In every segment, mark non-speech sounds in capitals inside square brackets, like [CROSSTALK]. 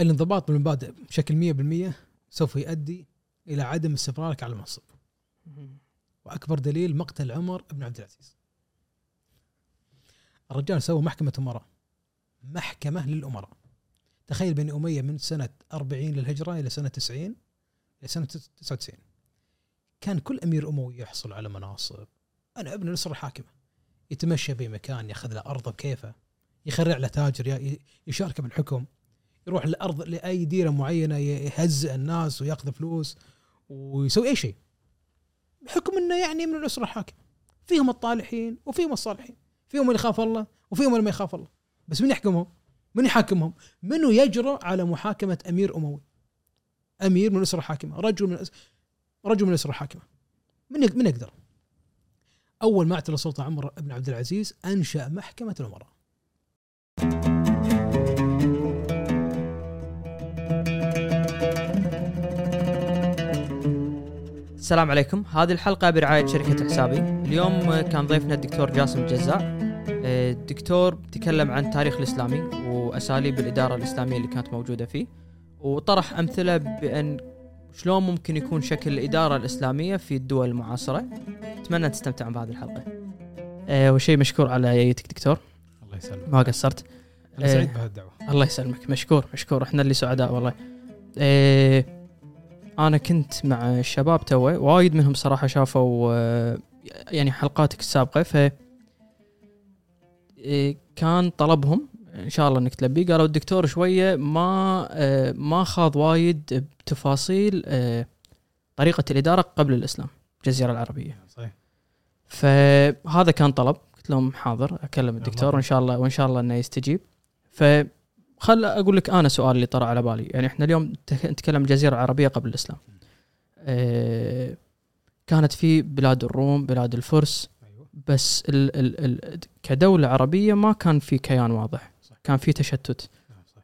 الانضباط بالمبادئ بشكل 100% سوف يؤدي إلى عدم استمرارك على المنصب. وأكبر دليل مقتل عمر بن عبد العزيز. الرجال سوى محكمة أمراء. محكمة للأمراء. تخيل بني أمية من سنة 40 للهجرة إلى سنة 90 إلى سنة 99 كان كل أمير أموي يحصل على مناصب. أنا ابن الأسرة الحاكمه يتمشى بمكان ياخذ له أرضه بكيفه يخرع له تاجر يشارك بالحكم. يروح الأرض لأي ديرة معينة يهزئ الناس وياخذ فلوس ويسوي أي شيء بحكم إنه يعني من الأسرة الحاكمة فيهم الطالحين وفيهم الصالحين فيهم اللي يخاف الله وفيهم اللي ما يخاف الله بس من يحكمهم؟ من يحاكمهم؟ منو يجرؤ على محاكمة أمير أموي؟ أمير من الأسرة الحاكمة، رجل من رجل من الأسرة الحاكمة. من من يقدر؟ أول ما اعتلى السلطه عمر بن عبد العزيز أنشأ محكمة الأمراء. السلام عليكم. هذه الحلقة برعاية شركة حسابي. اليوم كان ضيفنا الدكتور جاسم الجزاء. الدكتور تكلم عن التاريخ الإسلامي وأساليب الإدارة الإسلامية اللي كانت موجودة فيه وطرح أمثلة بأن شلون ممكن يكون شكل الإدارة الإسلامية في الدول المعاصرة. أتمنى تستمتعون بهذه الحلقة. أه وشيء مشكور على ييتك دكتور. الله يسلمك. ما قصرت. أنا سعيد بهالدعوة. الله يسلمك. مشكور مشكور. إحنا اللي سعداء والله. أه أنا كنت مع الشباب توه وايد منهم صراحة شافوا آه، يعني حلقاتك السابقة ف إيه، كان طلبهم إن شاء الله إنك تلبيه قالوا الدكتور شوية ما آه، ما خاض وايد بتفاصيل آه، طريقة الإدارة قبل الإسلام الجزيرة العربية. صحيح. فهذا كان طلب قلت لهم حاضر أكلم الدكتور وإن شاء الله وإن شاء الله إنه يستجيب. ف خل أقول لك أنا سؤال اللي طرى على بالي. يعني إحنا اليوم نتكلم الجزيره العربيه قبل الإسلام. أه كانت في بلاد الروم بلاد الفرس أيوه. بس ال ال ال كدولة عربية ما كان في كيان واضح. صح. كان في تشتت. صح.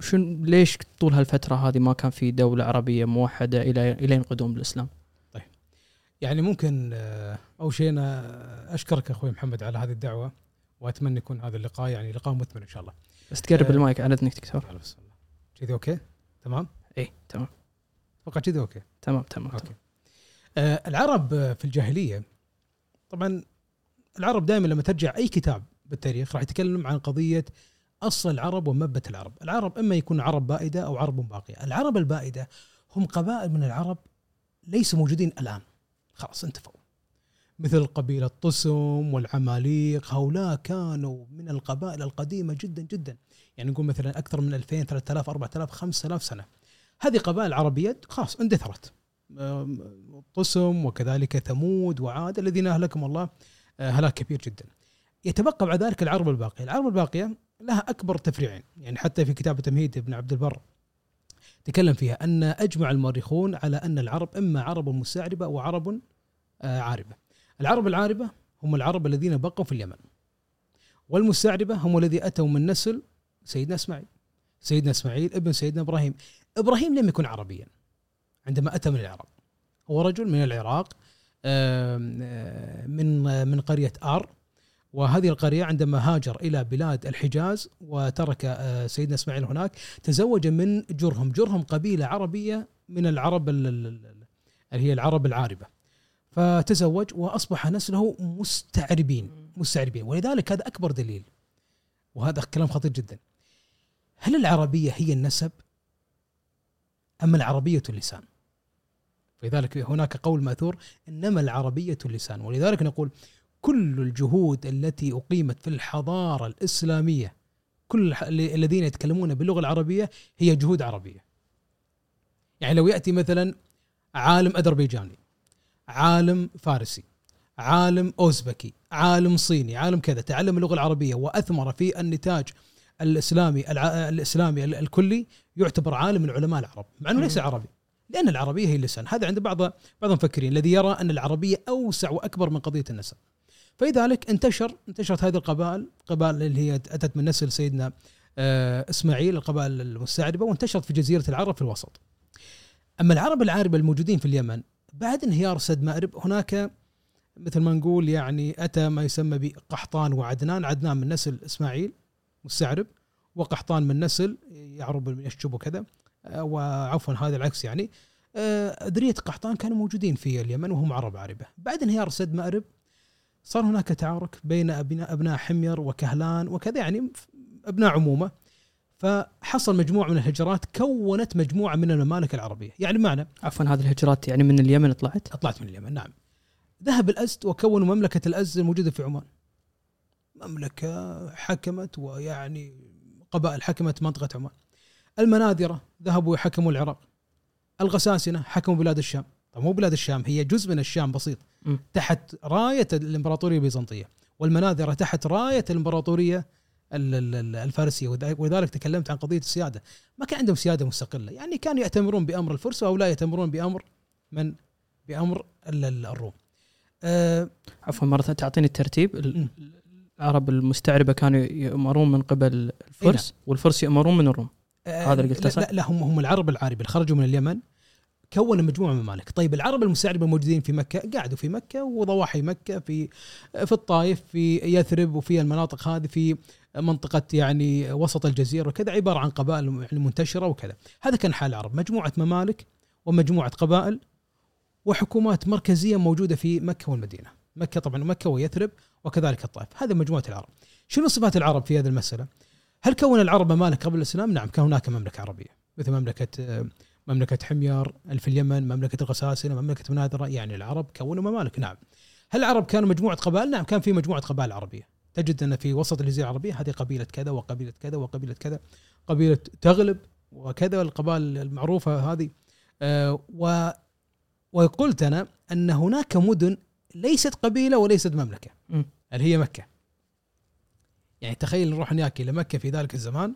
شن ليش طول هالفترة هذه ما كان في دولة عربية موحدة إلى الين قدوم الاسلام يعني ممكن آه، أول شيء أنا أشكرك أخوي محمد على هذه الدعوة وأتمنى يكون هذا اللقاء يعني لقاء مثمر إن شاء الله. بس تقرب أه المايك على اذنك دكتور. كذي okay؟ تمام؟ اي تمام أتوقع كذي okay. تمام تمام, okay. تمام. آه العرب آه، في الجاهلية طبعا العرب دائما لما ترجع أي كتاب بالتاريخ راح يتكلم عن قضية أصل العرب ومبت العرب، العرب إما يكون عرب بائدة أو عرب باقية، العرب البائدة هم قبائل من العرب ليسوا موجودين الآن خلاص انتفوا مثل قبيلة طسم والعماليق هؤلاء كانوا من القبائل القديمة جدا جدا. يعني نقول مثلا أكثر من 2000 3000 4000 5000 سنة. هذه قبائل عربية خلاص اندثرت. طسم وكذلك ثمود وعاد الذين أهلكهم الله آه، هلاك كبير جدا. يتبقى بعد ذلك العرب الباقية. العرب الباقية لها أكبر تفريعين. يعني حتى في كتاب تمهيد ابن عبد البر تكلم فيها أن أجمع المؤرخون على أن العرب إما عرب مستعربة وعرب آه، عاربة. العرب العاربة هم العرب الذين بقوا في اليمن. والمستعربة هم الذي أتوا من نسل سيدنا إسماعيل سيدنا إسماعيل ابن سيدنا إبراهيم. إبراهيم لم يكن عربيا عندما أتى من العراق هو رجل من العراق من من قرية آر. وهذه القرية عندما هاجر إلى بلاد الحجاز وترك آه، سيدنا إسماعيل هناك تزوج من جرهم. جرهم قبيلة عربية من العرب ال- ال- ال- اللي هي العرب العاربة. فتزوج وأصبح نسله مستعربين مستعربين. ولذلك هذا أكبر دليل وهذا كلام خطير جدا. هل العربية هي النسب أم العربية اللسان؟ فلذلك هناك قول مأثور إنما العربية اللسان. ولذلك نقول كل الجهود التي أقيمت في الحضارة الإسلامية كل الذين يتكلمون باللغة العربية هي جهود عربية. يعني لو يأتي مثلا عالم أذربيجاني عالم فارسي عالم أوزبكي عالم صيني عالم كذا تعلم اللغة العربية وأثمر في النتاج الإسلامي الع... الإسلامي ال- الكلي يعتبر عالم من علماء العرب مع أنه ليس عربي لأن العربية هي اللسان. هذا عند بعض بعض المفكرين الذي يرى أن العربية أوسع وأكبر من قضية النسب. فلذلك انتشر انتشرت هذه القبائل قبائل اللي هي أتت من نسل سيدنا آه، إسماعيل القبائل المستعربة وانتشرت في جزيرة العرب في الوسط. أما العرب العاربة الموجودين في اليمن بعد انهيار سد مأرب هناك مثل ما نقول يعني أتى ما يسمى بقحطان وعدنان. عدنان من نسل إسماعيل مستعرب وقحطان من نسل يعرب من يشجب وكذا. آه، وعفوا هذا العكس يعني. آه، ذريه قحطان كانوا موجودين في اليمن وهم عرب عاربة. بعد انهيار سد مأرب صار هناك تعارك بين ابناء أبناء حمير وكهلان وكذا يعني أبناء عمومة. فحصل مجموعة من الهجرات كونت مجموعة من الممالك العربية. يعني معنى عفوا هذه الهجرات يعني من اليمن طلعت؟ طلعت من اليمن نعم. ذهب الازد وكونوا مملكة الازد الموجودة في عمان. مملكة حكمت ويعني قبائل حكمت منطقة عمان. المناذرة ذهبوا يحكموا العراق. الغساسنة حكموا بلاد الشام. طبعا مو بلاد الشام هي جزء من الشام بسيط. م. تحت راية الإمبراطورية البيزنطية. والمناذرة تحت راية الإمبراطورية ال- ال- ال- الفارسية ولذلك تكلمت عن قضية السيادة. ما كان عندهم سيادة مستقلة. يعني كانوا يأتمرون بأمر الفرس أو لا يأتمرون بأمر من؟ بأمر ال- ال- الروم. آه عفوا مرة ثانية تعطيني الترتيب. العرب المستعربة كانوا يؤمرون من قبل الفرس والفرس يؤمرون من الروم. آه، هذا اللي قلته؟ لا, لا هم هم العرب العاربه اللي خرجوا من اليمن كونوا مجموعة من الممالك، طيب العرب المستعربة الموجودين في مكة قعدوا في مكة وضواحي مكة في في الطائف في يثرب وفي المناطق هذه في منطقة يعني وسط الجزيرة وكذا عبارة عن قبائل يعني منتشرة وكذا، هذا كان حال العرب، مجموعة ممالك ومجموعة قبائل وحكومات مركزية موجودة في مكة والمدينة، مكة طبعا مكة ويثرب وكذلك الطائف، هذا مجموعة العرب. شنو صفات العرب في هذه المسألة؟ هل كون العرب ممالك قبل الإسلام؟ نعم كان هناك مملكة عربية مثل مملكة آه، مملكة حمير في اليمن، مملكة الغساسنة، مملكة مناذره، يعني العرب كونوا ممالك نعم. هل العرب كانوا مجموعة قبائل؟ نعم كان في مجموعة قبائل عربية. تجد أن في وسط الجزيرة العربية هذه قبيلة كذا وقبيلة كذا وقبيلة كذا، قبيلة تغلب وكذا القبائل المعروفة هذه. آه، و وقلت أنا أن هناك مدن ليست قبيلة وليست مملكة. م. اللي هي مكة. يعني تخيل نروح هناك إلى مكة في ذلك الزمان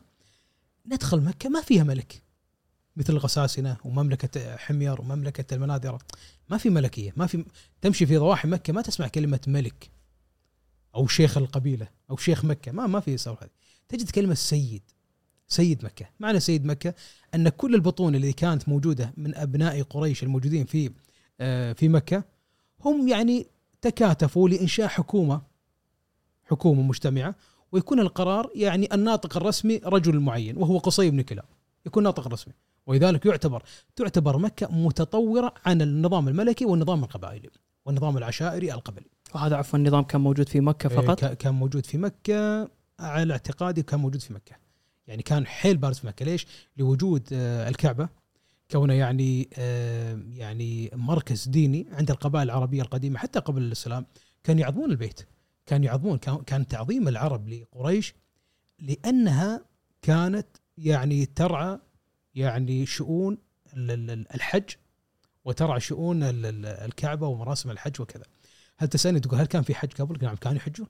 ندخل مكة ما فيها ملك مثل الغساسنه ومملكة حمير ومملكة المناذرة. ما في ملكية ما في تمشي في ضواحي مكة ما تسمع كلمة ملك أو شيخ القبيلة أو شيخ مكة ما ما في السالفه هذه. تجد كلمة سيد سيد مكة. معنى سيد مكة أن كل البطون اللي كانت موجودة من أبناء قريش الموجودين في آه، في مكة هم يعني تكاتفوا لإنشاء حكومة حكومة مجتمعة ويكون القرار يعني الناطق الرسمي رجل معين وهو قصي بن كلاب. يكون ناطق رسمي. ولذلك يعتبر تعتبر مكة متطورة عن النظام الملكي والنظام القبائلي والنظام العشائري القبلي. وهذا عفوا النظام كان موجود في مكة فقط؟ ك- كان موجود في مكة على اعتقادي كان موجود في مكة. يعني كان حيل بارز في مكة. ليش؟ لوجود آه، الكعبة كونه يعني آه، يعني مركز ديني عند القبائل العربية القديمة حتى قبل الإسلام. كانوا يعظمون البيت كانوا يعظمون كان كان تعظيم العرب لقريش لأنها كانت يعني ترعى يعني شؤون ال- ال- الحج وترعى شؤون ال- ال- الكعبة ومراسم الحج وكذا. هل تسألني تقول هل كان في حج قبل؟ نعم كانوا يحجون.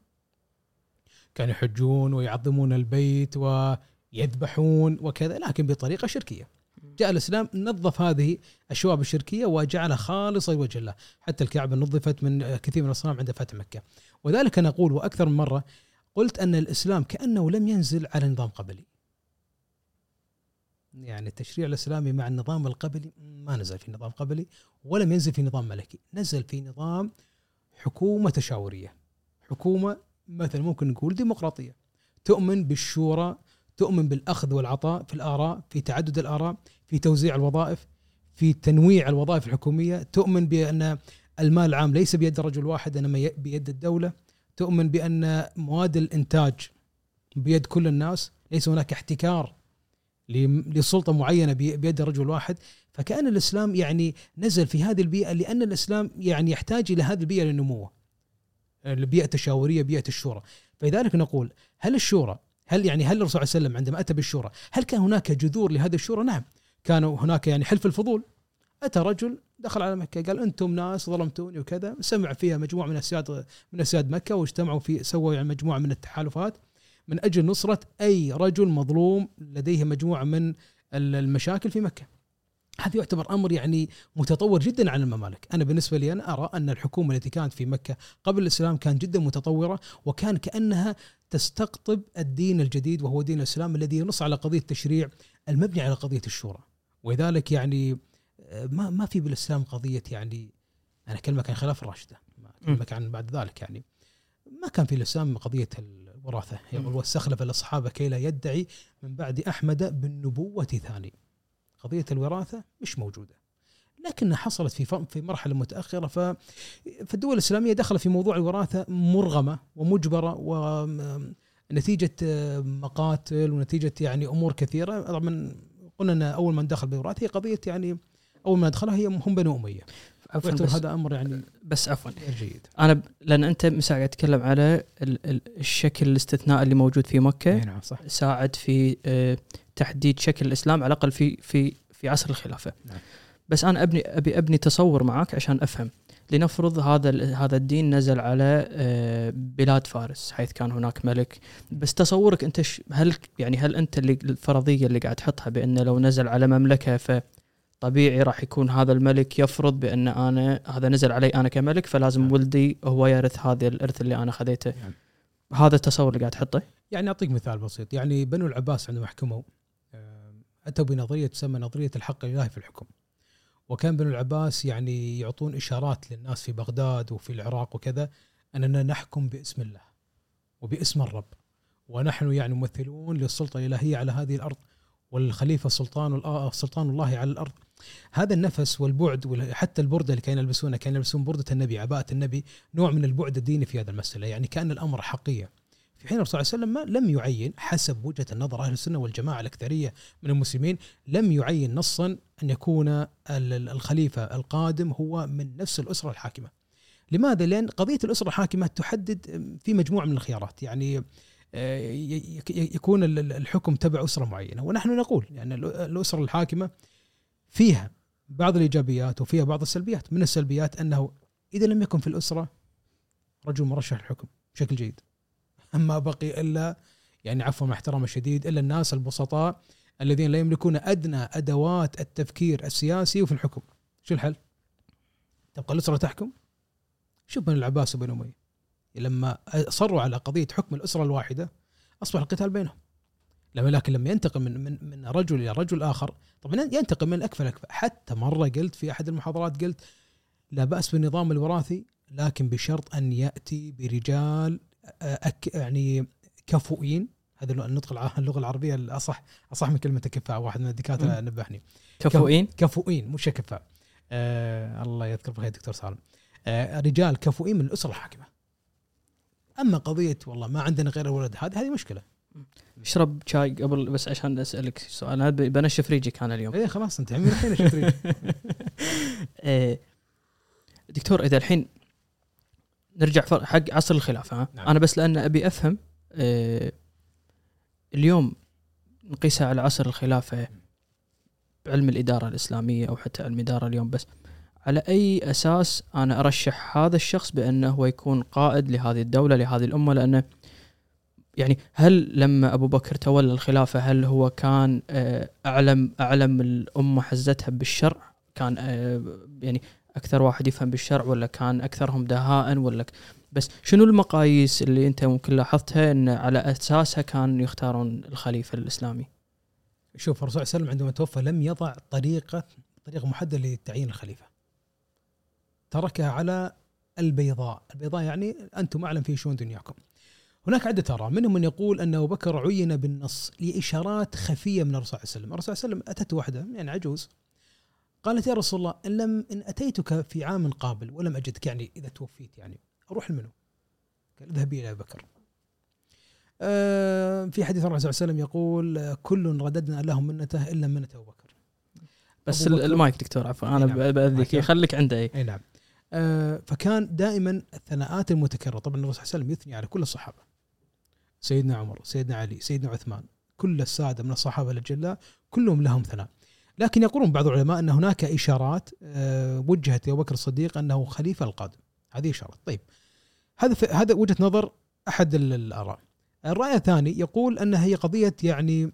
كانوا يحجون ويعظمون البيت ويذبحون وكذا لكن بطريقة شركية. جاء الإسلام نظف هذه الشوائب الشركية وجعلها خالصة لوجه الله، حتى الكعبة نظفت من كثير من الأصنام عند فتح مكة. وذلك أنا أقول وأكثر من مرة قلت أن الإسلام كأنه لم ينزل على نظام قبلي. يعني التشريع الإسلامي مع النظام القبلي ما نزل في نظام قبلي ولم ينزل في نظام ملكي، نزل في نظام حكومة تشاورية. حكومة مثلا ممكن نقول ديمقراطية. تؤمن بالشورى، تؤمن بالأخذ والعطاء في الآراء، في تعدد الآراء، في توزيع الوظائف، في تنويع الوظائف الحكومية، تؤمن بأن المال العام ليس بيد رجل واحد إنما بيد الدولة، تؤمن بأن مواد الإنتاج بيد كل الناس، ليس هناك احتكار لسلطة معينة بي- بيد رجل واحد، فكأن الإسلام يعني نزل في هذه البيئة لأن الإسلام يعني يحتاج إلى هذه البيئة للنمو. البيئة التشاورية، بيئة الشورى، فلذلك نقول هل الشورى هل يعني هل الرسول صلى الله عليه وسلم عندما أتى بالشورى، هل كان هناك جذور لهذه الشورى؟ نعم، كانوا هناك يعني حلف الفضول أتى رجل دخل على مكة قال أنتم ناس ظلمتوني وكذا، سمع فيها مجموعة من اسياد من اسياد مكة واجتمعوا في سووا يعني مجموعة من التحالفات من أجل نصرة أي رجل مظلوم لديه مجموعة من ال- المشاكل في مكة. هذا يعتبر أمر يعني متطور جدا عن الممالك، أنا بالنسبة لي أنا أرى أن الحكومة التي كانت في مكة قبل الإسلام كانت جدا متطورة وكان كأنها تستقطب الدين الجديد وهو دين الإسلام الذي ينص على قضية التشريع المبني على قضية الشورى. ولذلك يعني آه، ما ما في بالإسلام قضية يعني أنا أكلمك عن خلاف الراشدة أكلمك عن بعد ذلك يعني. ما كان في الإسلام قضية الوراثه يقول واستخلف الاصحاب كي لا يدعي من بعد أحمد بالنبوة ثاني. قضية الوراثة مش موجودة. لكنها حصلت في في مرحلة متأخرة. ف فالدول الإسلامية دخلت في موضوع الوراثة مرغمة ومجبرة ونتيجة مقاتل ونتيجة يعني أمور كثيرة. طبعا قلنا إن أول من دخل بالوراثة هي قضية يعني أول ما دخلها هي هم بنو أمية. عفوا هذا أمر يعني بس عفوا جيد أنا ب... لأن أنت مساء قاعد تتكلم على ال... ال... الشكل الاستثناء اللي موجود في مكة نعم صح ساعد في آه، تحديد شكل الإسلام على الأقل في في في عصر الخلافة. نعم. بس أنا أبني أبي أبني تصور معك عشان أفهم. لنفرض هذا ال- هذا الدين نزل على آه، بلاد فارس حيث كان هناك ملك بس تصورك أنت ش- هل يعني هل أنت اللي الفرضية اللي قاعد تحطها بان لو نزل على مملكة فطبيعي راح يكون هذا الملك يفرض بأن أنا هذا نزل علي أنا كملك فلازم نعم. ولدي هو يرث هذا الإرث اللي أنا خذيته. نعم. هذا التصور اللي قاعد تحطه؟ يعني أعطيك مثال بسيط يعني بنو العباس عندما حكموا آه، أتوا بنظرية تسمى نظرية الحق الالهي في الحكم وكان بنو العباس يعني يعطون إشارات للناس في بغداد وفي العراق وكذا أننا نحكم باسم الله وباسم الرب ونحن يعني ممثلون للسلطة الإلهية على هذه الأرض والخليفة سلطان الآ- سلطان الله على الأرض هذا النفس والبعد وحتى البرده اللي كانوا يلبسونها كانوا يلبسون بردة النبي عباءة النبي نوع من البعد الديني في هذا المسألة يعني كأن الأمر حقيقه في حين الرسول صلى الله عليه وسلم لم يعين حسب وجهة النظر أهل السنة والجماعة الأكثرية من المسلمين لم يعين نصا أن يكون ال- ال- الخليفة القادم هو من نفس الأسرة الحاكمة. لماذا؟ لأن قضية الأسرة الحاكمة تحدد في مجموعة من الخيارات يعني آه، يكون ال- ال- الحكم تبع أسرة معينة ونحن نقول يعني ال- الأسرة الحاكمة فيها بعض الإيجابيات وفيها بعض السلبيات، من السلبيات أنه إذا لم يكن في الأسرة رجل مرشح للحكم بشكل جيد [LAUGHS] ما بقي إلا يعني عفوا مع احترام الشديد إلا الناس البسطاء الذين لا يملكون أدنى أدوات التفكير السياسي وفي الحكم. شو الحل؟ تبقى الأسرة تحكم؟ شوف بنو العباس وبنو اميه لما أصروا على قضية حكم الأسرة الواحدة أصبح القتال بينهم. لما لكن لما ينتقل من من من رجل إلى رجل آخر طبعا ينتقل من الاكفى الاكفى حتى مرة قلت في أحد المحاضرات قلت لا بأس بالنظام الوراثي لكن بشرط أن يأتي برجال أك يعني كفؤين. هذا النطق اللغة العربية الاصح أصح من كلمة كفاء. واحد من الدكاترة. نبهني. كفؤين؟ كفؤين مش كفاء. آه الله يذكر بالخير دكتور سالم. آه رجال كفؤين من الأسرة الحاكمة. أما قضية والله ما عندنا غير الولد هذه هذه مشكلة. اشرب شاي قبل بس عشان أسألك سؤال. أنا بنشف ريجك أنا اليوم. إيه خلاص أنت من الحين شكري [LAUGHS] إيه، دكتور إذا الحين نرجع حق عصر الخلافه ها؟ نعم. أنا بس لأن أبي أفهم إيه، اليوم نقيسها على عصر الخلافة بعلم الإدارة الإسلامية أو حتى علم الاداره اليوم بس. على أي أساس أنا أرشح هذا الشخص بأنه هو يكون قائد لهذه الدولة لهذه الأمة؟ لأنه يعني هل لما أبو بكر تولى الخلافة هل هو كان آه، أعلم أعلم الأمة حزتها بالشرع؟ كان آه، يعني أكثر واحد يفهم بالشرع ولا كان أكثرهم دهاء ولا بس شنو المقاييس اللي أنت ممكن لاحظتها إن على أساسها كان يختارون الخليفة الإسلامي؟ شوف الرسول صلى الله عليه وسلم عندما توفى لم يضع طريقة طريقه محدده لتعيين الخليفة. تركها على البيضاء. البيضاء يعني أنتم أعلم في شؤون دنياكم. هناك عدة آراء. منهم من يقول أن أبو بكر عين بالنص لإشارات خفية من الرسول صلى الله عليه وسلم. الرسول صلى الله عليه وسلم أتت واحدة يعني عجوز. قالت يا رسول الله إن لم إن أتيتك في عام قابل ولم أجدك يعني إذا توفيت يعني أروح لمنو؟ قال اذهبي إلى أبي بكر. آه، في حديث الرسول صلى الله عليه وسلم يقول كل رددنا له منته إلا منة أبو بكر. بس أبو بكر- المايك دكتور عفوا أنا نعم. ب- بأذيك. مايك. خليك عنده اي إي نعم. فكان دائما الثناءات المتكررة. طبعا الرسول صلى الله عليه وسلم يثني على كل الصحابة. سيدنا عمر سيدنا علي سيدنا عثمان كل السادة من الصحابة الأجلاء كلهم لهم ثناء. لكن يقولون بعض العلماء أن هناك إشارات آه وجهت لأبو بكر الصديق أنه خليفة القادم. هذه اشارات طيب. هذا هذا وجهة نظر أحد ال- الآراء. الرأي الثاني يقول أن هي قضية يعني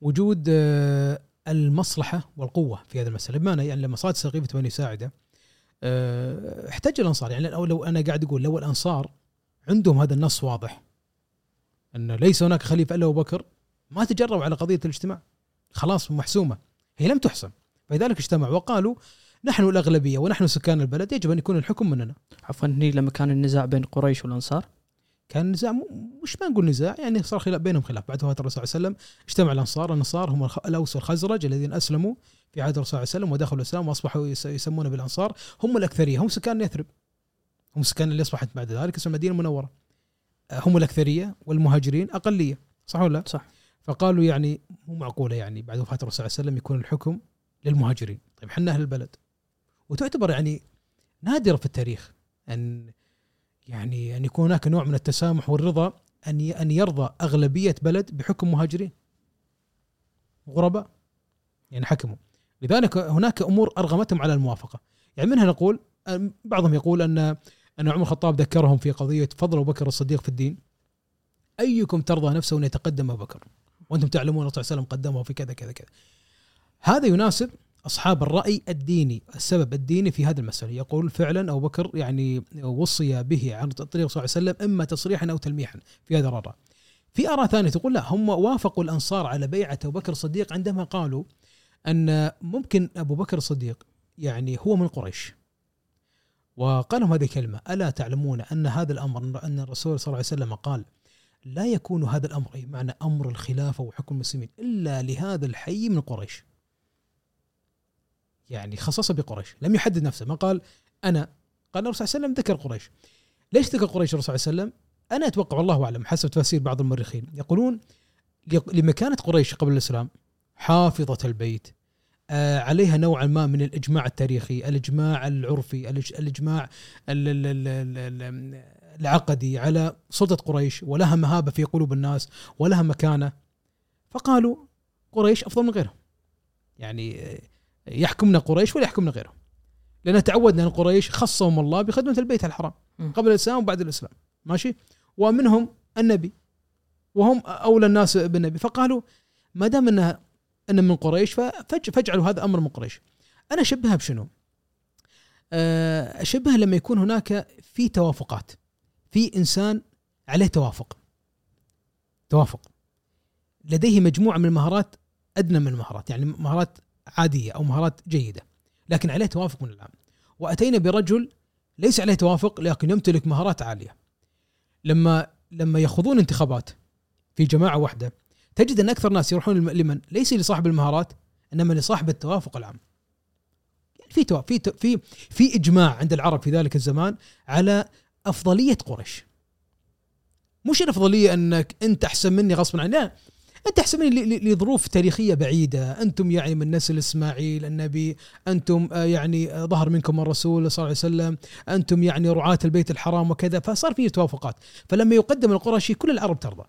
وجود آه المصلحة والقوة في هذه المسألة. بمعنى يعني لما صارت سقيفه بني ساعدة آه، احتج الأنصار. يعني لو, لو أنا قاعد أقول لو الأنصار عندهم هذا النص واضح أن ليس هناك خليفة إلا أبو بكر ما تجربوا على قضية الاجتماع. خلاص محسومة. هي لم تحسم. فلذلك اجتمعوا وقالوا نحن الأغلبية ونحن سكان البلد يجب أن يكون الحكم مننا. عفوا هني لما كان النزاع بين قريش والأنصار؟ كان نزاع مش ما نقول نزاع يعني صار خلاف بينهم خلاف. بعد وفاه الرسول صلى الله عليه وسلم اجتمع الأنصار الانصار هم الأوس والخزرج الذين أسلموا في عهد الرسول صلى الله عليه وسلم ودخلوا الإسلام وأصبحوا يس- يسمون بالأنصار هم الأكثرية هم سكان يثرب. هم سكان اللي أصبحت بعد ذلك اسم المدينة المنورة. آه، هم الأكثرية والمهاجرين أقلية صح ولا لا؟ صح. فقالوا يعني مو معقولة يعني بعد وفاة الرسول صلى الله عليه وسلم يكون الحكم للمهاجرين. طيب إحنا أهل البلد. وتعتبر يعني نادرة في التاريخ أن يعني أن يكون هناك نوع من التسامح والرضا أن أن يرضى أغلبية بلد بحكم مهاجرين. غرباء. يعني حكموا. لذلك هناك أمور أرغمتهم على الموافقة. يعني منها نقول بعضهم يقول أن أن عمر الخطاب ذكرهم في قضية فضل أبو بكر الصديق في الدين. أيكم ترضى نفسه أن يتقدم أبو بكر؟ وأنتم تعلمون الرسول صلى الله عليه وسلم قدمه في كذا كذا كذا. هذا يناسب أصحاب الرأي الديني السبب الديني في هذه المسألة. يقول فعلا أبو بكر يعني وصي به عن طريق صلى الله عليه وسلم إما تصريحا أو تلميحا في هذا الاراء في آراء ثانية تقول لا هم وافقوا الأنصار على بيعة أبو بكر الصديق عندما قالوا أن ممكن أبو بكر الصديق يعني هو من قريش وقال لهم هذه الكلمة ألا تعلمون أن هذا الأمر أن الرسول صلى الله عليه وسلم قال لا يكون هذا الأمر أي معنى أمر الخلافة وحكم المسلمين إلا لهذا الحي من قريش. يعني خصص بقريش، لم يحدد نفسه، ما قال أنا قال الرسول صلى الله عليه وسلم ذكر قريش. ليش ذكر قريش الرسول صلى الله عليه وسلم؟ أنا أتوقع والله أعلم حسب تفاسير بعض المؤرخين يقولون لمكانة قريش قبل الإسلام حافظة البيت آه عليها نوعا ما من الإجماع التاريخي، الإجماع العرفي، الإجماع ال- ال- ال- ال- ال- العقدي على سلطة قريش ولها مهابة في قلوب الناس ولها مكانة فقالوا قريش أفضل من غيرهم. يعني آه، يحكمنا قريش ولا يحكمنا غيرهم. لأن تعودنا أن قريش خصهم الله بخدمة البيت الحرام. قبل الإسلام وبعد الإسلام ماشي ومنهم النبي وهم أولى الناس بالنبي فقالوا ما دام أنها ان من قريش فاجعلوا هذا أمر من قريش. أنا أشبهها بشنو؟ آه، أشبهها لما يكون هناك في توافقات في إنسان عليه توافق. توافق. لديه مجموعة من المهارات أدنى من المهارات يعني مهارات عادية أو مهارات جيدة لكن عليه توافق من العام وأتينا برجل ليس عليه توافق لكن يمتلك مهارات عالية. لما لما يخوضون انتخابات في جماعة واحدة تجد أن أكثر ناس يروحون لم- لمن؟ ليس لصاحب المهارات إنما لصاحب التوافق العام. يعني في تو- في في في إجماع عند العرب في ذلك الزمان على أفضلية قريش. مش الأفضلية أنك أنت أحسن مني غصبا عني لا. أنت أحسن مني لظروف تاريخية بعيدة. أنتم يعني من نسل إسماعيل النبي أنتم آه، يعني آه، ظهر منكم الرسول صلى الله عليه وسلم أنتم يعني رعاة البيت الحرام وكذا فصار في توافقات. فلما يقدم القرشي كل العرب ترضى.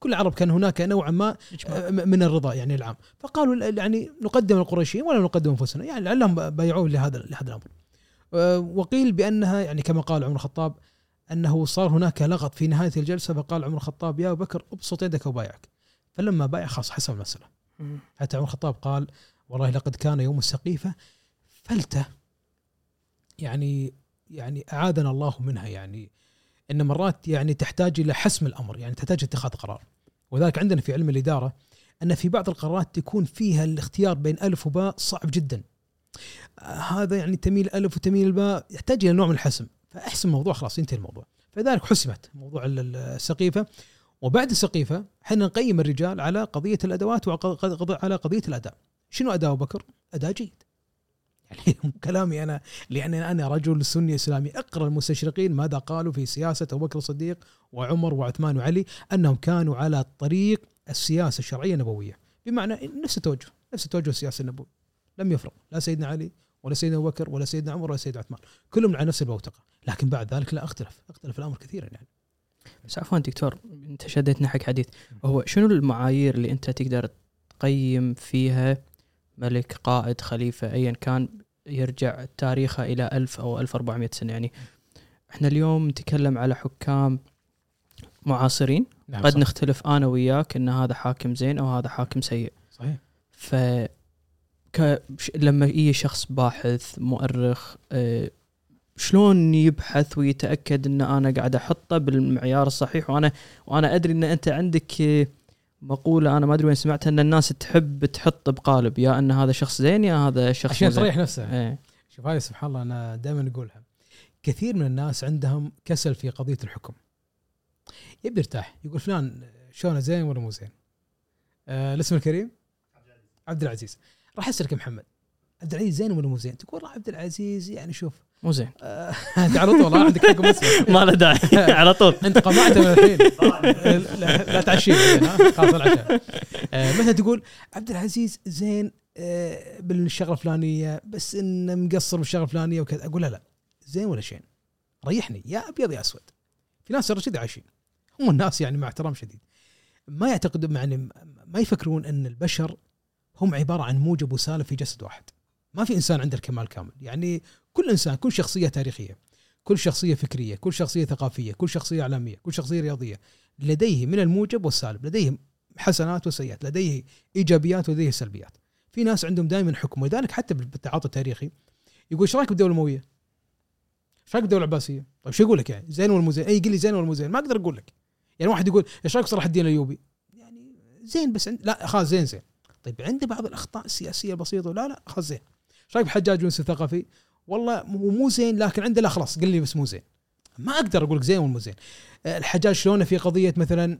كل العرب كان هناك نوعا ما آه، من الرضا يعني العام. فقالوا يعني نقدم القرشيين ولا نقدم أنفسنا. يعني لعلهم بايعوه لهذا لهذا الأمر. آه، وقيل بأنها يعني كما قال عمر الخطاب أنه صار هناك لغط في نهاية الجلسة فقال عمر الخطاب يا أبو بكر ابسط يدك وبايعك فلما بايع خلاص حسب المسألة. حتى عمر الخطاب قال والله لقد كان يوم السقيفة فلتة يعني يعني أعاذنا الله منها يعني إن مرات يعني تحتاج إلى حسم الأمر يعني تحتاج اتخاذ قرار. وذلك عندنا في علم الإدارة أن في بعض القرارات تكون فيها الاختيار بين ألف وباء صعب جدا. آه، هذا يعني تميل ألف وتميل الباء يحتاج إلى نوع من الحسم. فأحسم الموضوع خلاص ينتهي الموضوع. فلذلك حسمت موضوع ال- ال- السقيفة. وبعد السقيفة إحنا نقيم الرجال على قضية الأدوات وعلى قضية الأداء. شنو أداء أبو بكر؟ أداء جيد. يعني [LAUGHS] كلامي أنا لأن أنا رجل سني إسلامي. أقرأ المستشرقين ماذا قالوا في سياسة أبو بكر الصديق وعمر وعثمان وعلي أنهم كانوا على طريق السياسة الشرعية النبوية. بمعنى نفس التوجه نفس التوجه السياسي النبوي. لم يفرق. لا سيدنا علي ولا سيدنا أبو بكر ولا سيدنا عمر ولا سيدنا عثمان. كلهم على نفس البوتقة. لكن بعد ذلك لا أختلف. أختلف الأمر كثيرا يعني. بس عفوا دكتور أنت شدتنا حق حديث. هو شنو المعايير اللي أنت تقدر تقيم فيها ملك قائد خليفة ايا كان يرجع تاريخه إلى 1000 أو 1400 سنة. يعني إحنا اليوم نتكلم على حكام معاصرين. نعم قد صح. نختلف أنا وياك إن هذا حاكم زين أو هذا حاكم سيء. صحيح. ف ك... لما يجي شخص باحث مؤرخ آه، شلون يبحث ويتأكد إن أنا قاعد أحطه بالمعيار الصحيح؟ وأنا وأنا أدري إن أنت عندك آه، مقولة أنا ما أدري وين سمعتها إن الناس تحب تحط بقالب يا أن هذا شخص زين يا هذا شخص عشان. تريح نفسها إيه. شوف هاي سبحان الله أنا دائما أقولها كثير من الناس عندهم كسل في قضية الحكم يبي يرتاح يقول فلان شلونه زين ولا مو زين آه الاسم الكريم عبد العزيز راح أسألك محمد عبد العزيز زين ولا مو زين؟ تقول عبد العزيز يعني شوف مو زين. آه، انت [LAUGHS] على طول ها، عندك [LAUGHS] ما له داعي [LAUGHS] على طول. انت قمعته من الحين. لا, ها خلاص العشاء آه، مثلا تقول عبد العزيز زين آه، بالشغلة الفلانية بس إنه مقصر بالشغلة الفلانية وكذا. أقول لا لا زين ولا شين ريحني يا أبيض يا أسود. في ناس ترى كذي عايشين. هم الناس يعني مع احترام شديد. ما يعتقدون يعني ما يفكرون إن البشر هم عبارة عن موجب وسالب في جسد واحد. ما في إنسان عنده الكمال كامل. يعني كل إنسان كل شخصية تاريخية كل شخصية فكرية كل شخصية ثقافية كل شخصية إعلامية كل شخصية رياضية لديه من الموجب والسالب لديه حسنات وسيئات لديه إيجابيات ولديه سلبيات في ناس عندهم دائما حكم ولذلك حتى بالتعاطي التاريخي يقول إيش رأيك بالدولة الامويه؟ إيش رأيك بالدولة العباسية؟ طيب شو أقول لك يعني زين ولا زين؟ أي قل لي زين ولا زين؟ ما أقدر أقول لك يعني واحد يقول إيش رأيك بصلاح الدين الأيوبي؟ يعني زين بس عند... لا خلاص زين زين طيب عنده بعض الأخطاء السياسية البسيطة لا لا خلاص زين إيش رأيك بحجاج يونس الثقفي؟ والله مو زين لكن عنده لا خلاص قل لي بس مو زين. ما أقدر أقول لك زين ولا مو زين. آه، الحجاج شلونه في قضية مثلا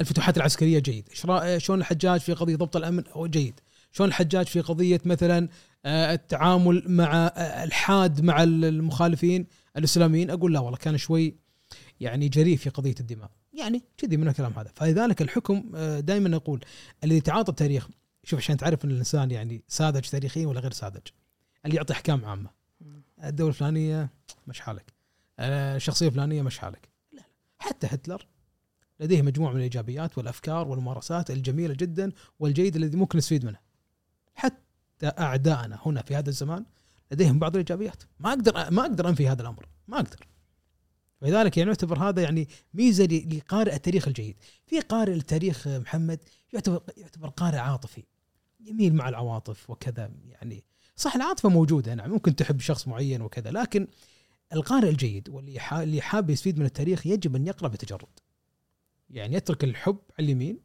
الفتوحات العسكرية جيد. رأ- شلون الحجاج في قضية ضبط الأمن؟ هو جيد. شلون الحجاج في قضية مثلا آه، التعامل مع آه، الحاد مع المخالفين الإسلاميين؟ أقول لا والله كان شوي يعني جريء في قضية الدماء. يعني كذي من الكلام هذا. فلذلك الحكم دائما نقول الذي يتعاطى التاريخ شوف عشان تعرف إن الإنسان يعني ساذج تاريخيا ولا غير ساذج اللي يعطي أحكام عامة. الدولة الفلانية مش حالك. آه، الشخصية الفلانية مش حالك. لا حتى هتلر لديه مجموعة من الإيجابيات والأفكار والممارسات الجميلة جدا والجيده الذي ممكن نستفيد منها حتى أعدائنا هنا في هذا الزمان لديهم بعض الإيجابيات. ما أقدر ما أقدر أنفي هذا الأمر. ما أقدر. لذلك يعني نعتبر هذا يعني ميزة لقارئ التاريخ الجيد. في قارئ التاريخ محمد يعتبر يعتبر قارئ عاطفي. يميل مع العواطف وكذا يعني صح العاطفة موجودة نعم ممكن تحب شخص معين وكذا لكن القارئ الجيد واللي اللي حاب يستفيد من التاريخ يجب أن يقرأ بتجرد. يعني يترك الحب على اليمين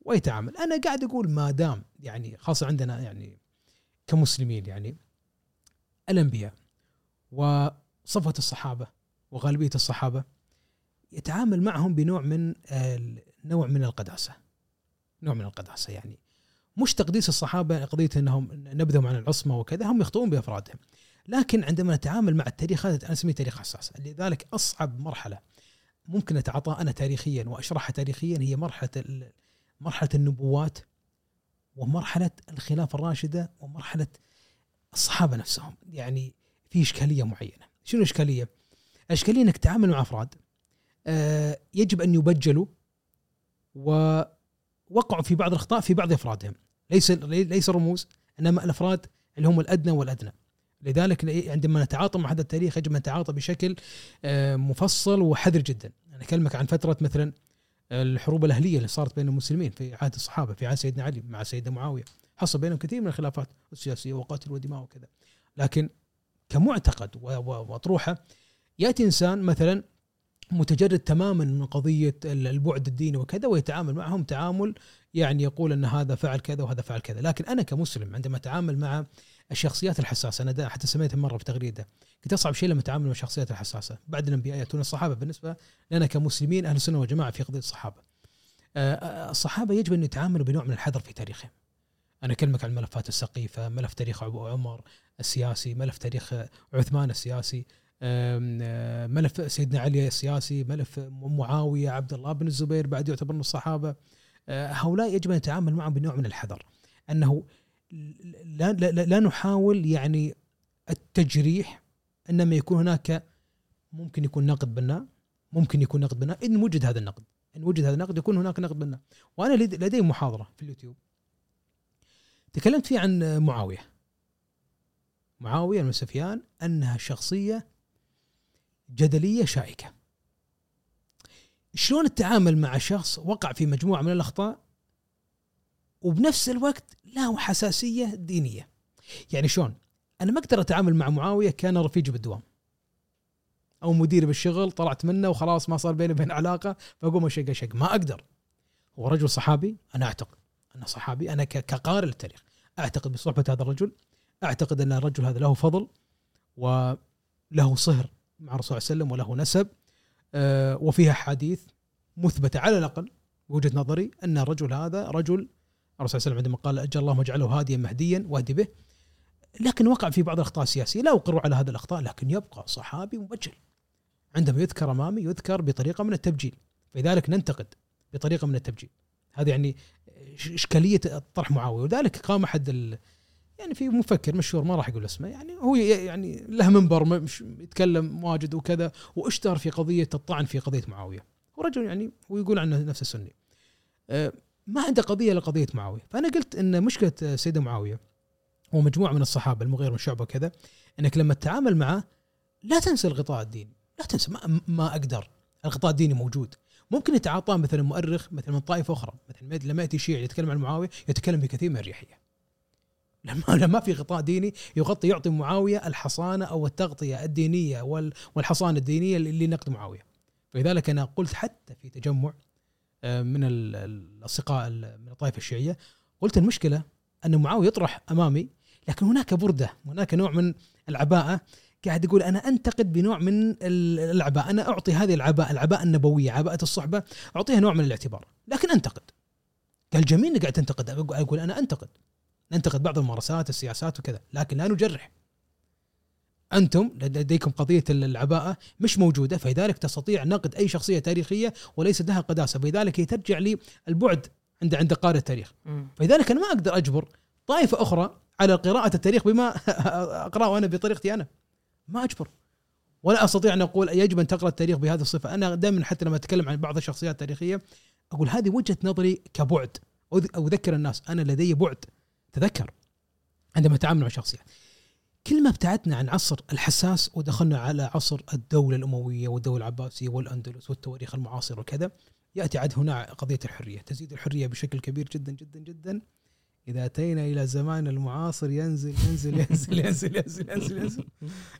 ويتعامل. أنا قاعد أقول ما دام يعني خاصة عندنا يعني كمسلمين يعني الأنبياء وصفوه الصحابة وغالبية الصحابة يتعامل معهم بنوع من نوع من القداسة نوع من القداسة يعني مش تقديس الصحابة قضية إنهم نبذهم عن العصمة وكذا هم يخطئون بأفرادهم. لكن عندما نتعامل مع التاريخ هذا أنا أسميه تاريخ حساس. لذلك أصعب مرحلة ممكن اتعاطى أنا تاريخيا وأشرحها تاريخيا هي مرحلة مرحلة النبوات ومرحلة الخلافة الراشدة ومرحلة الصحابة نفسهم. يعني في إشكالية معينة. شنو الاشكاليه الاشكاليه إنك تتعامل مع أفراد آه، يجب أن يبجلوا ووقعوا في بعض الأخطاء في بعض أفرادهم. ليس ليس رموز إنما الأفراد اللي هم الأدنى والأدنى. لذلك عندما نتعاطى مع هذا التاريخ يجب أن نتعاطى بشكل آه، مفصل وحذر جدا. أنا أكلمك عن فترة مثلا الحروب الأهلية اللي صارت بين المسلمين في عهد الصحابة في عهد سيدنا علي مع سيدنا معاوية. حصل بينهم كثير من الخلافات السياسية وقتل ودماء وكذا. لكن كمعتقد وأطروحة يأتي إنسان مثلا متجرد تماما من قضية ال- البعد الديني وكذا ويتعامل معهم تعامل يعني يقول إن هذا فعل كذا وهذا فعل كذا، لكن أنا كمسلم عندما أتعامل مع الشخصيات الحساسة أنا حتى سميتها مرة في تغريدة قلت أصعب شيء لما أتعامل مع الشخصيات الحساسة بعد الأنبياء ياتون الصحابة بالنسبة لنا كمسلمين أهل السنة والجماعة في قضية الصحابة. آه، آه، الصحابة يجب أن يتعاملوا بنوع من الحذر في تاريخهم. أنا أكلمك عن الملفات السقيفة، ملف تاريخ أبو عمر السياسي، ملف تاريخ عثمان السياسي، ملف سيدنا علي السياسي، ملف معاوية، عبد الله بن الزبير بعد يعتبر من الصحابة. آه، هؤلاء يجب أن نتعامل معهم بنوع من الحذر. أنه لا لا, لا- نحاول يعني التجريح إنما يكون هناك ممكن يكون نقد بناء ممكن يكون نقد بناء إن وجد هذا النقد. إن وجد هذا النقد يكون هناك نقد بناء وأنا لد- لدي محاضرة في اليوتيوب. تكلمت فيه عن معاوية. معاوية بن سفيان أنها شخصية جدلية شائكة. شلون التعامل مع شخص وقع في مجموعة من الأخطاء؟ وبنفس الوقت له حساسيه دينية. يعني شلون؟ أنا ما أقدر أتعامل مع معاوية كان رفيجي بالدوام. أو مديري بالشغل طلعت منه وخلاص ما صار بيني وبين علاقة فأقوم أشق أشق. ما أقدر. هو رجل صحابي أنا أعتقد أنه صحابي أنا كقارئ للتاريخ. أعتقد بصحبة هذا الرجل أعتقد أن الرجل هذا له فضل وله صهر. مع الرسول صلى الله عليه وسلم وله نسب آه، وفيها حديث مثبتة على الأقل بوجهة نظري أن الرجل هذا رجل الرسول صلى الله عليه وسلم عندما قال أجل اللهم اجعله هاديا مهديا واهدي به لكن وقع في بعض الأخطاء السياسية لا أقر على هذه الأخطاء لكن يبقى صحابي مبجل. عندما يذكر أمامي يذكر بطريقة من التبجيل فلذلك ننتقد بطريقة من التبجيل. هذه يعني إشكالية طرح معاوية ولذلك قام ال يعني في مفكر مشهور ما راح أقول اسمه يعني هو يعني له منبر مش يتكلم واجد وكذا واشتهر في قضية الطعن في قضية معاوية. ورجل يعني هو يقول عنه نفسه سني أه، ما عنده قضية إلا قضية معاوية. فأنا قلت إن مشكلة سيدنا معاوية ومجموعه من الصحابة المغير بن شعبه وكذا إنك لما تتعامل معه لا تنسى الغطاء الديني. لا تنسى ما, ما أقدر. الغطاء الديني موجود. ممكن يتعاطى مثلا مؤرخ مثلا من طائفة أخرى مثلا لما يأتي شيعي يتكلم عن معاوية يتكلم بكثير من الريحية. لما [LAUGHS] لما في غطاء ديني يغطي يعطي معاوية الحصانة أو التغطية الدينية والحصانة الدينية اللي نقد معاوية. فلذلك أنا قلت حتى في تجمع آه، من الأصدقاء من الطائفة الشيعية قلت المشكلة أن معاوية يطرح أمامي لكن هناك بردة هناك نوع من العباءة قاعد يقول أنا أنتقد بنوع من العباءة أنا أعطي هذه العباءة العباءة النبوية عباءة الصحبة أعطيها نوع من الاعتبار لكن أنتقد. قال جميل إنك قاعد تنتقد أقول أنا أنتقد. ننتقد بعض الممارسات السياسات وكذا لكن لا نجرح. أنتم لديكم قضية العباءة مش موجودة فلذلك تستطيع نقد أي شخصية تاريخية وليس لها قداسة فلذلك هي ترجع للبعد عند عند قارئ التاريخ. فلذلك أنا ما أقدر أجبر طائفة أخرى على قراءة التاريخ بما [LAUGHS] أقرأه أنا بطريقتي أنا. ما أجبر. ولا أستطيع أن أقول يجب أن تقرأ التاريخ بهذه الصفة. أنا دائما حتى لما أتكلم عن بعض الشخصيات التاريخية أقول هذه وجهة نظري كبعد. أذكر الناس أنا لدي بعد. تذكر عندما تعامل مع شخصيات كل ما ابتعدنا عن عصر الحساس ودخلنا على عصر الدولة الأموية والدولة العباسية والأندلس والتواريخ المعاصرة وكذا يأتي عاد هنا قضية الحرية تزيد الحرية بشكل كبير جدا جدا جدا. إذا أتينا إلى زمان المعاصر ينزل ينزل ينزل ينزل ينزل ينزل, ينزل.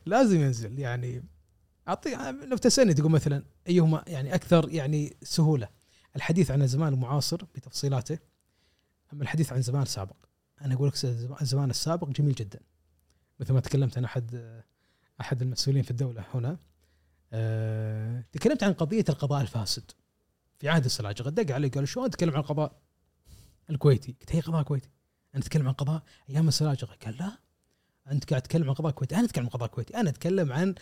لازم ينزل يعني أعطي لو تسألني تقول مثلا أيهما يعني أكثر يعني سهولة. الحديث عن الزمان المعاصر بتفصيلاته أما الحديث عن زمان سابق؟ أنا أقول لك الزمان السابق جميل جدا. مثل ما تكلمت عن أحد أحد المسؤولين في الدولة هنا. أه تكلمت عن قضية القضاء الفاسد. في عهد السلاجقه دق علي قال شلون تتكلم عن القضاء الكويتي؟ قلت هي قضاء كويتي. أنا اتكلم عن قضاء أيام السلاجقه قال لا. أنت قاعد تتكلم عن قضاء كويتي. أنا أتكلم عن قضاء كويتي. أنا أتكلم عن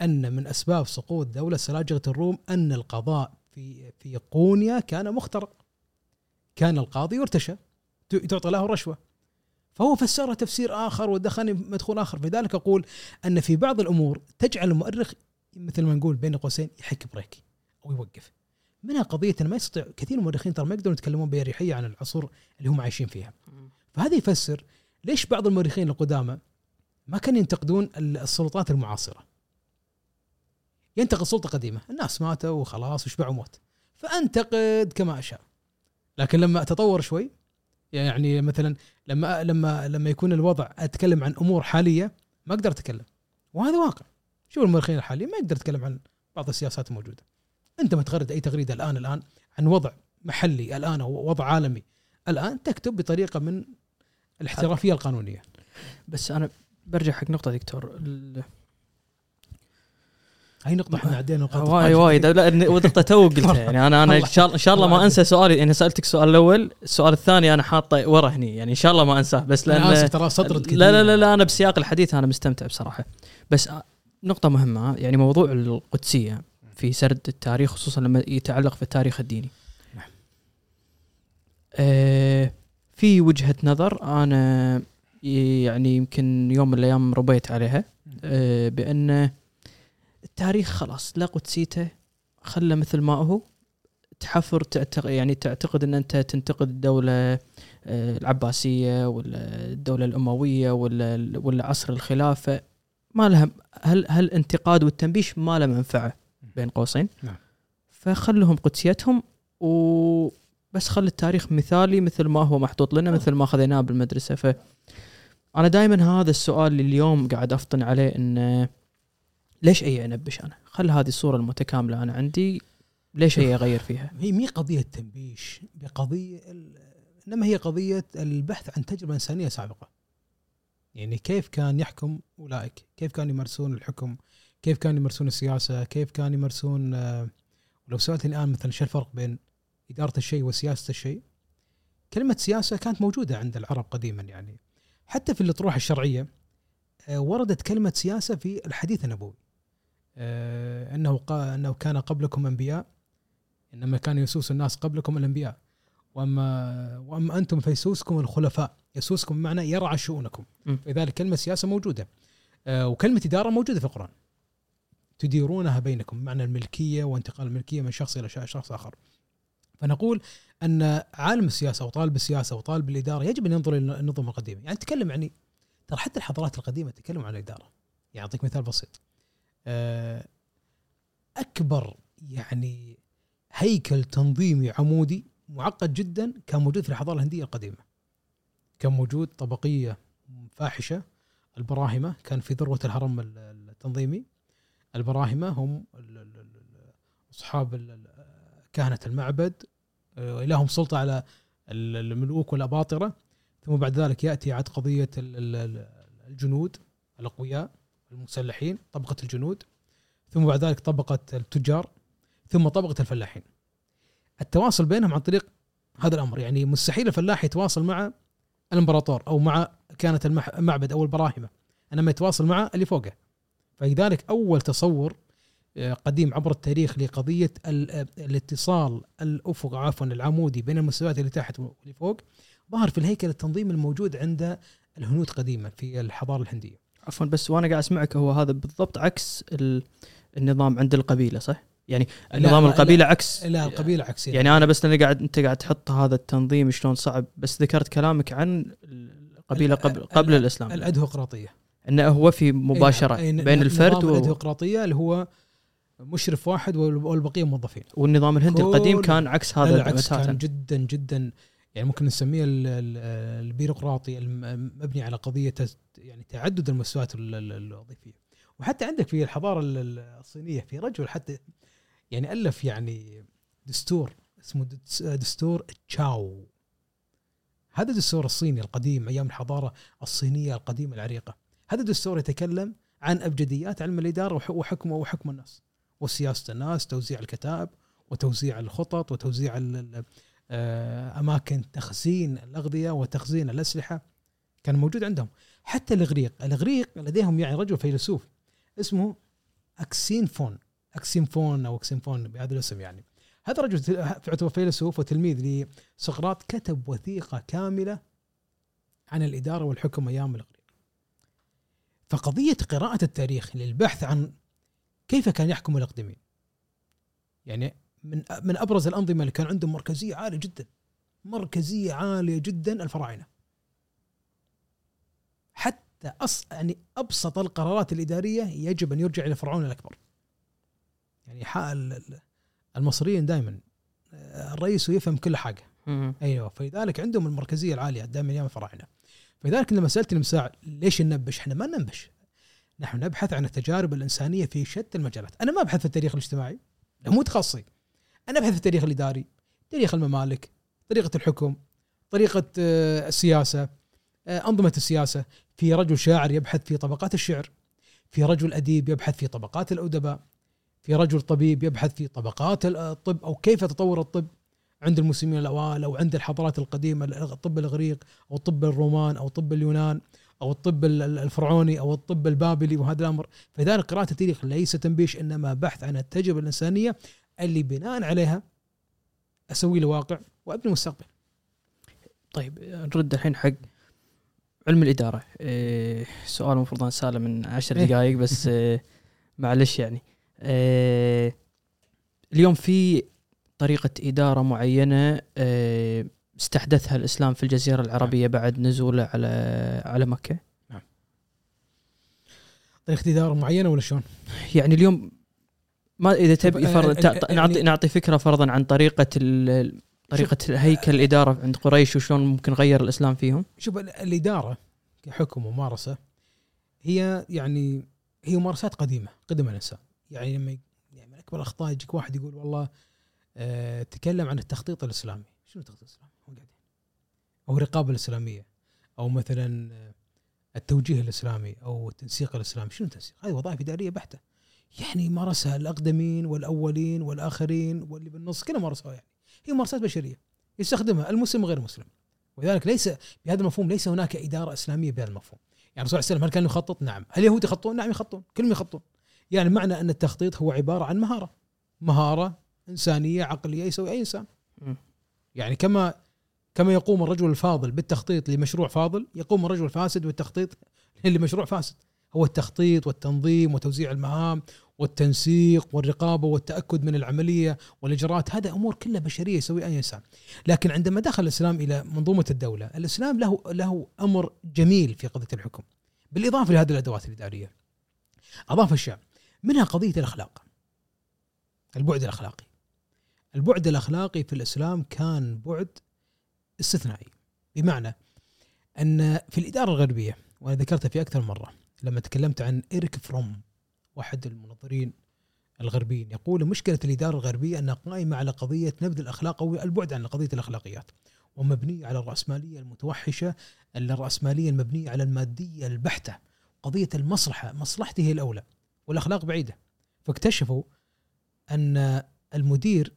أن من أسباب سقوط دولة سلاجقة الروم أن القضاء في في قونيا كان مخترق. كان القاضي يرتشى. تعطى له رشوة. فهو فسرها تفسير آخر ودخلني مدخول آخر. لذلك أقول أن في بعض الأمور تجعل المؤرخ مثل ما نقول بين قوسين يحك بريك أو يوقف. منها قضية انه ما يستطيع كثير من المؤرخين ترى ما يقدرون يتكلمون بأريحية عن العصور اللي هم عايشين فيها. فهذا يفسر ليش بعض المؤرخين القدامى ما كانوا ينتقدون السلطات المعاصرة. ينتقد سلطة قديمة. الناس ماتوا وخلاص وشبعوا موت. فأنتقد كما أشاء. لكن لما تطور شوي يعني مثلا لما لما لما يكون الوضع أتكلم عن أمور حالية ما أقدر أتكلم. وهذا واقع. شوف المؤرخين الحاليين ما يقدر يتكلم عن بعض السياسات الموجودة. أنت ما تغرد أي تغريدة الآن الآن عن وضع محلي الآن أو وضع عالمي. الآن تكتب بطريقة من الاحترافية القانونية. بس أنا برجع حق نقطة دكتور. هاي نقطة إحنا عدينا نقاط وايد وايد لا نقطة تو قلتها. [LAUGHS] يعني أنا أنا إن شاء إن شاء الله ما أنسى سؤالي يعني سألتك السؤال الأول السؤال الثاني أنا حاطه ورا هني. يعني إن شاء الله ما أنساه بس لأن ترى سطرت لا لا لا, لا أنا بسياق الحديث أنا مستمتع بصراحة. بس نقطة مهمة يعني موضوع القدسية في سرد التاريخ خصوصا لما يتعلق في التاريخ الديني. نعم. آه في وجهة نظر أنا يعني يمكن يوم من الأيام ربيت عليها. آه بأن التاريخ خلاص لا قدسيته خله مثل ما هو. تحفر تعتقد يعني تعتقد إن أنت تنتقد الدولة آه، العباسية ولا الدولة الأموية ولا ولا عصر الخلافة. ما لها هل هل الانتقاد والتنبيش ما له منفعة بين قوسين؟ نعم. فخلهم قدسيتهم وبس خلي التاريخ مثالي مثل ما هو محطوط لنا مثل ما خذيناه بالمدرسة. ف أنا دائما هذا السؤال اللي اليوم قاعد أفطن عليه انه ليش أي أنبش أنا؟ خل هذه الصورة المتكاملة أنا عندي ليش أي أغير فيها؟ [LAUGHS] هي مي قضية تنبيش بقضية إنما هي قضية البحث عن تجربة إنسانية سابقة. يعني كيف كان يحكم أولئك؟ كيف كانوا يمارسون الحكم؟ كيف كانوا يمارسون السياسة كيف كانوا يمارسون آه، لو سالتني الآن مثلا شو الفرق بين إدارة الشيء وسياسة الشيء كلمة سياسة كانت موجودة عند العرب قديما يعني حتى في الاطروحة الشرعية آه، وردت كلمة سياسة في الحديث النبوي آه، أنه قا- أنه كان قبلكم أنبياء إنما كان يسوس الناس قبلكم الأنبياء. واما وأما أنتم فيسوسكم الخلفاء. يسوسكم بمعنى يرعى شؤونكم. لذلك كلمة سياسة موجودة. آه، وكلمة إدارة موجودة في القرآن. تديرونها بينكم بمعنى الملكية وانتقال الملكية من شخص إلى شخص آخر. فنقول أن عالم السياسة وطالب السياسة وطالب الإدارة يجب أن ينظر إلى النظم القديمة. يعني تكلم يعني ترى حتى الحضارات القديمة تتكلم عن الإدارة. يعني اعطيك مثال بسيط. آه، أكبر يعني هيكل تنظيمي عمودي معقد جدا كان موجود في الحضاره الهندية القديمة. كان موجود طبقية فاحشة البراهمة كان في ذروة الهرم ال- التنظيمي. البراهمة هم أصحاب كهنة المعبد. آه، لهم سلطة على ال- الملوك والأباطرة. ثم بعد ذلك يأتي عاد قضية ال- ال- ال- الجنود الأقوياء. المسلحين طبقة الجنود ثم بعد ذلك طبقة التجار ثم طبقة الفلاحين. التواصل بينهم عن طريق هذا الأمر يعني مستحيل الفلاح يتواصل مع الإمبراطور أو مع المح- المعبد أو البراهمة. إنما يتواصل مع اللي فوقه. فلذلك أول تصور آه، قديم عبر التاريخ لقضية ال- آه، الاتصال الأفق عفوا العمودي بين المستويات اللي تحت واللي فوق ظهر في الهيكل التنظيمي الموجود عند الهنود قديما في الحضارة الهندية. عفوا بس وأنا قاعد أسمعك هو هذا بالضبط عكس ال... النظام عند القبيلة صح؟ يعني نظام لا، القبيلة عكس لا القبيلة عكسيه يعني أنا بس لاني قاعد أنت قاعد تحط هذا التنظيم شلون صعب بس ذكرت كلامك عن القبيلة قبل قبل ال- الإسلام الادهقراطيه إنه هو في مباشرة أي نعم. بين ن- الفرد و... الادهقراطيه اللي هو مشرف واحد وال- والبقية موظفين والنظام الهندي القديم كان عكس هذا العكس كان. جدا جدا يعني ممكن نسميه ال- ال- البيروقراطي المبني على قضية يعني تعدد المستويات ال- ال- الوظيفية. وحتى عندك في الحضارة ال- ال- الصينية في رجل حتى يعني ألف يعني دستور اسمه دس- دستور تشاو. هذا الدستور الصيني القديم أيام الحضارة الصينية القديمة العريقة. هذا الدستور يتكلم عن أبجديات علم الإدارة وح- وحكم الناس وسياسة الناس توزيع الكتائب وتوزيع الخطط وتوزيع أماكن تخزين الأغذية وتخزين الأسلحة كان موجود عندهم. حتى الإغريق الإغريق لديهم يعني رجل فيلسوف اسمه أكسينفون أكسينفون أو أكسينفون بهذا الاسم يعني. هذا رجل تل- يعتبر فيلسوف وتلميذ لسقراط كتب وثيقة كاملة عن الإدارة والحكم أيام الإغريق. فقضية قراءة التاريخ للبحث عن كيف كان يحكم الأقدمين. يعني من من أبرز الأنظمة اللي كان عندهم مركزية عالية جدا. مركزية عالية جدا الفراعنة. حتى أص يعني أبسط القرارات الإدارية يجب أن يرجع إلى فرعون الأكبر. يعني حال ال- المصريين دائما الرئيس يفهم كل حاجة. أيوه فلذلك عندهم المركزية العالية دائما أيام الفراعنة. فلذلك لما سألتني مساع ليش ننبش؟ إحنا ما ننبش. نحن نبحث عن التجارب الإنسانية في شتى المجالات، أنا ما أبحث في التاريخ الاجتماعي. لا مو تخصصي. أنا ابحث في التاريخ الإداري، تاريخ الممالك، طريقة الحكم، طريقة آه، السياسة، آه، أنظمة السياسة، في رجل شاعر يبحث في طبقات الشعر، في رجل أديب يبحث في طبقات الأدباء، في رجل طبيب يبحث في طبقات الطب أو كيف تطور الطب عند المسلمين الأوائل أو عند الحضارات القديمة الطب الاغريق أو طب الرومان أو طب اليونان أو الطب ال- ال- الفرعوني أو الطب البابلي وهذا الأمر. فلذلك قراءة التاريخ ليس تنبيش إنما بحث عن التجربة الإنسانية اللي بناء عليها أسوي له واقع وأبني مستقبل. طيب نرد الحين حق علم الإدارة. إيه سؤال المفروض انساله من عشر إيه. دقائق بس [LAUGHS] إيه معلش يعني. إيه اليوم في طريقة إدارة معينة إيه استحدثها الإسلام في الجزيرة العربية بعد نزوله على على مكة؟ طريقة إدارة معينة ولا شلون؟ يعني اليوم ما إذا تبي آه، فرض نعطي يعني- نعطي فكرة فرضا عن طريقة ال- طريقة هيكل الإدارة عند قريش وشلون ممكن غير الإسلام فيهم؟ شوف ال- الإدارة كحكم وممارسة هي يعني هي ممارسات قديمة قدم الانسان يعني لما يعني من أكبر الأخطاء يجيك واحد يقول والله آه تكلم عن التخطيط الإسلامي. شنو التخطيط الإسلامي؟ أو الرقابة الإسلامية أو مثلا آه، التوجيه الإسلامي أو التنسيق الإسلامي. شنو التنسيق؟ هذه وظائف إدارية بحتة. يعني مارسها الأقدمين والأولين والآخرين واللي بالنص كلها مارسوها يعني. هي ممارسات بشرية يستخدمها المسلم وغير المسلم. ولذلك ليس بهذا المفهوم ليس هناك إدارة إسلامية بهذا المفهوم. يعني الرسول صلى الله عليه وسلم هل كانوا يخطط؟ نعم. هل اليهود يخططون؟ نعم يخططون. كلهم يخططون. يعني معنى أن التخطيط هو عبارة عن مهارة. مهارة إنسانية عقلية يسوي أي إنسان. مم. يعني كما كما يقوم الرجل الفاضل بالتخطيط لمشروع فاضل يقوم الرجل الفاسد بالتخطيط لمشروع فاسد. هو التخطيط والتنظيم وتوزيع المهام والتنسيق والرقابة والتأكد من العملية والإجراءات. هذا أمور كلها بشرية يسويها أي إنسان. لكن عندما دخل الإسلام إلى منظومة الدولة الإسلام له له أمر جميل في قضية الحكم بالإضافة لهذه الأدوات الإدارية. أضاف اشياء منها قضية الأخلاق البعد الأخلاقي. البعد الأخلاقي في الإسلام كان بعد استثنائي. بمعنى أن في الإدارة الغربية وأنا ذكرتها في أكثر مرة لما تكلمت عن إيريك فروم واحد المنظرين الغربيين يقول مشكلة الإدارة الغربية أنها قائمة على قضية نبذ الأخلاق أو البعد عن قضية الأخلاقيات ومبنية على الرأسمالية المتوحشة الرأسمالية المبنية على المادية البحتة قضية المصلحة مصلحته هي الأولى والأخلاق بعيدة. فاكتشفوا أن المدير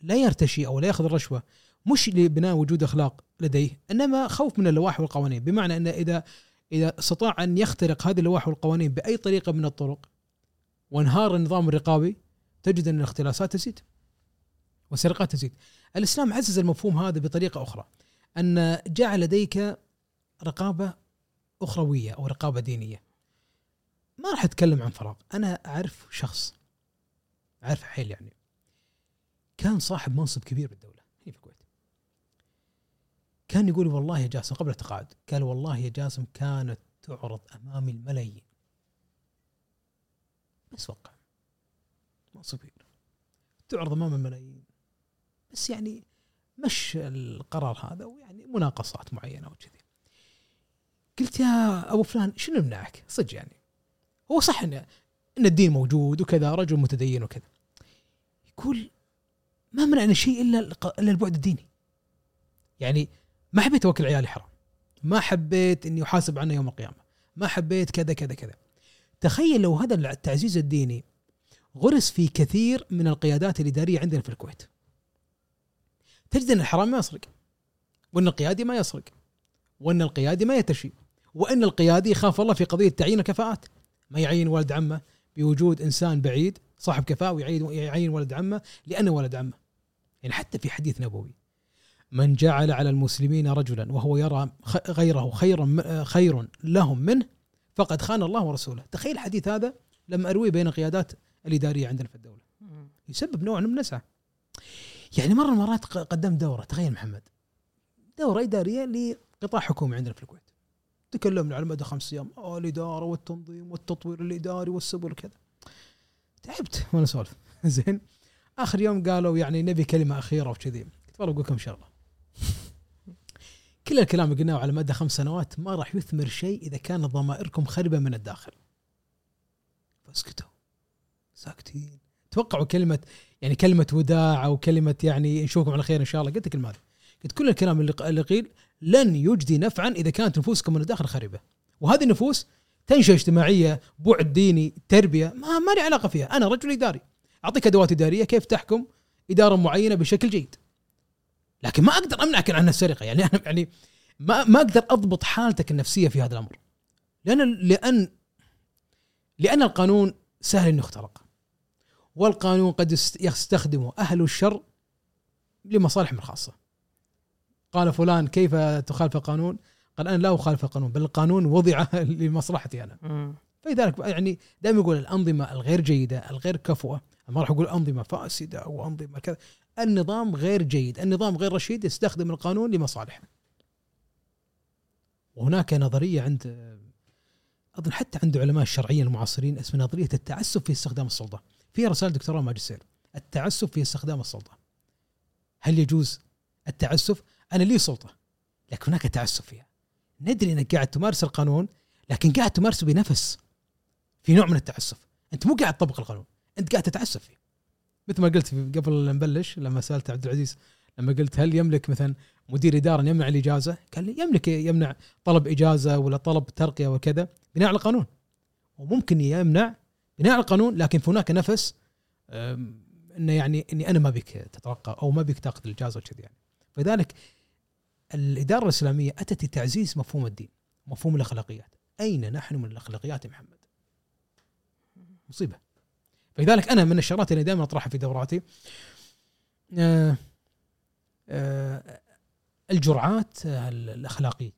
لا يرتشي أو لا يأخذ الرشوة مش لبناء وجود أخلاق لديه إنما خوف من اللوائح والقوانين. بمعنى أن إذا إذا استطاع أن يخترق هذه اللوائح والقوانين بأي طريقة من الطرق وانهار النظام الرقابي تجد أن الاختلاسات تزيد والسرقات تزيد. الإسلام عزز المفهوم هذا بطريقة أخرى أن جعل لديك رقابة أخروية أو رقابة دينية. ما راح أتكلم عن فراغ، أنا أعرف شخص أعرف حيل يعني كان صاحب منصب كبير بالدولة. كان يقول والله يا جاسم قبل التقاعد قال والله يا جاسم كانت تعرض امامي الملايين. بس وقع. ما صغير تعرض أمام الملايين. بس يعني مش القرار هذا ويعني مناقصات معينة وكذي. قلت يا أبو فلان شنو يمنعك صدق يعني. هو صح ان إن الدين موجود وكذا رجل متدين وكذا. يقول ما منعني شيء إلا إلا البعد الديني. يعني ما حبيت أوكل عيالي حرام. ما حبيت إني أحاسب عنه يوم القيامة. ما حبيت كذا كذا كذا. تخيل لو هذا التعزيز الديني غرس في كثير من القيادات الاداريه عندنا في الكويت. تجد إن الحرام ما يسرق وإن القيادي ما يسرق وإن القيادي ما يتشي وإن القيادي يخاف الله في قضية تعيين الكفاءات. ما يعين ولد عمه بوجود إنسان بعيد صاحب كفاءة ويعين يعين ولد عمه لأنه ولد عمه. يعني حتى في حديث نبوي من جعل على المسلمين رجلا وهو يرى غيره خيرا خير لهم منه فقد خان الله ورسوله. تخيل الحديث هذا لما ارويه بين القيادات الإدارية عندنا في الدولة. يسبب نوع من النزعه يعني مرة من المرات قدمت دورة. تخيل محمد. دورة إدارية لقطاع حكومي عندنا في الكويت. تكلمنا على مدى خمس أيام. آه الإدارة والتنظيم والتطوير الإداري والسبل وكذا. تعبت. وأنا اسولف [LAUGHS] زين. آخر يوم قالوا يعني نبي كلمة أخيرة وكذي. قلت والله بقول لكم شغله [LAUGHS] كل الكلام اللي قلناه على مدى خمس سنوات ما راح يثمر شيء إذا كانت ضمائركم خربة من الداخل. فاسكتوا. ساكتين. توقعوا كلمة يعني كلمة وداع أو كلمة يعني نشوفكم على خير إن شاء الله. قلت الكلمة هذه. قلت كل الكلام اللي قيل لن يجدي نفعا إذا كانت نفوسكم من الداخل خربة. وهذه النفوس تنشئه اجتماعية بعد ديني تربية ما ما لي علاقة فيها. أنا رجل إداري. أعطيك أدوات إدارية كيف تحكم إدارة معينة بشكل جيد. لكن ما أقدر أمنعك عن السرقة. يعني أنا يعني ما ما أقدر أضبط حالتك النفسية في هذا الأمر. لأن لأن لأن القانون سهل إنه يخترق. والقانون قد يستخدمه أهل الشر لمصالحهم الخاصة. قال فلان كيف تخالف القانون؟ قال أنا لا أخالف القانون بل القانون وضع [LAUGHS] لمصلحتي أنا. فلذلك يعني دائما يقول الأنظمة الغير جيدة الغير كفؤة. ما راح أقول أنظمة فاسدة أو انظمه كذا. النظام غير جيد النظام غير رشيد يستخدم القانون لمصالحه وهناك نظرية عند أظن حتى عند علماء الشرعية المعاصرين اسمها نظرية التعسف في استخدام السلطة. فيها رسالة دكتوراه ماجستير التعسف في استخدام السلطة. هل يجوز التعسف؟ أنا لي سلطة لكن هناك تعسف فيها. ندري أنك قاعد تمارس القانون لكن قاعد تمارسه بنفس في نوع من التعسف. أنت مو قاعد تطبق القانون أنت قاعد تتعسف فيه. مثل ما قلت قبل لا نبلش لما سألت عبد العزيز لما قلت هل يملك مثلا مدير إدارة يمنع الإجازة؟ قال لي يملك يمنع طلب إجازة ولا طلب ترقية وكذا بناء على القانون. وممكن يمنع بناء على القانون لكن في هناك نفس انه يعني إني أنا ما بيك تترقى أو ما بيك تأخذ الجائزه وكذا يعني. فلذلك الإدارة الإسلامية أتت لتعزيز مفهوم الدين مفهوم الأخلاقيات. أين نحن من الأخلاقيات يا محمد؟ مصيبة. فلذلك أنا من الشغلات اللي دائما أطرحها في دوراتي آه، آه، الجرعات الأخلاقية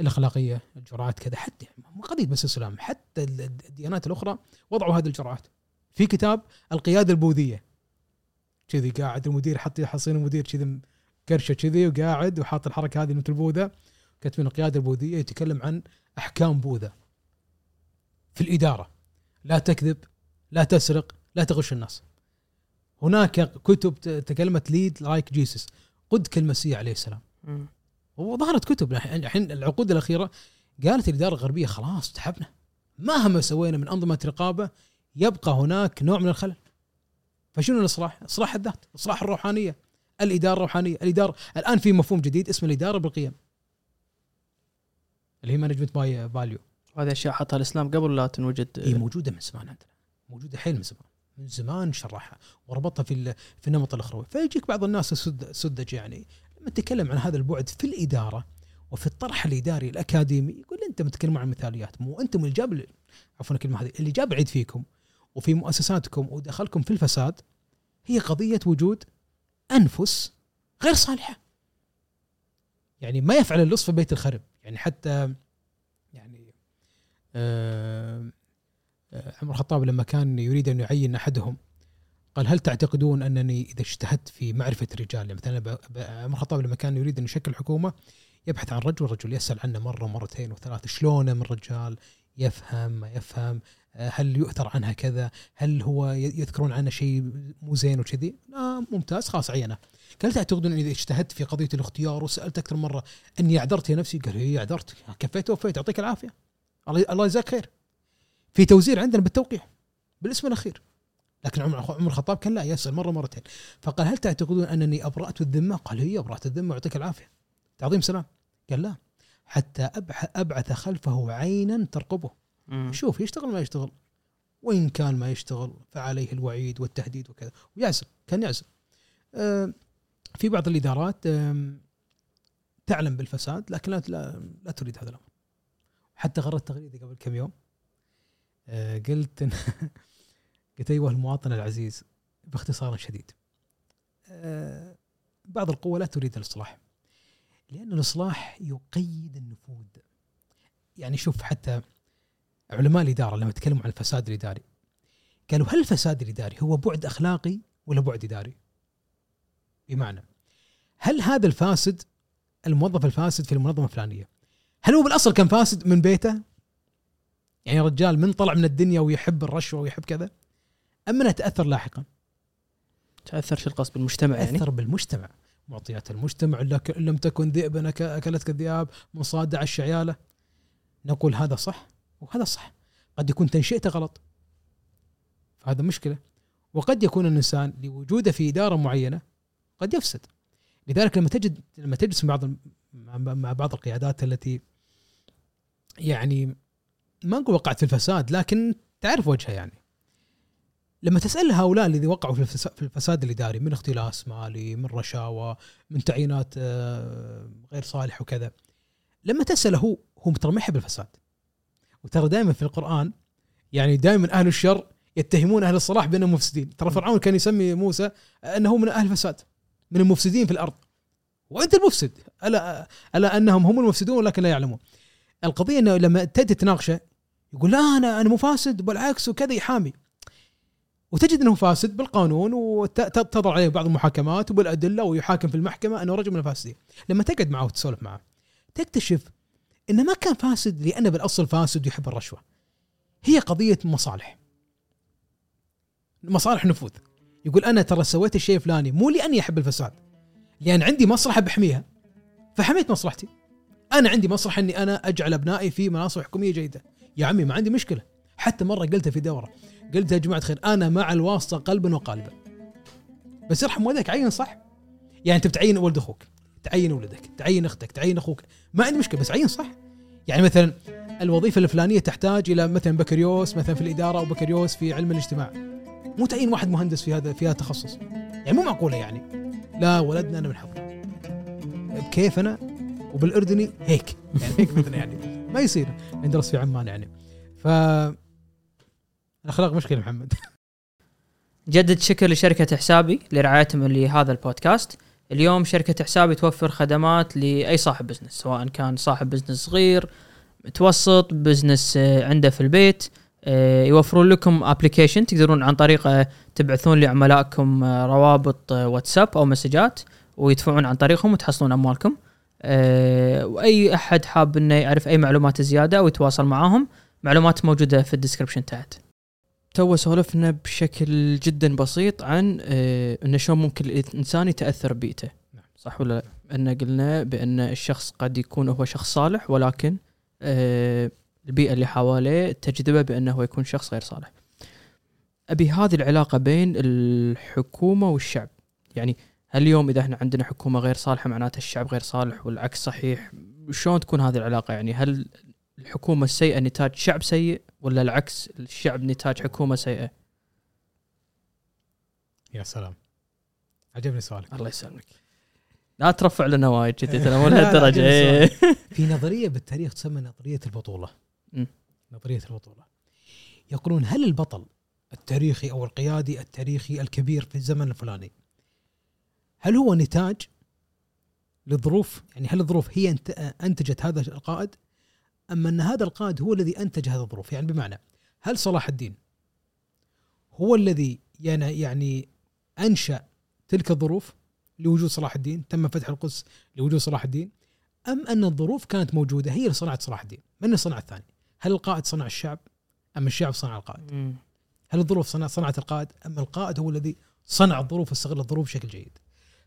الأخلاقية الجرعات كذا حتى مو قضيه بس الاسلام حتى الديانات الأخرى وضعوا هذه الجرعات. في كتاب القيادة البوذية كذي قاعد المدير حط حاصين المدير كذي كرشه كذي وقاعد وحاط الحركة هذه مثل البوذا كتب القيادة البوذية يتكلم عن أحكام بوذا في الإدارة. لا تكذب لا تسرق لا تغش الناس. هناك كتب تكلمت Lead Like Jesus قد كالمسيح عليه السلام. وظهرت كتب. الحين العقود الأخيرة قالت الإدارة الغربية خلاص تعبنا مهما سوينا من أنظمة رقابة يبقى هناك نوع من الخلل. فشنو الإصلاح؟ إصلاح الذات، إصلاح الروحانية، الإدارة الروحانية، الإدارة الآن في مفهوم جديد اسمه الإدارة بالقيم. اللي هي management by value، وهذه أشياء حطها الإسلام قبل لا تنوجد. هي موجودة من زمان عندنا، موجودة حيل من زمان، من زمان شرحها وربطها في في النمط الأخروي، فيجيك بعض الناس سذج يعني لما تتكلم عن هذا البعد في الإدارة وفي الطرح الإداري الأكاديمي يقول أنت متكلم عن مثاليات مو أنتم اللي جاب عفوا الكلمة هذه اللي جاب العيد فيكم وفي مؤسساتكم ودخلكم في الفساد هي قضية وجود أنفس غير صالحة. يعني ما يفعل اللص في بيت الخرب، يعني حتى يعني آه، عمر الخطاب لما كان يريد أن يعين أحدهم قال هل تعتقدون أنني إذا اجتهدت في معرفة الرجال يعني مثلا عمر الخطاب لما كان يريد أن يشكل حكومة يبحث عن رجل رجل يسأل عنه مرة مرتين وثلاث شلونه من رجال؟ يفهم ما يفهم؟ آه، هل يؤثر عنها كذا؟ هل هو يذكرون عنه شيء مو زين وكذي؟ لا ممتاز خلاص عينه. قال تعتقدون اني إذا اجتهدت في قضية الاختيار وسألت أكثر مرة أني اعذرت يا نفسي؟ قال هي اعذرت كفيت ووفيت يعطيك العافية. الله يجزاك خير. في توزير عندنا بالتوقيع بالاسم الأخير. لكن عمر عمر الخطاب كان لا يسأل مرة مرتين. فقال هل تعتقدون أنني أبرأت الذمة؟ قال هي أبرأت الذمة ويعطيك العافية. تعظيم سلام. قال لا. حتى أبعث خلفه عينا ترقبه. مم. شوف يشتغل ما يشتغل. وإن كان ما يشتغل فعليه الوعيد والتهديد وكذا. ويعزل كان يعزل آه، في بعض الإدارات آم، تعلم بالفساد لكن لا لا, لا تريد هذا الأمر. حتى غردت تغريدة قبل كم يوم. آه، قلت إن- [LAUGHS] قلت ايها المواطن العزيز باختصار شديد آه، بعض القوى لا تريد الإصلاح لأن الإصلاح يقيد النفوذ يعني شوف حتى علماء الإدارة لما تكلموا عن الفساد الإداري قالوا هل الفساد الإداري هو بعد أخلاقي ولا بعد إداري؟ بمعنى هل هذا الفاسد الموظف الفاسد في المنظمة الفلانية هل هو بالأصل كان فاسد من بيته؟ يعني رجال من طلع من الدنيا ويحب الرشوة ويحب كذا؟ أم إنه تأثر لاحقا؟ تاثر شو القصد بالمجتمع يعني؟ تأثر بالمجتمع. معطيات المجتمع لك لم تكن ذئبا أكلتك الذئاب مصادع الشعيالة. نقول هذا صح وهذا صح. قد يكون تنشئته غلط. فهذا مشكلة. وقد يكون الإنسان لوجوده في إدارة معينة قد يفسد. لذلك لما تجد لما تجلس مع بعض مع بعض القيادات التي يعني ما نقول وقعت في الفساد لكن تعرف وجهها يعني. لما تسأل هؤلاء الذي وقعوا في الفساد, في الفساد الاداري من اختلاس مالي من رشاوى من تعيينات آه، غير صالح وكذا لما تسأله هو هو ترى ما يحب الفساد وترى دائما في القرآن يعني دائما أهل الشر يتهمون أهل الصلاح بأنهم مفسدين. ترى فرعون كان يسمي موسى أنه من أهل الفساد من المفسدين في الأرض. وأنت المفسد. ألا ألا أنهم هم المفسدون ولكن لا يعلمون. القضية إنه لما تجي تناقشه يقول لا أنا أنا مو فاسد بالعكس وكذا يحامي. وتجد إنه فاسد بالقانون وتضع عليه بعض المحاكمات وبالأدلة ويحاكم في المحكمة إنه رجل من الفاسدين. لما تقعد معه وتسولف معه تكتشف إنه ما كان فاسد لأنه بالأصل فاسد ويحب الرشوة. هي قضية مصالح. مصالح نفوذ. يقول أنا ترى سويت الشيء الفلاني مو لأني أحب الفساد لأن عندي مصلحة بحميها. فحميت مصلحتي. أنا عندي مصلحة إني أنا أجعل أبنائي في مناصب حكومية جيدة. يا عمي ما عندي مشكلة. حتى مرة قلتها في دورة. قلت يا جماعة خير أنا مع الواسطة قلبا وقالبا بس ارحم والديك عين صح. يعني أنت بتعين ولد أخوك تعين ولدك تعين أختك تعين أخوك. ما عندي مشكلة بس عين صح. يعني مثلا الوظيفة الفلانية تحتاج إلى مثلا بكالوريوس مثلا في الإدارة أو بكالوريوس في علم الاجتماع. مو تعيين واحد مهندس في هذا في هذا التخصص يعني مو معقولة يعني. لا ولدنا أنا من حظنا بكيفنا وبالأردني هيك. يعني هيك مثلا يعني. ما يصير. ندرس في عمان يعني. ف الأخلاق مشكله محمد. جدد شكر لشركة حسابي لرعايتهم لهذا البودكاست. اليوم شركة حسابي توفر خدمات لأي صاحب business سواء كان صاحب business صغير متوسط business آه، عنده في البيت. آه، يوفرون لكم application تقدرون عن طريقه تبعثون لعملائكم آه، روابط واتساب أو مسجات ويدفعون عن طريقهم وتحصلون أموالكم. وأي أحد حاب إنه يعرف أي معلومات زيادة أو يتواصل معاهم معلومات موجودة في ال description تحت تو سولفنا بشكل جدا بسيط عن آه إنه شلون ممكن الإنسان يتأثر ببيئته نعم. صح ولا لا؟ إن قلنا بأن الشخص قد يكون هو شخص صالح ولكن آه البيئة اللي حواليه تجذبه بأنه هو يكون شخص غير صالح. أبي هذه العلاقة بين الحكومة والشعب، يعني هل اليوم إذا إحنا عندنا حكومة غير صالحة معناته الشعب غير صالح والعكس صحيح؟ شلون تكون هذه العلاقة يعني هل الحكومة السيئه نتاج شعب سيء ولا العكس الشعب نتاج حكومة سيئة؟ يا سلام عجبني سؤالك الله يسلمك لا ترفع لنا وايد جدي ترى مو [LAUGHS] لهالدرجة إيه. [LAUGHS] في نظرية بالتاريخ تسمى نظرية البطولة م. نظرية البطولة يقولون هل البطل التاريخي أو القيادي التاريخي الكبير في الزمن الفلاني هل هو نتاج للظروف يعني هل الظروف هي أنتجت هذا القائد؟ اما أن هذا القائد هو الذي أنتج هذه الظروف؟ يعني بمعنى هل صلاح الدين هو الذي يعني يعني أنشأ تلك الظروف لوجود صلاح الدين تم فتح القدس لوجود صلاح الدين أم أن الظروف كانت موجودة هي اللي صنعت صلاح الدين؟ من صنع الثاني هل القائد صنع الشعب أم الشعب صنع القائد؟ هل الظروف صنع صنعت القائد أم القائد هو الذي صنع الظروف واستغل الظروف بشكل جيد؟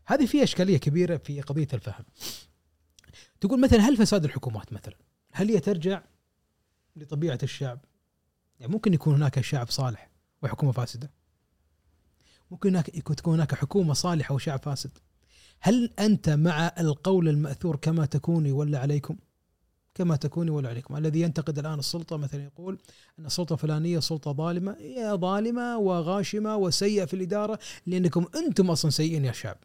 هذه فيها إشكالية كبيرة في قضية الفهم تقول مثلا هل فساد الحكومات مثلا هل هي ترجع لطبيعة الشعب؟ يعني ممكن يكون هناك شعب صالح وحكومة فاسدة. ممكن هناك تكون هناك حكومة صالحة وشعب فاسد. هل أنت مع القول المأثور كما تكوني ولا عليكم؟ كما تكوني ولا عليكم، الذي ينتقد الآن السلطة مثلا يقول أن السلطة الفلانية سلطة ظالمة، هي ظالمة وغاشمة وسيئة في الإدارة لأنكم أنتم أصلا سيئين يا شعب.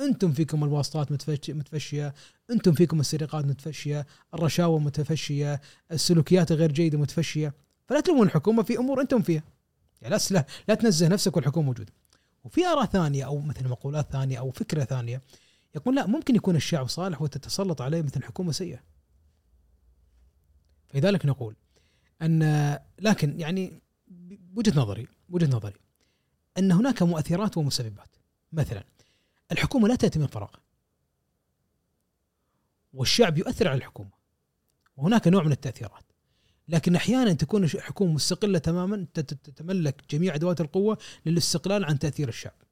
أنتم فيكم الواسطات متفشية أنتم فيكم السرقات متفشية الرشاوى متفشية السلوكيات غير جيدة متفشية. فلا تلومون الحكومة في أمور أنتم فيها. يعني لا لا تنزه نفسك والحكومة موجودة. وفي آراء ثانية أو مثل مقولات ثانية أو فكرة ثانية يقول لا ممكن يكون الشعب صالح وتتسلط عليه مثل حكومة سيئة. فلذلك نقول ان لكن يعني بوجهه نظري وجهة نظري أن هناك مؤثرات ومسببات. مثلا الحكومة لا تأتي من فراغ. والشعب يؤثر على الحكومة. وهناك نوع من التأثيرات. لكن أحيانا تكون الحكومة مستقلة تماما تتملك جميع أدوات القوة للاستقلال عن تأثير الشعب.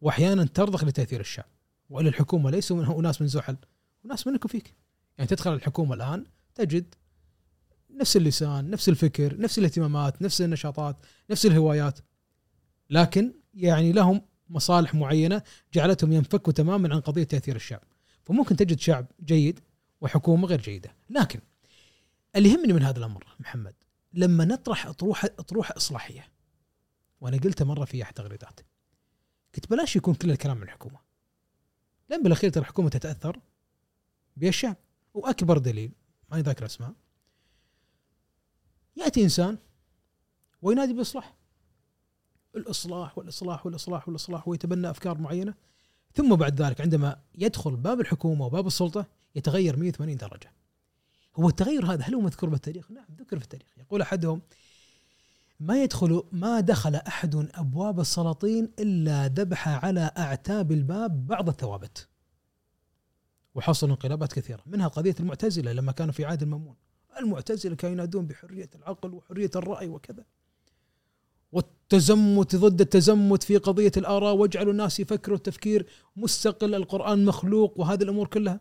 وأحيانا ترضخ لتأثير الشعب. والا الحكومة ليسوا من أناس من زحل. وناس منك وفيك. يعني تدخل الحكومة الآن تجد نفس اللسان نفس الفكر نفس الاهتمامات نفس النشاطات نفس الهوايات. لكن يعني لهم مصالح معينة جعلتهم ينفكوا تماما عن قضية تأثير الشعب. فممكن تجد شعب جيد وحكومة غير جيدة. لكن اللي يهمني من هذا الأمر محمد لما نطرح اطروحه أطروحة إصلاحية وأنا قلتها مرة في أحد التغريدات قلت بلاش يكون كل الكلام من الحكومة. لأن بالأخير ترى الحكومة تتأثر بالشعب وأكبر دليل ماني ذاكر أسماء يأتي إنسان وينادي بالاصلاح الإصلاح والإصلاح والإصلاح والإصلاح ويتبنى أفكار معينة ثم بعد ذلك عندما يدخل باب الحكومة وباب السلطة يتغير 180 درجة. هو التغير هذا هل هو مذكور بالتاريخ؟ نعم ذكر في التاريخ، يقول أحدهم ما يدخل ما دخل أحد أبواب السلاطين إلا ذبح على أعتاب الباب بعض الثوابت. وحصل انقلابات كثيرة، منها قضية المعتزلة لما كانوا في عهد المأمون. المعتزلة كانوا ينادون بحرية العقل وحرية الرأي وكذا. والتزمت ضد التزمت في قضية الآراء واجعلوا الناس يفكروا تفكير مستقل القرآن مخلوق وهذه الأمور كلها.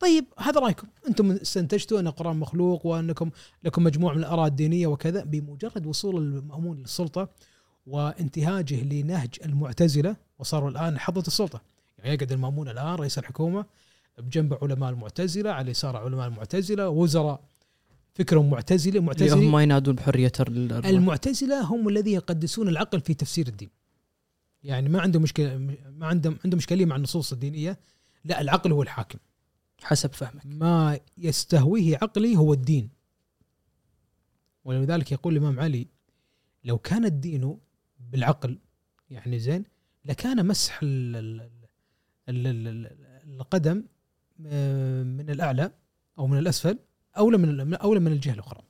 طيب هذا رأيكم، أنتم استنتجتوا أن القرآن مخلوق وأنكم لكم مجموعة من الأراء الدينية وكذا بمجرد وصول المأمون للسلطة وانتهاجه لنهج المعتزلة وصاروا الآن حظه السلطة. يعني يقعد المأمون الآن رئيس الحكومة بجنب علماء المعتزلة على يسار علماء المعتزلة وزراء فكرهم معتزلة معتزلة هم ما ينادون بحرية ال- المعتزلة هم الذين يقدسون العقل في تفسير الدين. يعني ما عندهم مشكلة ما عندهم عندهم اشكاليه مع النصوص الدينية. لا العقل هو الحاكم. حسب فهمك. ما يستهويه عقلي هو الدين. ولذلك يقول الإمام علي لو كان الدين بالعقل يعني زين لكان مسح ال- ال- ال- ال- ال- القدم آه، من الأعلى أو من الأسفل. أولى من أولى من الجهة الأخرى.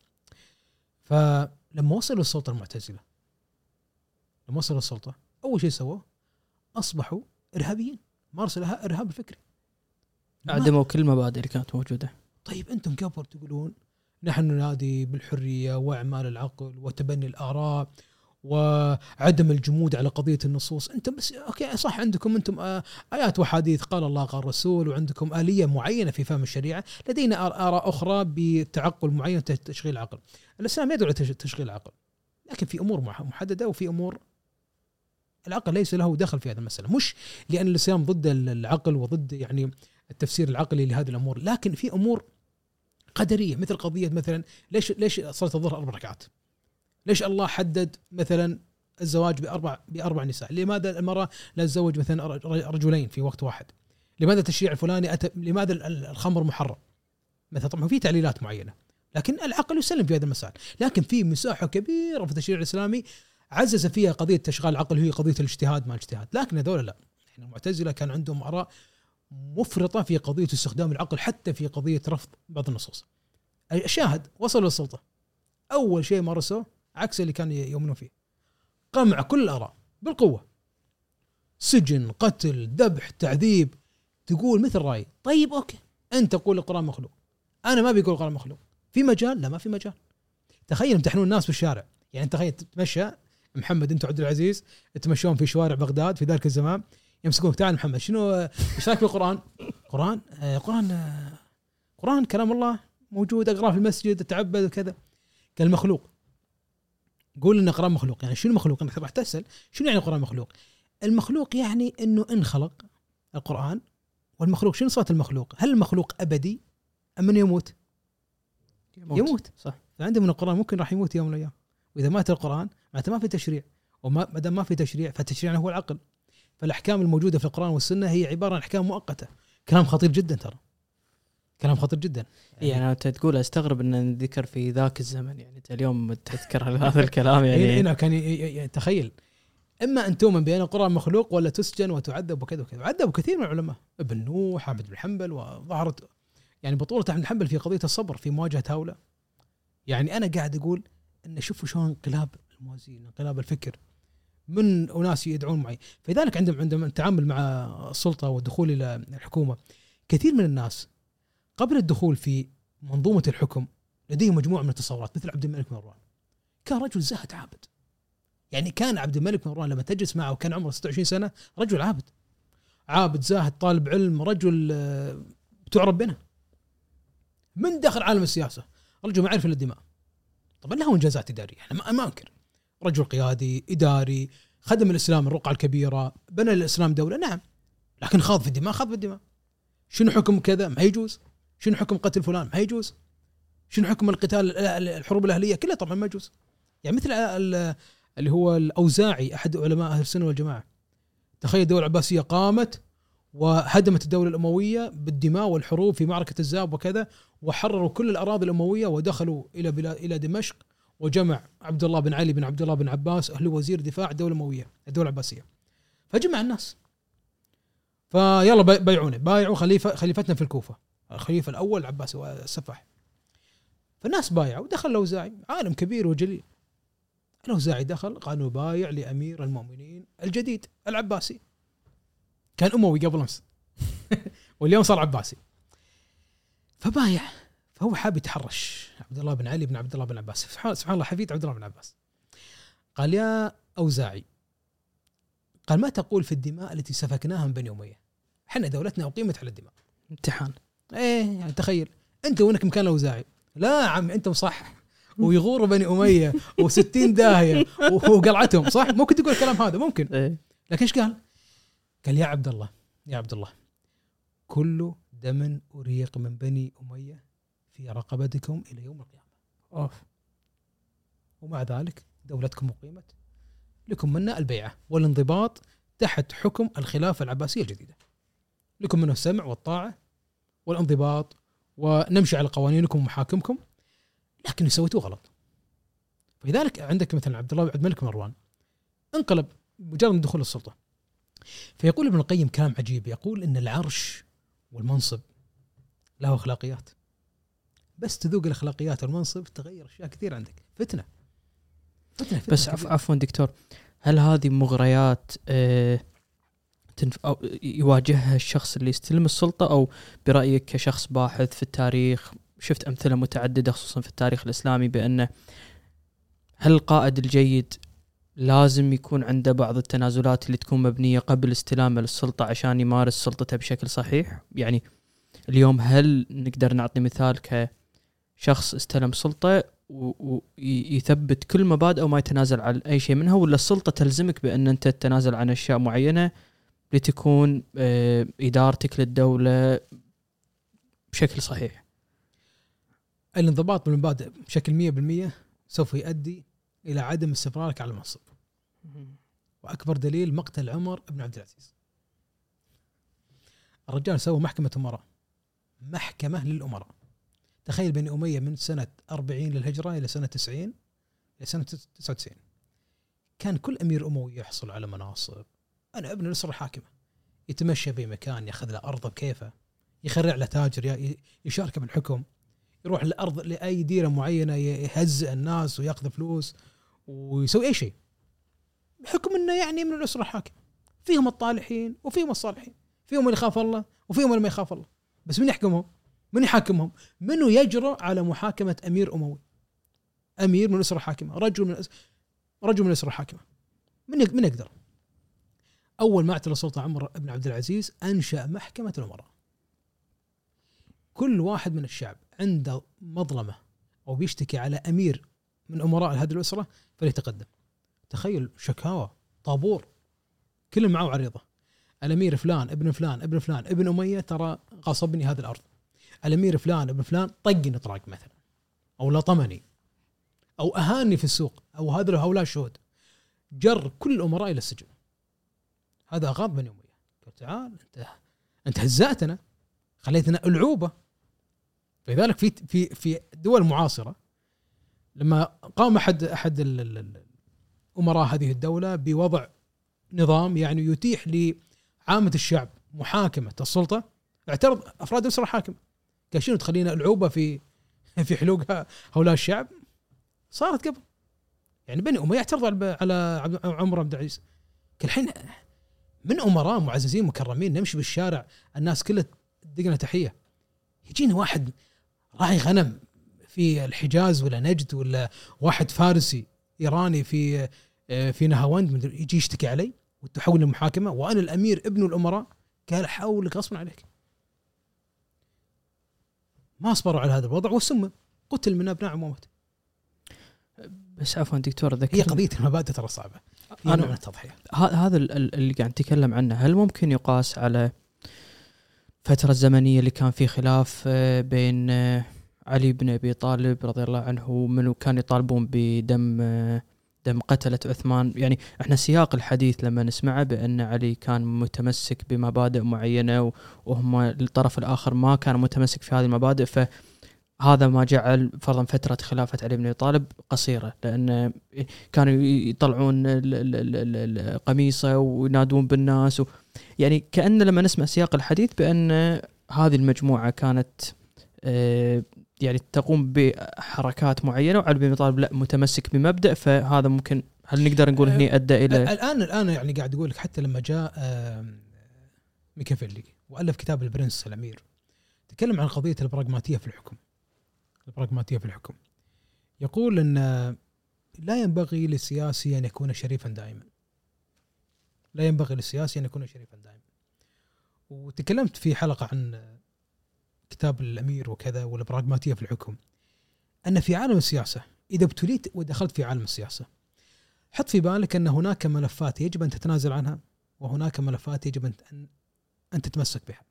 فلما وصلوا السلطة المعتزلة لما وصلوا السلطة أول شيء سووه أصبحوا إرهابيين. مارسوا لها إرهاب الفكري ما- أعدموا كل المبادئ اللي كانت موجودة. طيب أنتم قبل تقولون؟ نحن ننادي بالحرية وأعمال العقل وتبني الآراء. وعدم الجمود على قضية النصوص. أنتم بس أوكي صح عندكم أنتم آه، آيات وحديث قال الله قال الرسول وعندكم آلية معينة في فهم الشريعة لدينا آراء أخرى بتعقل معين تشغيل العقل الإسلام يدعو تشغيل العقل لكن في أمور مح- محددة وفي أمور العقل ليس له دخل في هذه المسألة. مش لأن الإسلام ضد العقل وضد يعني التفسير العقلي لهذه الأمور لكن في أمور قدرية مثل قضية مثلا ليش ليش صلاة الظهر أربع ركعات؟ ليش الله حدد مثلا الزواج باربع بأربع نساء؟ لماذا المرأة لا تتزوج مثلا رج- رجلين في وقت واحد؟ لماذا التشريع الفلاني أتى لماذا ال- ال- الخمر محرم؟ مثلا طبعا في تعليلات معينة لكن العقل يسلم في هذه المسائل، لكن في مساحة كبيرة في التشريع الإسلامي عزز فيها قضية تشغيل العقل هي قضية الاجتهاد ما الاجتهاد، لكن هذول لا يعني المعتزله كان عندهم آراء مفرطة في قضية استخدام العقل حتى في قضية رفض بعض النصوص. الشاهد وصلوا للسلطة. أول شيء مارسوه عكس اللي كانوا يؤمنون فيه. قمع كل الآراء بالقوة. سجن، قتل، ذبح، تعذيب تقول مثل راي، طيب أوكي أنت تقول القرآن مخلوق. أنا ما بيقول القرآن مخلوق. في مجال؟ لا ما في مجال. تخيل يمتحنون الناس في الشارع، يعني تخيل تتمشى محمد أنت عبد العزيز تمشون في شوارع بغداد في ذلك الزمان يمسكوك تعال محمد شنو إيش رأيك بالقران؟ قرآن آه قرآن آه قرآن كلام الله موجود اقراه في المسجد أتعبد وكذا قال مخلوق قول ان القران مخلوق يعني شنو مخلوق؟ إنك راح تسال شنو يعني القران مخلوق؟ المخلوق يعني إنه انخلق القرآن والمخلوق شنو صفة المخلوق؟ هل المخلوق أبدي أم إنه يموت؟ يموت. صح فعنده من القرآن ممكن راح يموت يوم من الأيام وإذا مات القرآن معناته ما في تشريع وما ما دام ما في تشريع فالتشريع هو العقل فالأحكام الموجودة في القرآن والسنة هي عبارة عن أحكام مؤقتة كلام خطير جدا ترى كلام خطير جدا. يعني أنت تقول أستغرب إن ذكر في ذاك الزمن يعني أنت اليوم تذكر [LAUGHS] هذا الكلام يعني يعني هنا كان ي- ي- ي- تخيل. إما أن تؤمن بأن القرآن مخلوق ولا تسجن وتعذب وكذا وكذا. عذبوا كثير من العلماء. ابن نوح احمد بن حنبل وظهرت يعني بطولة احمد بن حنبل في قضية الصبر في مواجهة هؤلاء. يعني أنا قاعد أقول إن شوفوا شلون انقلاب الموازين انقلاب الفكر. من أناس يدعون معي. فلذلك عندما عندما التعامل مع السلطة والدخول إلى الحكومة كثير من الناس قبل الدخول في منظومة الحكم لديهم مجموعة من التصورات مثل عبد الملك بن مروان. كان رجل زاهد عابد. يعني كان عبد الملك بن مروان لما تجلس معه وكان عمره 26 سنة رجل عابد. عابد زاهد طالب علم رجل آه، بتوع ربنا. من دخل عالم السياسة؟ رجل الا الدماء طبعا له إنجازات إدارية إحنا ما ما أنكر. رجل قيادي إداري خدم الإسلام الرقعة الكبيرة بنى الإسلام دولة نعم. لكن خاض في الدماء خاض في الدماء. شنو حكم كذا؟ ما يجوز. شنو حكم قتل فلان؟ ما يجوز. شنو حكم القتال الحروب الأهلية؟ كلها طبعا ما يجوز. يعني مثل ال- اللي هو الأوزاعي أحد علماء أهل السنة والجماعة. تخيل الدولة العباسية قامت وهدمت الدولة الأموية بالدماء والحروب في معركة الزاب وكذا وحرروا كل الأراضي الأموية ودخلوا إلى بلاد إلى دمشق وجمع عبد الله بن علي بن عبد الله بن عباس أهل وزير دفاع الدولة الأموية الدولة العباسية. فجمع الناس. فيلا بيعونه بايعوا خليفه خليفتنا في الكوفة. الخليفة الأول العباسي والسفاح فالناس بايعوا ودخل الاوزاعي عالم كبير وجليل. الاوزاعي دخل قال نبايع لأمير المؤمنين الجديد العباسي. كان أموي قبل أمس. [LAUGHS] واليوم صار عباسي. فبايع فهو حاب يتحرش. عبد الله بن علي بن عبد الله بن عباس. سبحان الله حفيد عبد الله بن عباس. قال يا أوزاعي قال ما تقول في الدماء التي سفكناها من بني أمية؟ إحنا دولتنا أقيمت على الدماء. امتحان. إيه يعني تخيل. أنت وينك مكان الأوزاعي؟ لا عم أنت مصح ويغوروا بني أمية و60 داهية وقلعتهم صح؟ ممكن تقول الكلام هذا ممكن. إيه. لكن إيش قال؟ قال يا عبد الله يا عبد الله كل دم أريق من بني أمية في رقبتكم إلى يوم القيامة. أوف. ومع ذلك دولتكم أقيمت لكم منا البيعة والانضباط تحت حكم الخلافة العباسية الجديدة. لكم منه السمع والطاعة والانضباط ونمشي على قوانينكم ومحاكمكم لكن سويتوه غلط. فلذلك عندك مثلا عبد الله عبد الملك مروان انقلب مجرد من دخول السلطة. فيقول ابن القيم كلام عجيب يقول إن العرش والمنصب له أخلاقيات. بس تذوق الأخلاقيات والمنصب تغير أشياء كثير عندك. فتنة. فتنة, فتنة بس عف عفوا دكتور هل هذه مغريات آه تنف... أو يواجهها الشخص اللي يستلم السلطة أو برأيك كشخص باحث في التاريخ شفت أمثلة متعددة خصوصا في التاريخ الإسلامي بأنه هل القائد الجيد لازم يكون عنده بعض التنازلات اللي تكون مبنية قبل استلامه للسلطة عشان يمارس سلطته بشكل صحيح؟ يعني اليوم هل نقدر نعطي مثال كشخص استلم سلطة ويثبت كل مبادئه وما يتنازل عن أي شيء منها ولا السلطة تلزمك بأن أنت تتنازل عن أشياء معينة لتكون آه، إدارتك للدولة بشكل صحيح. الانضباط بالمبادئ بشكل 100% سوف يؤدي إلى عدم استمرارك على المنصب. وأكبر دليل مقتل عمر بن عبد العزيز. الرجال سوى محكمة أمراء. محكمة للأمراء. تخيل بني أمية من سنة 40 للهجرة إلى سنة 90 إلى سنة 99 كان كل أمير أموي يحصل على مناصب أنا ابن الاسره الحاكمة يتمشى بمكان ياخذ له أرضه بكيفه يخرع له تاجر يشارك بالحكم يروح الأرض لأي ديرة معينة يهزئ الناس ويأخذ فلوس ويسوي أي شيء بحكم إنه يعني من الاسره الحاكمه فيهم الطالحين وفيهم الصالحين فيهم اللي يخاف الله وفيهم اللي ما يخاف الله بس من يحكمهم؟ من يحاكمهم؟ منو يجرؤ على محاكمة أمير أموي؟ أمير من الاسره الحاكمة، رجل من رجل من الاسره الحاكمة. من من يقدر؟ أول ما أعتلى السلطه عمر بن عبد العزيز أنشأ محكمة الأمراء. كل واحد من الشعب عنده مظلمة أو بيشتكي على أمير من أمراء هذه الأسرة فليتقدم. تخيل شكاوى طابور كل معه عريضة الأمير فلان ابن فلان ابن فلان ابن أمية ترى غصبني هذه الأرض الأمير فلان ابن فلان طقني طراق مثلا أو لطمني أو أهاني في السوق أو هذا هؤلاء الشهود جر كل الأمراء إلى السجن هذا اغاض بني اميه قال تعال انت انت هزأتنا خليتنا ألعوبة. فلذلك في في في دول معاصرة لما قام أحد أحد أمراء هذه الدولة بوضع نظام يعني يتيح لعامة الشعب محاكمة السلطة اعترض أفراد الاسره الحاكمه قال شنو تخلينا ألعوبة في في حلوق هؤلاء الشعب؟ صارت قبل. يعني بني أمية يعترضوا على عمر بن العزيز. الحين من أمراء معززين مكرمين نمشي بالشارع الناس كلها تدقنا تحية. يجينا واحد راعي غنم في الحجاز ولا نجد ولا واحد فارسي إيراني في في نهاوند يجي يشتكي علي وتحول المحاكمه وأنا الأمير ابن الأمراء قال حولك غصبا عليك. ما صبروا على هذا الوضع وسمى قتل من أبناء عمومته بس عفوا دكتور ذكر هي قضية المبادئ ترى صعبة. أنا من التضحية. هذا اللي قاعد نتكلم عنه. هل ممكن يقاس على الفترة الزمنيه اللي كان في خلاف آه، بين آه، علي بن أبي طالب رضي الله عنه ومنو كان يطالبون بدم آه، دم قتلة عثمان؟ يعني إحنا سياق الحديث لما نسمعه بأن علي كان متمسك بمبادئ معينة وهم الطرف الآخر ما كان متمسك في هذه المبادئ فهذا ما جعل فرضا فترة خلافة علي بن أبي طالب قصيرة لأن كانوا يطلعون قميصه وينادون بالناس و يعني كأن لما نسمع سياق الحديث بأن هذه المجموعة كانت آه، يعني تقوم بحركات معينة وعلي بن طالب لا متمسك بمبدأ فهذا ممكن هل نقدر نقول هني أدى إلى الآن الآن يعني قاعد أقول لك حتى لما جاء ميكافيلي والف كتاب ال Prince الأمير تكلم عن قضية البراغماتية في الحكم. البراغماتية في الحكم. يقول إن لا ينبغي للسياسي أن يكون شريفا دائما. لا ينبغي للسياسي أن يكون شريفا دائما. وتكلمت في حلقة عن كتاب الأمير وكذا والبراغماتية في الحكم أن في عالم السياسة إذا ابتليت ودخلت في عالم السياسة حط في بالك أن هناك ملفات يجب أن تتنازل عنها وهناك ملفات يجب أن أن تتمسك بها.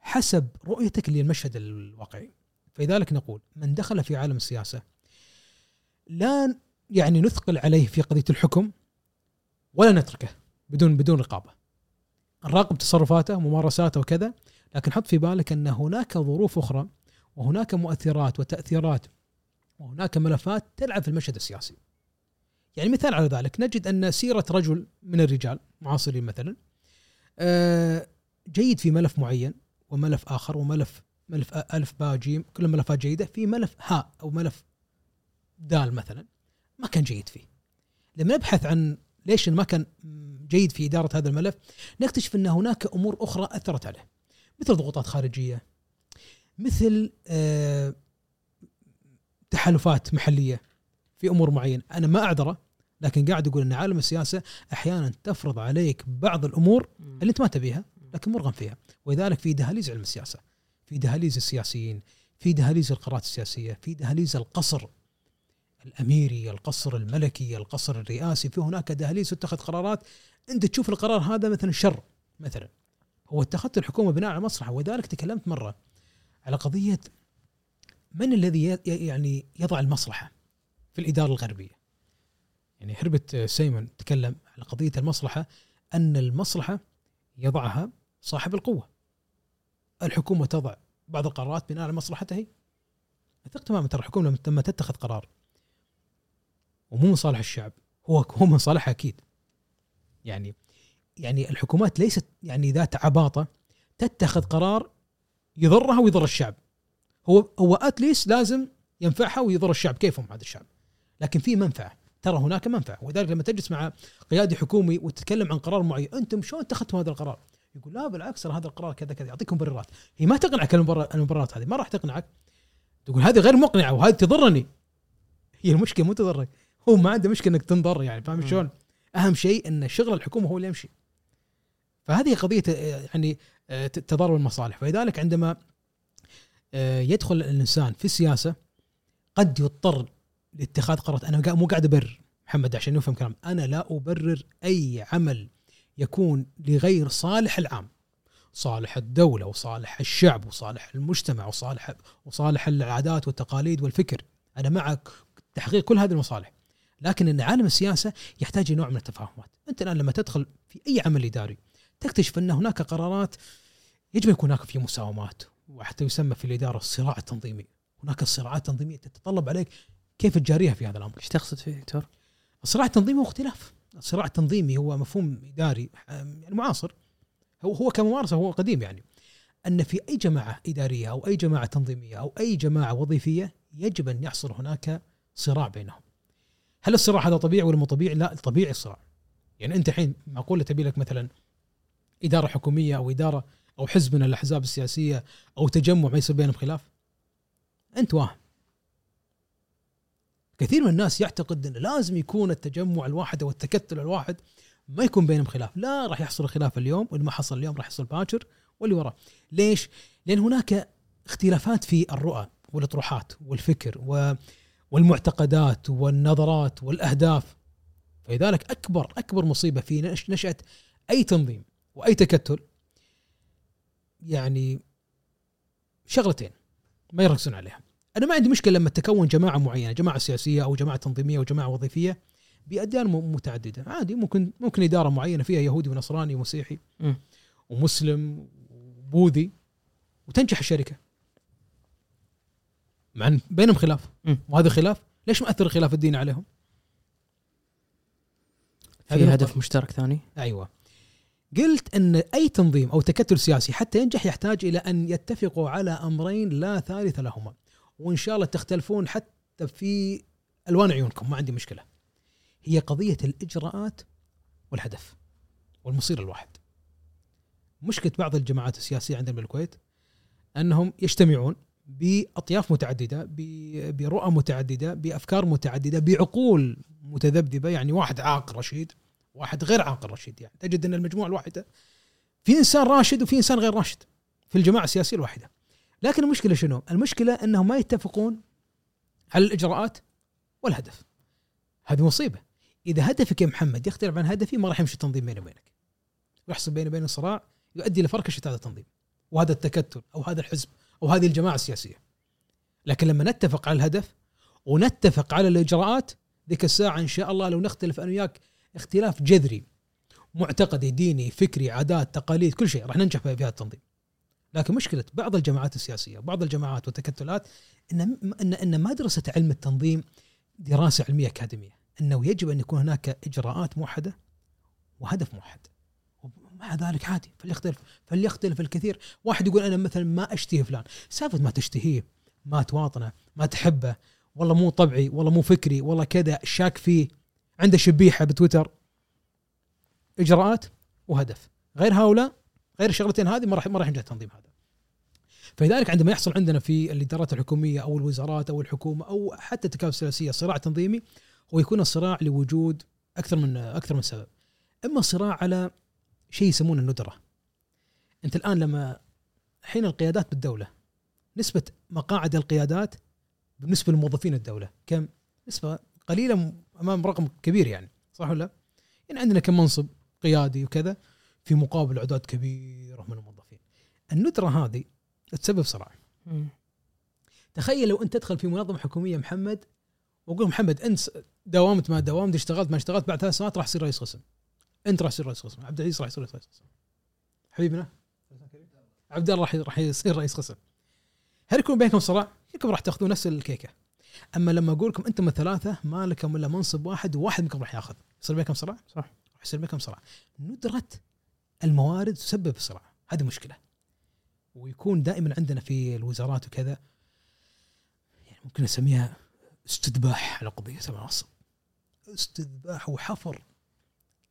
حسب رؤيتك للمشهد الواقعي. فلذلك نقول من دخل في عالم السياسة لا يعني نثقل عليه في قضية الحكم ولا نتركه بدون بدون رقابة. نراقب تصرفاته وممارساته وكذا لكن حط في بالك أن هناك ظروف أخرى وهناك مؤثرات وتأثيرات وهناك ملفات تلعب في المشهد السياسي. يعني مثال على ذلك نجد أن سيرة رجل من الرجال معاصرين مثلا آه، جيد في ملف معين وملف آخر وملف ملف ألف باء جيم كل ملفات جيدة. في ملف هاء أو ملف دال مثلا ما كان جيد فيه. لما نبحث عن ليش ما كان جيد في إدارة هذا الملف نكتشف أن هناك أمور أخرى أثرت عليه مثل ضغوطات خارجية مثل آه، تحالفات محلية في أمور معينة. أنا ما أعذره لكن قاعد يقول أن عالم السياسة أحيانا تفرض عليك بعض الأمور اللي أنت ما تبيها لكن مرغم فيها. ولذلك في دهاليز علم السياسة. في دهاليز السياسيين في دهاليز القرارات السياسية في دهاليز القصر الأميري القصر الملكي القصر الرئاسي في هناك دهاليز تتخذ قرارات. أنت تشوف القرار هذا مثلا شر مثلا. هو اتخذت الحكومة بناء على مصلحة ولذلك تكلمت مرة على قضية من الذي يعني يضع المصلحة في الإدارة الغربية. يعني هربت سيمون تكلم على قضية المصلحة أن المصلحة يضعها صاحب القوة. الحكومة تضع بعض القرارات بناء على مصلحتها هي. أثق تماما ترى الحكومة لما تتخذ قرار ومو من صالح الشعب هو هو من صالحها أكيد. يعني يعني الحكومات ليست يعني ذات عباطة تتخذ قرار يضرها ويضر الشعب. هو هو اتليس لازم ينفعها ويضر الشعب كيفهم هذا الشعب؟ لكن في منفعة ترى هناك منفعة. ولذلك لما تجلس مع قيادي حكومي وتتكلم عن قرار معين أنتم شلون اتخذتم هذا القرار؟ يقول لا بالعكس هذا القرار كذا كذا. يعطيكم مبررات. هي ما تقنعك المبررات هذه ما راح تقنعك. تقول هذه غير مقنعة وهذه تضرني. هي المشكلة مو تضرك. هو ما عنده مشكلة إنك تنضر يعني فاهم شلون؟ أهم شيء إن شغل الحكومة هو اللي يمشي. فهذه قضية يعني تضارب المصالح. فلذلك عندما آه، يدخل الإنسان في السياسة قد يضطر لاتخاذ قرارات. أنا مو قاعد أبرر محمد عشان يفهم كلام. أنا لا أبرر أي عمل. يكون لغير صالح العام. صالح الدولة وصالح الشعب وصالح المجتمع وصالح وصالح العادات والتقاليد والفكر. أنا معك تحقيق كل هذه المصالح. لكن إن عالم السياسة يحتاج نوع من التفاهمات، أنت الآن لما تدخل في أي عمل إداري تكتشف أن هناك قرارات يجب يكون هناك في مساومات وحتى يسمى في الإدارة الصراع التنظيمي، هناك صراعات تنظيمية تتطلب عليك كيف تجاريها في هذا الأمر. إيش تقصد فيه دكتور؟ الصراع التنظيمي هو اختلاف، الصراع التنظيمي هو مفهوم إداري يعني معاصر هو هو كممارسة هو قديم يعني أن في أي جماعة إدارية أو أي جماعة تنظيمية أو أي جماعة وظيفية يجب أن يحصل هناك صراع بينهم. هل الصراع هذا طبيعي ولا مو طبيعي؟ لا طبيعي الصراع. يعني أنت الحين معقوله تبي لك مثلا إدارة حكومية أو إدارة أو حزب من الأحزاب السياسية أو تجمع ما يصير بينهم خلاف؟ أنت واهم. كثير من الناس يعتقد انه لازم يكون التجمع الواحد أو التكتل الواحد ما يكون بينهم خلاف، لا راح يحصل خلاف اليوم واللي ما حصل اليوم راح يحصل باكر واللي وراه. ليش؟ لأن هناك اختلافات في الرؤى والاطروحات والفكر و والمعتقدات والنظرات والأهداف فلذلك أكبر أكبر مصيبة في نشأة أي تنظيم وأي تكتل يعني شغلتين ما يركزون عليها أنا ما عندي مشكلة لما تكون جماعة معينة جماعة سياسية أو جماعة تنظيمية أو جماعة وظيفية بأديان متعددة. عادي ممكن ممكن إدارة معينة فيها يهودي ونصراني ومسيحي ومسلم وبوذي وتنجح الشركة. مع بينهم خلاف. وهذا خلاف ليش ما أثر الخلاف الديني عليهم؟ في هدف مشترك ثاني؟ أيوه. قلت أن أي تنظيم أو تكتل سياسي حتى ينجح يحتاج إلى أن يتفقوا على أمرين لا ثالث لهما. وإن شاء الله تختلفون حتى في ألوان عيونكم ما عندي مشكلة. هي قضية الإجراءات والهدف والمصير الواحد. مشكلة بعض الجماعات السياسية عندنا بالكويت أنهم يجتمعون بأطياف متعددة برؤى متعددة بأفكار متعددة بعقول متذبذبة يعني واحد عاقل رشيد واحد غير عاقل رشيد يعني. تجد أن المجموعة الواحدة في إنسان راشد وفي إنسان غير راشد في الجماعة السياسية الواحدة. لكن المشكلة شنو؟ المشكلة إنهم ما يتفقون على الإجراءات والهدف. هذه مصيبة. إذا هدفك يا محمد يختلف عن هدفي ما راح يمشي التنظيم بيني وبينك. ويحصل بيني وبين صراع يؤدي لفركشه هذا التنظيم وهذا التكتل أو هذا الحزب أو هذه الجماعة السياسية. لكن لما نتفق على الهدف ونتفق على الإجراءات ذيك الساعة إن شاء الله لو نختلف أنا وياك اختلاف جذري معتقدي ديني فكري عادات تقاليد كل شيء راح ننجح في هذا التنظيم. لكن مشكلة بعض الجماعات السياسية وبعض الجماعات والتكتلات إن ان إن ما درست علم التنظيم دراسة علمية أكاديمية. إنه يجب أن يكون هناك إجراءات موحدة وهدف موحد. ومع ذلك عادي فليختلف فليختلف الكثير. واحد يقول أنا مثلا ما أشتهي فلان. سالفة ما تشتهيه ما تواطنه ما تحبه والله مو طبعي والله مو فكري والله كذا شاك فيه عنده شبيحة بتويتر. إجراءات وهدف. غير هؤلاء غير الشغلتين هذه ما راح ما راح ينجح التنظيم هذا. فلذلك عندما يحصل عندنا في الادارات الحكومية أو الوزارات أو الحكومة أو حتى التكاتف السياسية صراع تنظيمي هو يكون الصراع لوجود أكثر من أكثر من سبب. إما صراع على شيء يسمونه الندرة. أنت الآن لما حين القيادات بالدولة نسبة مقاعد القيادات بالنسبة لموظفين الدولة كم؟ نسبة قليلة أمام رقم كبير يعني صح ولا يعني عندنا كم منصب قيادي وكذا في مقابل أعداد كبيرة من الموظفين. الندرة هذه تسبب صراع. تخيل لو انت تدخل في منظمة حكومية محمد واقول محمد انت داومت ما داومت اشتغلت ما اشتغلت بعد ثلاث سنوات راح تصير رئيس قسم. انت راح تصير رئيس قسم. عبد العزيز راح يصير رئيس قسم. حبيبنا؟ عبد الله راح راح يصير رئيس قسم. هل يكون بينكم صراع؟ يمكن راح تاخذون نفس الكيكة. أما لما أقول لكم أنتم الثلاثة ما لكم إلا منصب واحد وواحد منكم راح ياخذ. يصير بينكم صراع؟ صح. راح يصير بينكم صراع. ندرة الموارد تسبب صراع. هذه مشكلة. ويكون دائما عندنا في الوزارات وكذا يعني ممكن نسميها استذباح على قضية المناصب استذباح وحفر.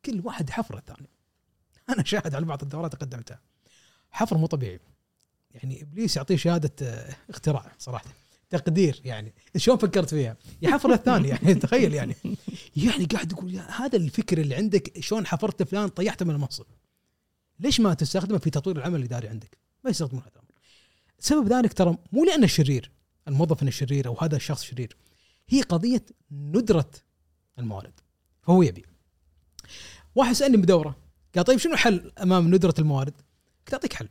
كل واحد حفر الثاني. [LAUGHS] أنا شاهد على بعض الدورات قدمتها. حفر مو طبيعي. يعني إبليس يعطيه شهادة آه، اختراع صراحة. تقدير يعني. شلون فكرت فيها؟ يحفر الثاني يعني [LAUGHS] تخيل يعني. يعني قاعد يقول هذا الفكر اللي عندك شلون حفرت فلان طيحته من المنصب. ليش ما تستخدمه في تطوير العمل الإداري عندك؟ ما يستخدمون هذا الأمر. سبب ذلك ترى مو لأنه شرير الموظف انه شرير أو هذا الشخص شرير هي قضية ندرة الموارد. فهو يبي. واحد سالني بدوره قال طيب شنو الحل أمام ندرة الموارد؟ قلت أعطيك حل.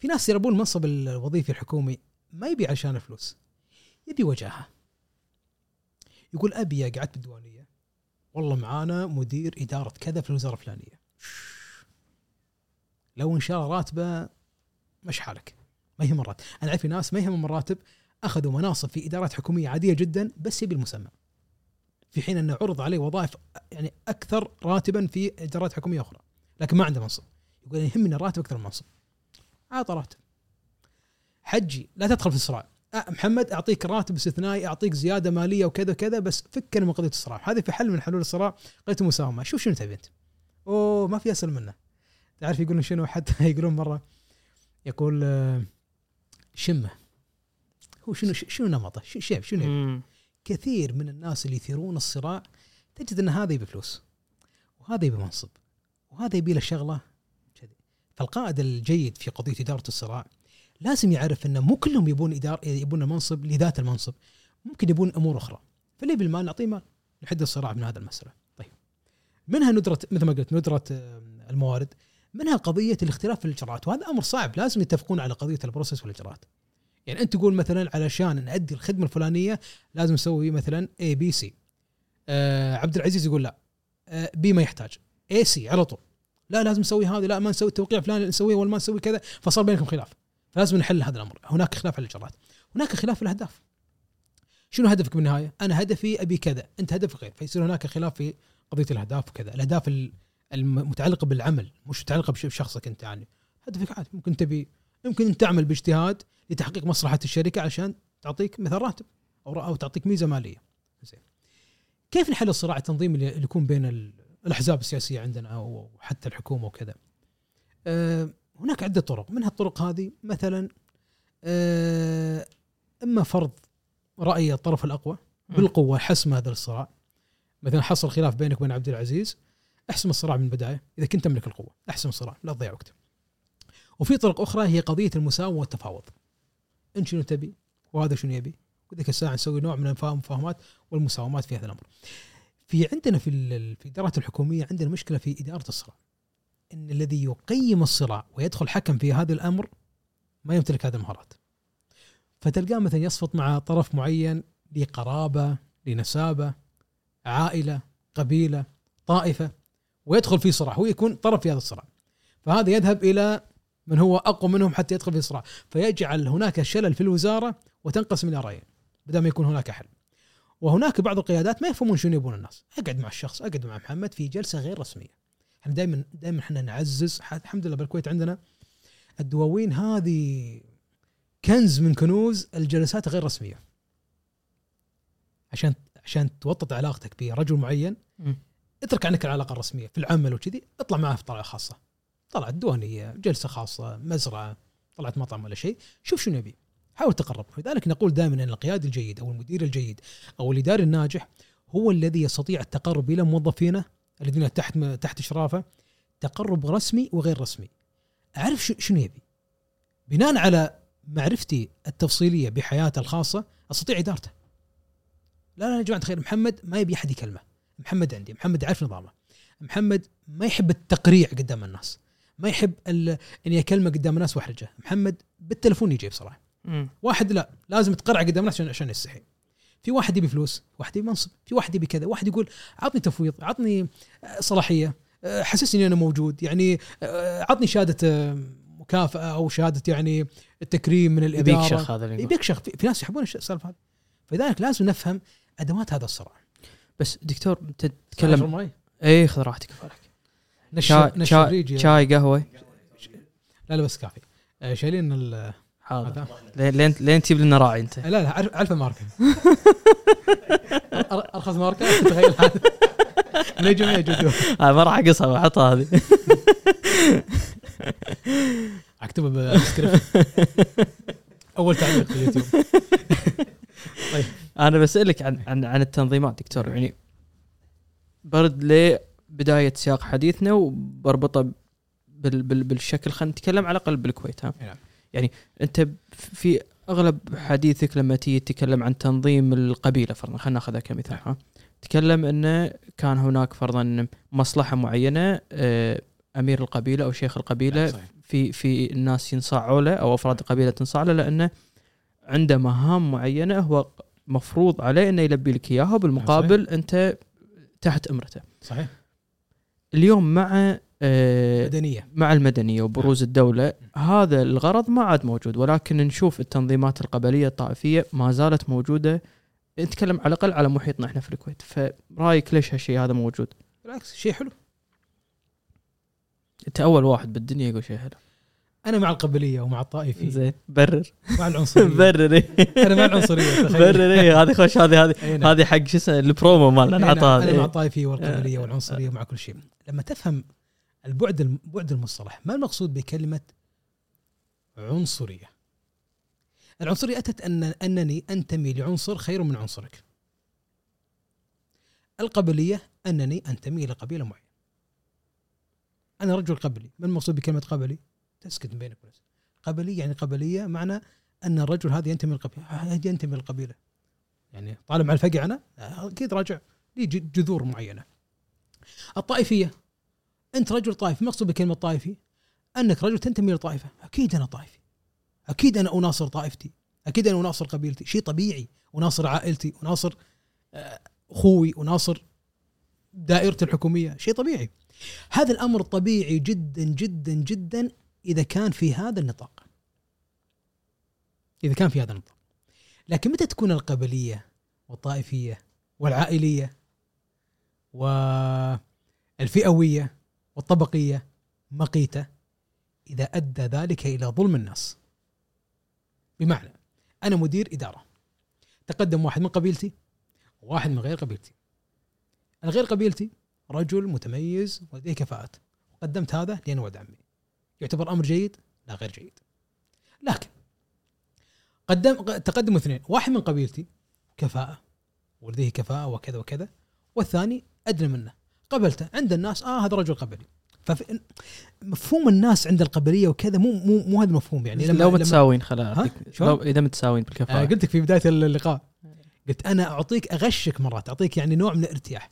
في ناس يربون المنصب الوظيفي الحكومي ما يبي عشان الفلوس يبي وجاهة. يقول أبي قعدت بالديوانية والله معانا مدير إدارة كذا في الوزارة الفلانية. لو إن شاء الله راتبه مش حالك. ما يهم الراتب أنا أعرف ناس ما يهمهم الراتب أخذوا مناصب في إدارات حكومية عادية جدا بس يبي المسمى. في حين أنه عرض عليه وظائف يعني أكثر راتبا في إدارات حكومية أخرى. لكن ما عنده منصب. يقول يهمني الراتب أكثر من المنصب. أعطى راتب. حجي لا تدخل في الصراع. أه محمد أعطيك راتب استثنائي أعطيك زيادة مالية وكذا وكذا بس فكنا من قضية الصراع. هذه في حل من حلول الصراع قضية المساومه شوف شنو تبي أنت. أوه ما في أسهل منه. تعرف يقولون شنو؟ حتى [LAUGHS] يقولون مرة يقول آه، شمة. هو شنو شنو نمطه؟ شنو شنو كثير من الناس اللي يثيرون الصراع تجد إن هذا يبي فلوس وهذا يبي منصب وهذا يبي له شغلة كذي. فالقائد الجيد في قضية إدارة الصراع لازم يعرف انه مو كلهم يبون إدارة يبون منصب لذات المنصب ممكن يبون أمور أخرى. فاللي يبي المال نعطيه مال نحد الصراع من هذا المسألة. طيب. منها ندرة مثل ما قلت ندرة آه، الموارد. منها قضية الاختلاف في الإجراءات وهذا أمر صعب لازم يتفقون على قضية ال process والإجراءات. يعني أنت تقول مثلا علشان نأدي الخدمة الفلانية لازم نسوي مثلا A B C عبد العزيز يقول لا. آه B ما يحتاج. A C على طول. لا لازم نسوي هذا لا ما نسوي التوقيع فلان نسويه ولا ما نسوي كذا فصار بينكم خلاف. فلازم نحل هذا الأمر. هناك خلاف في الإجراءات. هناك خلاف في الأهداف. شنو هدفك بالنهاية؟ أنا هدفي أبي كذا أنت هدفك غير. فيصير هناك خلاف في قضية الأهداف وكذا. الأهداف المتعلقه بالعمل مش متعلقة بشخصك أنت يعني. هدفك عادي ممكن تبي يمكن أنت تعمل باجتهاد لتحقيق مصلحة الشركة عشان تعطيك مثل راتب أو أو تعطيك ميزة مالية. زين. كيف نحل الصراع التنظيمي اللي يكون بين الأحزاب السياسية عندنا أو حتى الحكومة وكذا؟ أه هناك عدة طرق. من هالطرق هذه مثلا أه إما فرض رأي الطرف الأقوى بالقوة حسم هذا الصراع. مثلا حصل خلاف بينك وبين عبد العزيز. احسم الصراع من البداية إذا كنت تملك القوة احسم الصراع لا تضيع وقت. وفي طرق أخرى هي قضية المساومة والتفاوض. أنت شنو تبي؟ وهذا شنو يبي؟ وذيك الساعة نسوي نوع من المفاهمات والمساومات في هذا الأمر. في عندنا في في الإدارات الحكومية عندنا مشكلة في إدارة الصراع. إن الذي يقيم الصراع ويدخل حكم في هذا الأمر ما يمتلك هذه المهارات. فتلقاه مثلا يصفط مع طرف معين لقرابة لنسابة عائلة قبيلة طائفة. ويدخل في صراع هو يكون طرف في هذا الصراع. فهذا يذهب إلى من هو أقوى منهم حتى يدخل في صراع. فيجعل هناك شلل في الوزارة وتنقسم إلى رأيين بدل ما يكون هناك حل. وهناك بعض القيادات ما يفهمون شنو يبون الناس. أقعد مع الشخص أقعد مع محمد في جلسة غير رسمية. إحنا دائما دائما إحنا نعزز. الحمد لله بالكويت عندنا الدواوين هذه كنز من كنوز الجلسات غير رسمية. عشان عشان توطد علاقتك برجل معين. اترك عنك العلاقة الرسمية في العمل وكذي اطلع معه في طلعة خاصة. طلعت ديوانيه جلسة خاصة مزرعة طلعت مطعم ولا شيء شوف شنو يبي. حاول تقرب. لذلك نقول دائما إن القيادي الجيد أو المدير الجيد أو الإداري الناجح هو الذي يستطيع التقرب إلى موظفينه الذين تحت تحت إشرافه تقرب رسمي وغير رسمي. أعرف شنو يبي. بناء على معرفتي التفصيلية بحياته الخاصة أستطيع إدارته. لا لا يا جماعة الخير محمد ما يبي أحد يكلمه. محمد عندي محمد عارف نظامه. محمد ما يحب التقريع قدام الناس. ما يحب اني اكلمه قدام الناس واحرجه محمد بالتلفون يجي بصراحه واحد لا لازم تقرع قدام الناس عشان عشان يستحي. في واحد يبي فلوس واحد يبي منصب في واحد يبي كذا واحد يقول عطني تفويض عطني صلاحية حسسني اني أنا موجود. يعني عطني شهادة مكافأة أو شهادة يعني التكريم من الإدارة. يبيك شخ هذا يبيك شخ في ناس يحبون السالفة هذه. فلذلك لازم نفهم أدوات هذا الصراع بس دكتور تتكلم. اي خذ راحتك. شاي شاي, شاي قهوة. لا لا بس كافي. آه، شايلين حاضر لين لين تجيب لنا راعي أنت. لا لا عارف الماركة. أرخص ماركة؟ [LAUGHS] تتخيل من جميع جدول ما راح أقصها بحطها هذه. [LAUGHS] أكتبها بالسكريبت أول تعليق في اليوتيوب. أنا بسألك عن عن عن التنظيمات دكتور. يعني برد لبداية سياق حديثنا وبربطه بال بال بالشكل. خلينا نتكلم على الأقل بالكويت ها؟ نعم. يعني أنت في أغلب حديثك لما تيجي تتكلم عن تنظيم القبيلة فرضا خلينا ناخذها كمثال ها؟ تكلم انه كان هناك فرضا مصلحة معينة آه، أمير القبيلة أو شيخ القبيلة في في الناس ينصاعوا له أو أفراد القبيلة تنصاع له لأنه عنده مهام معينة هو مفروض عليه إنه يلبي لك إياها بالمقابل أنت تحت أمرته. صحيح. اليوم مع آه، مدنية مع المدنية وبروز نعم. الدولة هذا الغرض ما عاد موجود ولكن نشوف التنظيمات القبلية الطائفية ما زالت موجودة نتكلم على الأقل على محيطنا إحنا في الكويت فرأيك ليش هالشيء هذا موجود؟ بالعكس شيء حلو أنت أول واحد بالدنيا يقول شيء حلو أنا مع القبلية ومع الطائفي زين. برر. مع العنصرية. [LAUGHS] برر إيه. أنا مع العنصرية [LAUGHS] برر إيه. هذه خوش هذه هذه نعم. هذه حق شو اسمه البرومو مالنا نعطاها أنا مع الطائفية والقبلية والعنصرية ومع كل شيء. لما تفهم البعد بعد المصطلح ما المقصود بكلمة عنصرية؟ العنصرية أتت ان أنني أنتمي لعنصر خير من عنصرك. القبلية أنني أنتمي لقبيله معينة. أنا رجل قبلي. ما المقصود بكلمة قبلي؟ تسكت بينك ونفسك قبلي يعني قبلية معنى أن الرجل هذا ينتمي للقبيلة. ينتمي للقبيلة. يعني طالب مع الفقع أنا؟ أكيد راجع. لي جذور معينة. الطائفية. أنت رجل طائفي مقصود بكلمة طائفي؟ أنك رجل تنتمي لطائفة. أكيد أنا طائفي. أكيد أنا أناصر طائفتي. أكيد أنا أناصر قبيلتي. شيء طبيعي. أناصر عائلتي. أناصر آه، أخوي. أناصر دائرتي الحكومية. شيء طبيعي. هذا الأمر طبيعي جدا جدا جدا إذا كان في هذا النطاق. إذا كان في هذا النطاق. لكن متى تكون القبلية والطائفية والعائلية والفئوية والطبقية مقيتة؟ إذا أدى ذلك إلى ظلم الناس. بمعنى أنا مدير إدارة. تقدم واحد من قبيلتي وواحد من غير قبيلتي. الغير قبيلتي رجل متميز ولديه كفاءات. قدمت هذا لأن ولد عمي. يعتبر أمر جيد؟ لا غير جيد. لكن قدم تقدم اثنين، واحد من قبيلتي كفاءة ولديه كفاءة وكذا وكذا، والثاني أدنى منه، قبلته عند الناس آه هذا رجل قبلي. مفهوم الناس عند القبلية وكذا مو مو مو هذا المفهوم يعني. لما لو متساويين خلاص. إذا متساويين بالكفاءة. آه قلت لك في بداية اللقاء. قلت أنا أعطيك أغشك مرات أعطيك يعني نوع من الارتياح.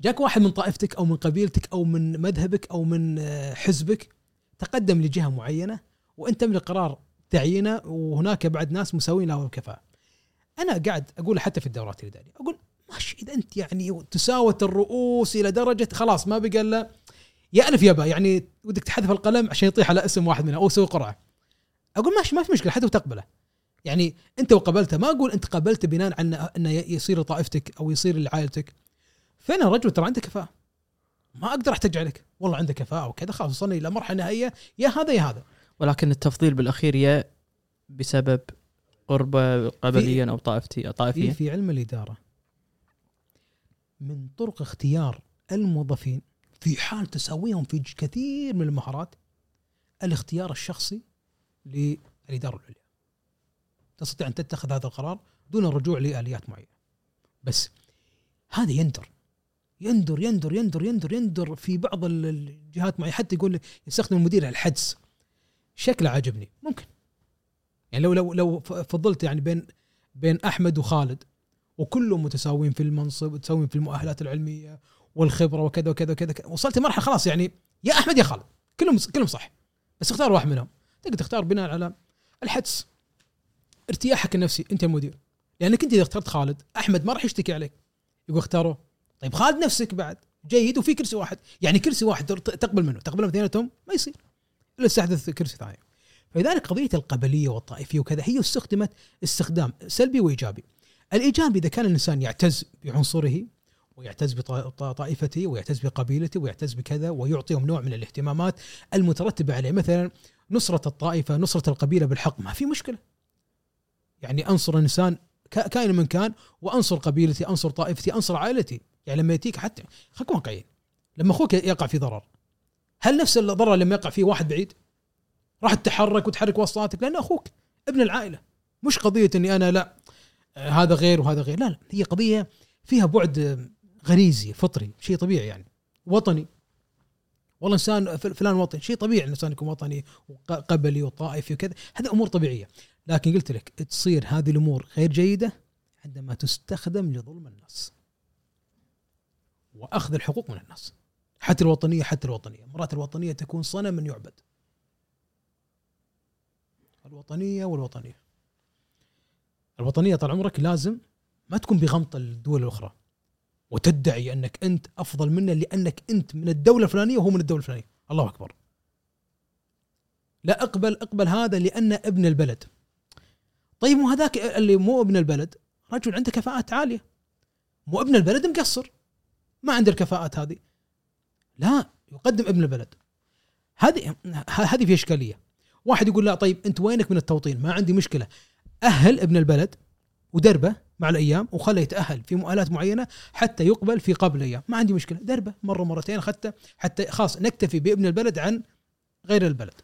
جاك واحد من طائفتك أو من قبيلتك أو من مذهبك أو من آه، حزبك تقدم لجهة معينة وأنت تملك قرار تعيينه وهناك بعد ناس مساوين له الكفاءه. أنا قاعد أقول حتى في الدورات الاداريه أقول ماشي إذا أنت يعني تساوت الرؤوس إلى درجة خلاص ما بقى إلا يا ألف يا باء يعني ودك تحذف القلم عشان يطيح على اسم واحد منها أو يسوي قرعة. أقول ماشي ما في مشكلة حتى وتقبله. يعني أنت وقبلته ما أقول أنت قبلته بناء على أنه يصير لطائفتك أو يصير لعائلتك. فأنا رجل ترى عنده كفاءة. ما أقدر أحتج عليك. والله عنده كفاءة وكذا. خلاص وصلنا إلى مرحلة نهائية. يا هذا يا هذا. ولكن التفضيل بالأخير يا بسبب قربه قبليا أو طائفتي في طائفيا في علم الإدارة. من طرق اختيار الموظفين في حال تساويهم في كثير من المهارات الاختيار الشخصي للإدارة العليا. تستطيع أن تتخذ هذا القرار دون الرجوع لآليات معينة. بس هذا يندر. يندر يندر يندر يندر يندر في بعض ال- الجهات معينه حتى يقول لك يستخدم المدير الحدس. شكله عجبني ممكن. يعني لو لو لو فضلت يعني بين بين أحمد وخالد وكلهم متساويين في المنصب متساويين في المؤهلات العلمية والخبرة وكذا وكذا وكذا كذا. وصلت مرحله خلاص يعني يا أحمد يا خالد. كلهم كلهم صح. بس اختار واحد منهم. تقدر تختار بناء على الحدس. ارتياحك النفسي. أنت المدير لأنك أنت إذا اخترت خالد أحمد ما راح يشتكي عليك. يقول اختاره. طيب خالد نفسك بعد. جيد وفي كرسي واحد. يعني كرسي واحد تقبل منه. تقبل من اثنيناتهم ما يصير. إلا استحدث كرسي ثاني. فلذلك قضية القبلية والطائفية وكذا هي استخدمت استخدام سلبي وإيجابي. الايجابي إذا كان الإنسان يعتز بعنصره ويعتز بطائفته ويعتز بقبيلته ويعتز بكذا ويعطيهم نوع من الاهتمامات المترتبة عليه. مثلا نصرة الطائفة نصرة القبيلة بالحق ما في مشكلة. يعني أنصر الانسان ك- كائن من كان وأنصر قبيلتي أنصر طائفتي أنصر عائلتي. يعني لما يأتيك حتى خليكم واقعيين لما أخوك يقع في ضرر هل نفس الضرر لما يقع فيه واحد بعيد؟ راح تتحرك وتحرك وسطاتك لأنه أخوك ابن العائلة مش قضية إني أنا لا آه، هذا غير وهذا غير لا لا هي قضية فيها بعد غريزي فطري شيء طبيعي يعني وطني. والله إنسان فلان وطني شيء طبيعي الإنسان يكون وطني وقبلي وطائفي وكذا هذه أمور طبيعية. لكن قلت لك تصير هذه الأمور غير جيدة عندما تستخدم لظلم الناس. وأخذ الحقوق من الناس. حتى الوطنية حتى الوطنية. مرات الوطنية تكون صنم يعبد. الوطنية والوطنية. الوطنية طال عمرك لازم ما تكون بغمط الدول الأخرى. وتدعي أنك أنت أفضل منه لأنك أنت من الدولة الفلانية وهو من الدولة الفلانية. الله أكبر. لا أقبل أقبل هذا لأنه ابن البلد. طيب مو هذاك اللي مو ابن البلد؟ رجل عنده كفاءات عالية. مو ابن البلد مقصر. ما عنده الكفاءات هذه. لا يقدم ابن البلد. هذه هذه في إشكالية. واحد يقول لا طيب أنت وينك من التوطين؟ ما عندي مشكلة. أهل ابن البلد ودربه مع الأيام وخله يتأهل في مؤهلات معينة حتى يقبل في قبل أيام ما عندي مشكلة. دربه مرة مرتين حتى حتى خلاص نكتفي بابن البلد عن غير البلد.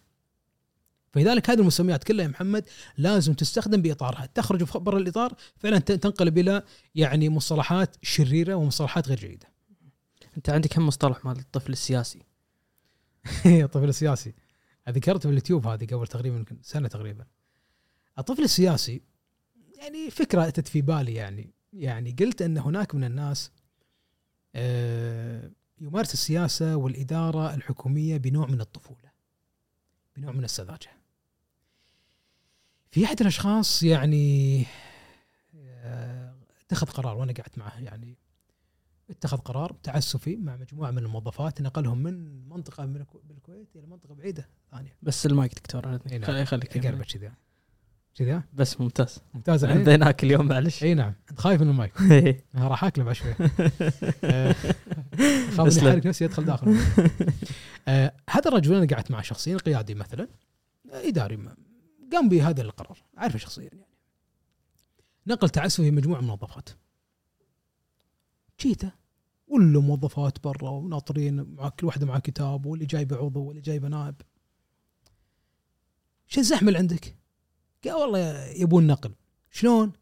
فلذلك هذه المسميات كلها يا محمد لازم تستخدم بإطارها. تخرج برا الإطار فعلا تنقلب إلى يعني مصطلحات شريرة ومصطلحات غير جيدة. انت عندك كم مصطلح مال الطفل السياسي؟ [LAUGHS] الطفل السياسي. ذكرت في اليوتيوب هذه قبل تقريبا يمكن سنة تقريبا. الطفل السياسي يعني فكرة أتت في بالي يعني. يعني قلت أن هناك من الناس آه، يمارس السياسة والإدارة الحكومية بنوع من الطفولة بنوع من السذاجة. في أحد الأشخاص يعني آه، اتخذ قرار وأنا قعدت معه يعني اتخذ قرار تعسفي مع مجموعة من الموظفات نقلهم من منطقة من الكو- بالكويت إلى منطقة بعيدة ثانية. بس المايك دكتور. نعم. خلي خليك قربت كذا. كذا؟ بس ممتاز. ممتاز عندناك اليوم معلش. إي نعم. أنت خايف من المايك؟ [LAUGHS] أنا راح اكله بعد شوي خاف اني. أحرك نفسي أدخل داخل. [LAUGHS] آه، هذا الرجل أنا قعدت معه شخصيا قيادي مثلا إداري قام بهذا القرار. اعرفه شخصيا يعني. نقل تعسفي مجموعة من الموظفات. جيته ولا موظفات برا وناطرين مع كل واحدة مع كتاب واللي جايبه عضو واللي جايبه نائب شو الزحمة اللي عندك؟ قال والله يبون نقل شلون؟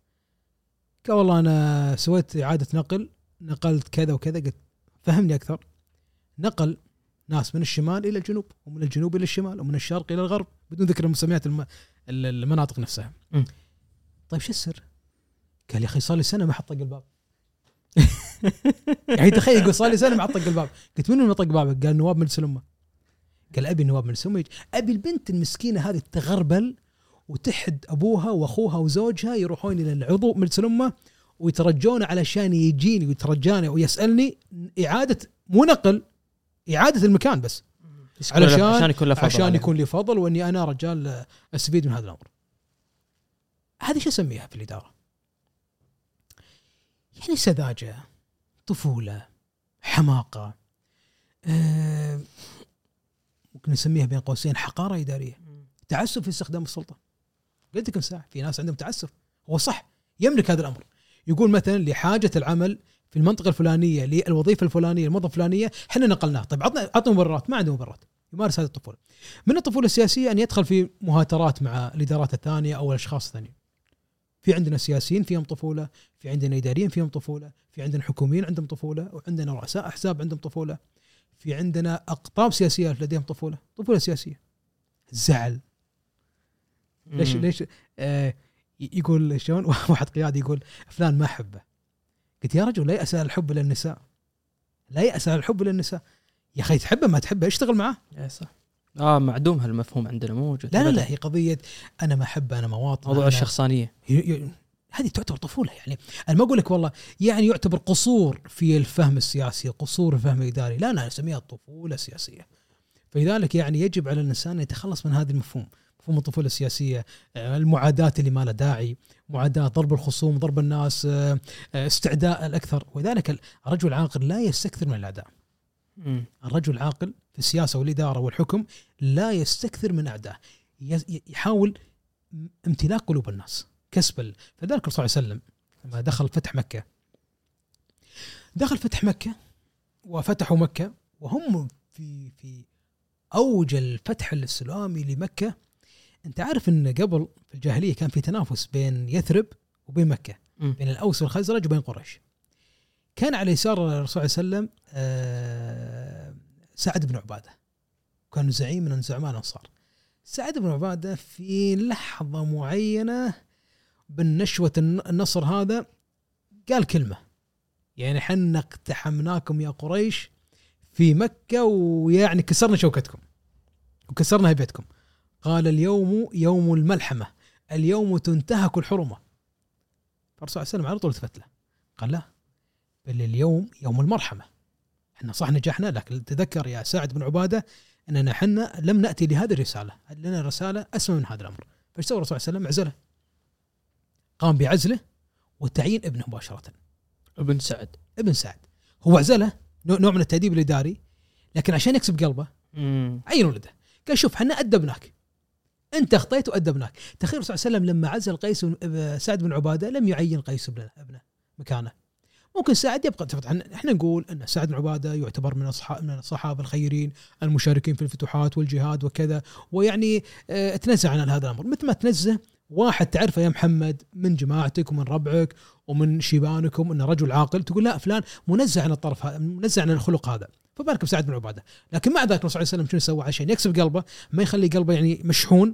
قال والله أنا سويت إعادة نقل نقلت كذا وكذا قلت فهمني أكثر نقل ناس من الشمال إلى الجنوب ومن الجنوب إلى الشمال ومن الشرق إلى الغرب بدون ذكر المسميات الم... ال- المناطق نفسها م. طيب شو السر؟ قال يا أخي صار لي سنة ما حط طق الباب [LAUGHS] يعني تخيل يقول صار لي سنة ما حط طق الباب قلت منو اللي طق بابك؟ قال نواب من الأمة قال أبي نواب من الأمة أبي البنت المسكينة هذه تغربل وتحد أبوها وأخوها وزوجها يروحون إلى العضو مجلس الأمة ويترجون علشان يجيني ويترجاني ويسألني إعادة مو نقل إعادة المكان بس علشان عشان يكون له فضل عشان. يكون لي فضل وإني أنا رجال أستفيد من هذا الأمر. هذه شو أسميها في الإدارة؟ يعني سذاجة، طفولة، حماقة، آه، ممكن نسميها بين قوسين حقارة اداريه، تعسف في استخدام السلطة. قلت لك ساعه في ناس عندهم تعسف، هو صح يملك هذا الأمر. يقول مثلا لحاجة العمل في المنطقة الفلانية للوظيفة الفلانية الموظفه الفلانية إحنا نقلناه، طيب عطنا عطنا مبررات، ما عنده مبررات. يمارس هذه الطفولة. من الطفولة السياسية أن يدخل في مهاترات مع الإدارات الثانية أو الأشخاص الثانيين. في عندنا سياسيين فيهم طفولة، في عندنا إداريين فيهم طفولة، في عندنا حكوميين عندهم طفولة، وعندنا رؤساء أحزاب عندهم طفولة. في عندنا أقطاب سياسيه لديهم طفولة، طفولة سياسية. الزعل، ليش. ليش آه يقول شلون [LAUGHS] واحد قيادي يقول فلان ما أحبه. قلت يا رجل لا يأس الحب للنساء. لا يأس الحب للنساء. يا أخي تحبه ما تحبه اشتغل معاه. إيه صح آه معدوم هالمفهوم عندنا مو موجود لا لا. لا هي قضية أنا ما أحب أنا مواطن موضوع أنا الشخصانية. ي- ي- هذه تعتبر طفولة يعني. أنا ما أقول لك والله يعني يعتبر قصور في الفهم السياسي قصور الفهم الإداري. لا أنا اسميها طفولة سياسية. فلذلك يعني يجب على الإنسان أن يتخلص من هذا المفهوم مفهوم الطفولة السياسية آه، المعاداة اللي ما لها داعي معاداة ضرب الخصوم ضرب الناس آه، آه، استعداء الأكثر. ولذلك الرجل العاقل لا يستكثر من الأعداء. الرجل العاقل في السياسة والإدارة والحكم لا يستكثر من اعدائه يحاول امتلاك قلوب الناس كسب فذلك الرسول صلى الله عليه وسلم لما دخل فتح مكة دخل فتح مكة وفتحوا مكة وهم في في أوج الفتح الإسلامي لمكة أنت عارف إن قبل في الجاهلية كان في تنافس بين يثرب وبين مكة مم. بين الأوس والخزرج وبين قريش. كان على يسار الرسول صلى الله عليه وسلم آه، سعد بن عبادة. كان زعيم من زعماء الأنصار. سعد بن عبادة في لحظة معينة بالنشوة الن- النصر هذا قال كلمة يعني حنا اقتحمناكم يا قريش في مكة ويعني كسرنا شوكتكم وكسرنا هيبتكم. قال اليوم يوم الملحمة اليوم تنتهك الحرمة. فالرسول عليه وسلم على طول التفت له قال لا بل اليوم يوم المرحمة إحنا صح نجحنا لكن تذكر يا سعد بن عبادة إننا إحنا لم نأتي لهذه الرسالة. لنا رساله أسمى من هذا الأمر. فإيش سوى الرسول صلى الله عليه وسلم؟ عزله. قام بعزله وتعيين ابنه مباشرة. ابن سعد. ابن سعد. هو عزله نوع من التأديب الإداري لكن عشان يكسب قلبه. عين ولده. قال شوف إحنا ادبناك أنت أخطيت وادبناك تخيل الرسول صلى الله عليه وسلم لما عزل قيس سعد بن عبادة لم يعين قيس ابنه مكانه. ممكن سعد يبقى طبعا إحنا نقول إن سعد بن عبادة يعتبر من اصحاب من الصحابة الخيرين المشاركين في الفتوحات والجهاد وكذا. ويعني آه تنزه عن هذا الأمر. مثل ما تنزه واحد تعرفه يا محمد من جماعتك ومن ربعك ومن شيبانكم إنه رجل عاقل تقول لا فلان منزه عن الطرف هذا منزه عن الخلق هذا. فبالك بسعد بن عبادة. لكن مع ذلك الرسول صلى الله عليه وسلم شنو سوى؟ عشان يكسب قلبه ما يخلي قلبه يعني مشحون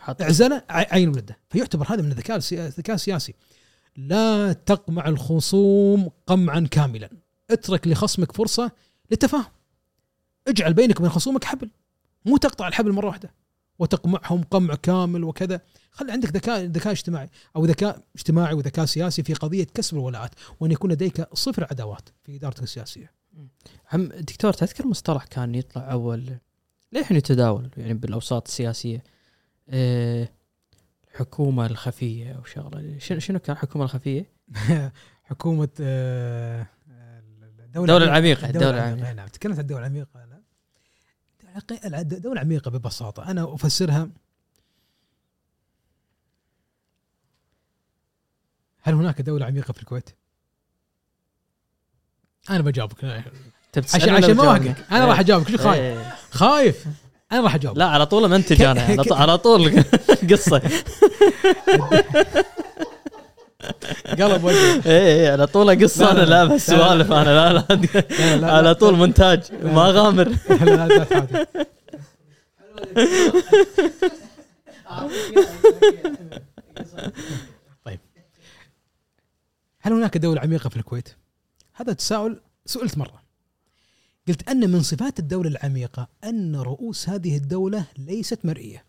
حط. اعزله عين ولده. فيعتبر هذا من الذكاء الذكاء السياسي. لا تقمع الخصوم قمعا كاملا. اترك لخصمك فرصة للتفاهم. اجعل بينك وبين خصومك حبل. مو تقطع الحبل مرة واحدة. وتقمعهم قمع كامل وكذا. خلي عندك ذكاء ذكاء اجتماعي أو ذكاء اجتماعي وذكاء سياسي في قضية كسب الولاءات وأن يكون لديك صفر عداوات في إدارتك السياسية. هم دكتور تذكر مصطلح كان يطلع أول للحين يتداول يعني بالأوساط السياسية؟ إيه الحكومة الخفية أو شغلة. شنو شنو كان الحكومة الخفية؟ [LAUGHS] حكومة آه، الدولة العميقة، الدولة العميقة. العميقة. نعم تكلمت عن الدولة العميقة أنا الدولة العميقه ببساطة. أنا أفسرها. هل هناك دولة عميقة في الكويت؟ أنا بجاوبك. عشان عشان ما أنا راح أجاوبك. شو خايف؟ إيه. خايف. أنا راح أجاوب. لا على طول منتج أنا على طول- [LAUGHS] على طول قصة. قلب وجهي اي اي على طول قصة أنا لا، بس سوالف أنا لا لا. [LAUGHS] على. طول مونتاج ما غامر. طيب. هل هناك دولة عميقة في الكويت؟ هذا تساؤل سئلت مرة. قلت أن من صفات الدولة العميقة أن رؤوس هذه الدولة ليست مرئية.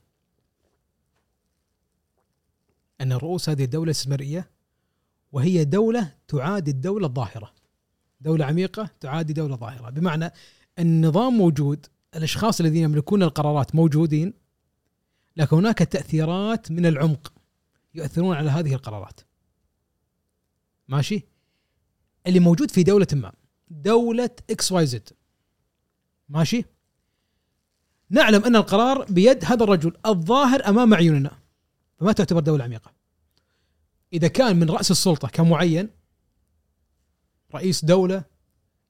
أن رؤوس هذه الدولة استثماريه وهي دولة تعادي الدولة الظاهرة. دولة عميقة تعادي دولة ظاهرة. بمعنى النظام موجود الأشخاص الذين يملكون القرارات موجودين لكن هناك تأثيرات من العمق يؤثرون على هذه القرارات. ماشي؟ اللي موجود في دولة ما دولة X Y Z. ماشي؟ نعلم أن القرار بيد هذا الرجل الظاهر أمام اعيننا فما تعتبر دولة عميقة. إذا كان من رأس السلطة كمعين رئيس دولة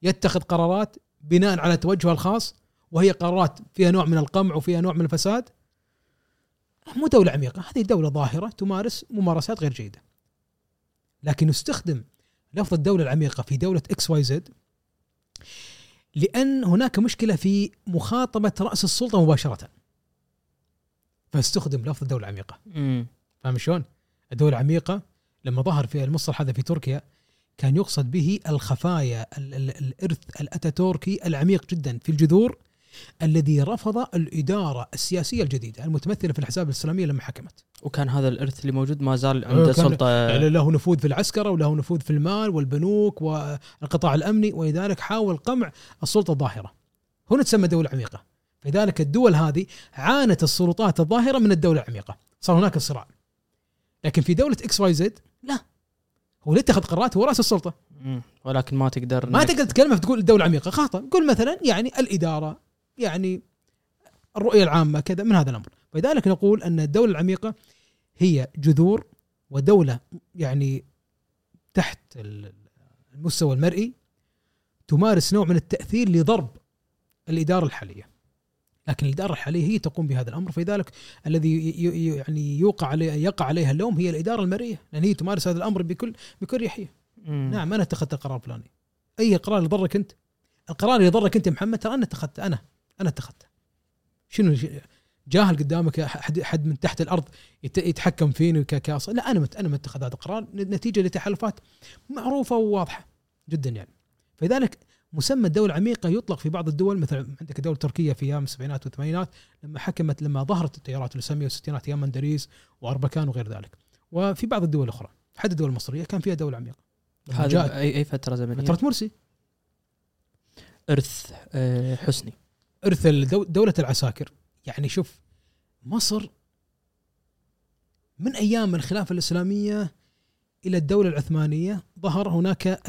يتخذ قرارات بناء على توجهه الخاص وهي قرارات فيها نوع من القمع وفيها نوع من الفساد مو دولة عميقة هذه دولة ظاهرة تمارس ممارسات غير جيدة. لكن يستخدم لفظ الدولة العميقة في دولة X Y Z لأن هناك مشكلة في مخاطبة رأس السلطة مباشرة فاستخدم لفظ الدولة العميقة مم. فاهم شلون؟ الدولة العميقة لما ظهر في المصطلح هذا في تركيا كان يقصد به الخفايا ال- ال- الإرث الأتاتوركي العميق جدا في الجذور الذي رفض الإدارة السياسية الجديدة المتمثلة في الأحزاب الإسلامية لما حكمت. وكان هذا الإرث اللي موجود ما زال آه، عنده كان- سلطه يعني له نفوذ في العسكرة وله نفوذ في المال والبنوك والقطاع الأمني ولذلك حاول قمع السلطة الظاهرة. هنا تسمى دولة عميقة لذلك الدول هذه عانت السلطات الظاهرة من الدولة العميقة. صار هناك صراع. لكن في دولة X Y Z لا. هو اللي اتخذ قرارات هو رأس السلطة. مم. ولكن ما تقدر ما تقدر تتكلم تقول الدولة عميقة خاطئ. قول مثلا يعني الإدارة يعني الرؤية العامة كذا من هذا الأمر. فلذلك نقول أن الدولة العميقة هي جذور ودولة يعني تحت ال- المستوى المرئي تمارس نوع من التأثير لضرب الإدارة الحالية. لكن الإدارة الحالية هي تقوم بهذا الأمر. فلذلك الذي يعني يوقع عليه يقع عليها اللوم هي الإدارة المرئية لأن هي تمارس هذا الأمر بكل بكل ريحية مم. نعم أنا اتخذت القرار الفلاني. أي قرار يضرك أنت؟ القرار اللي يضرك أنت يا محمد ترى أنا اتخذته أنا. أنا اتخذته. شنو جاهل قدامك حد حد من تحت الأرض يت- يتحكم فيني ككاس لا أنا مت أنا متخذ هذا القرار. نتيجة لتحالفات معروفة وواضحة جدا يعني. فلذلك مسمى الدولة العميقه يطلق في بعض الدول مثلا عندك الدولة التركيه في أيام السبعينات والثمانينات لما حكمت لما ظهرت التيارات الاسلاميه والستينات أيام مندريس وأربكان وغير ذلك. وفي بعض الدول الأخرى حتى الدول المصرية كان فيها دولة عميقة. هذا أي أي فترة زمنية؟ فترة مرسي. إرث آه، حسني. ارث دولة العساكر. يعني شوف مصر من أيام الخلافة الإسلامية إلى الدولة العثمانية ظهر هناك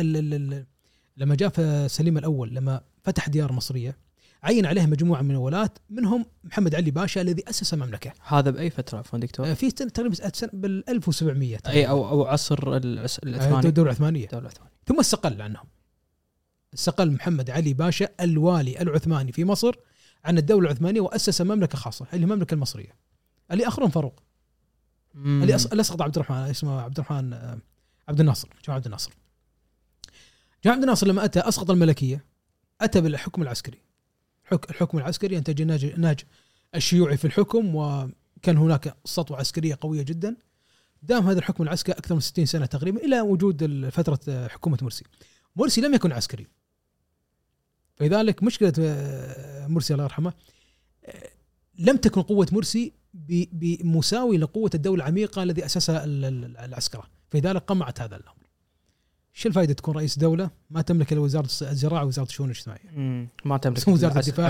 لما جاء سليم الأول لما فتح ديار مصرية عين عليه مجموعة من الولاة منهم محمد علي باشا الذي أسس المملكة. هذا بأي فترة عفوا دكتور؟ آه، في تقريبا بال 1700 أي أو أو عصر آه، العثماني. الدولة العثمانية. الدولة العثمانية. ثم استقل عنهم. استقل محمد علي باشا الوالي العثماني في مصر عن الدولة العثمانية وأسس مملكة خاصة اللي هي المملكة المصرية. اللي آخرهم فاروق. اللي أسقط عبد الرحمن اسمه عبد الرحمن آه، عبد الناصر جمال عبد الناصر. جمال عبد الناصر لما أتى أسقط الملكية أتى بالحكم العسكري. حك- الحكم العسكري ينتج ناج الشيوعي في الحكم وكان هناك سطوة عسكرية قوية جدا. دام هذا الحكم العسكري أكثر من 60 سنة تقريبا إلى وجود فترة حكومة مرسي. مرسي لم يكن عسكري. فلذلك مشكلة آه، مرسي الله يرحمه آه، لم تكن قوة مرسي بمساوي لقوة الدولة العميقة الذي أسسها ال- ال- العسكرة. فلذلك قمعت هذا الأمر. شو الفائدة تكون رئيس دولة؟ ما تملك إلا وزارة الزراعة ووزارة الشؤون الاجتماعية. مم. ما تملك العس- الدفاع.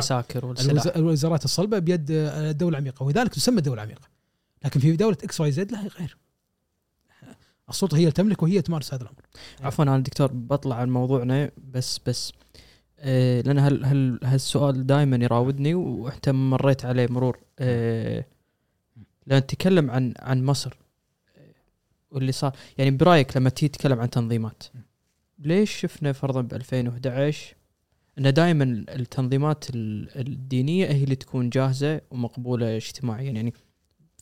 والسلاح. الوز- الوزارات الصلبة بيد آه، الدولة العميقة. ولذلك تسمى الدولة العميقة. لكن في دولة X Y Z لا غير. السلطة هي اللي تملك وهي تمارس هذا الأمر. عفوا أنا دكتور بطلع عن موضوعنا بس بس. آه لأن هال هال هالسؤال دائما يراودني وأنت مريت عليه مرور. آه لأن تتكلم عن عن مصر آه، واللي صار. يعني برأيك لما تيجي تتكلم عن تنظيمات ليش شفنا فرضا ب 2011 إن دائما التنظيمات ال- الدينية هي اللي تكون جاهزة ومقبولة اجتماعيا؟ يعني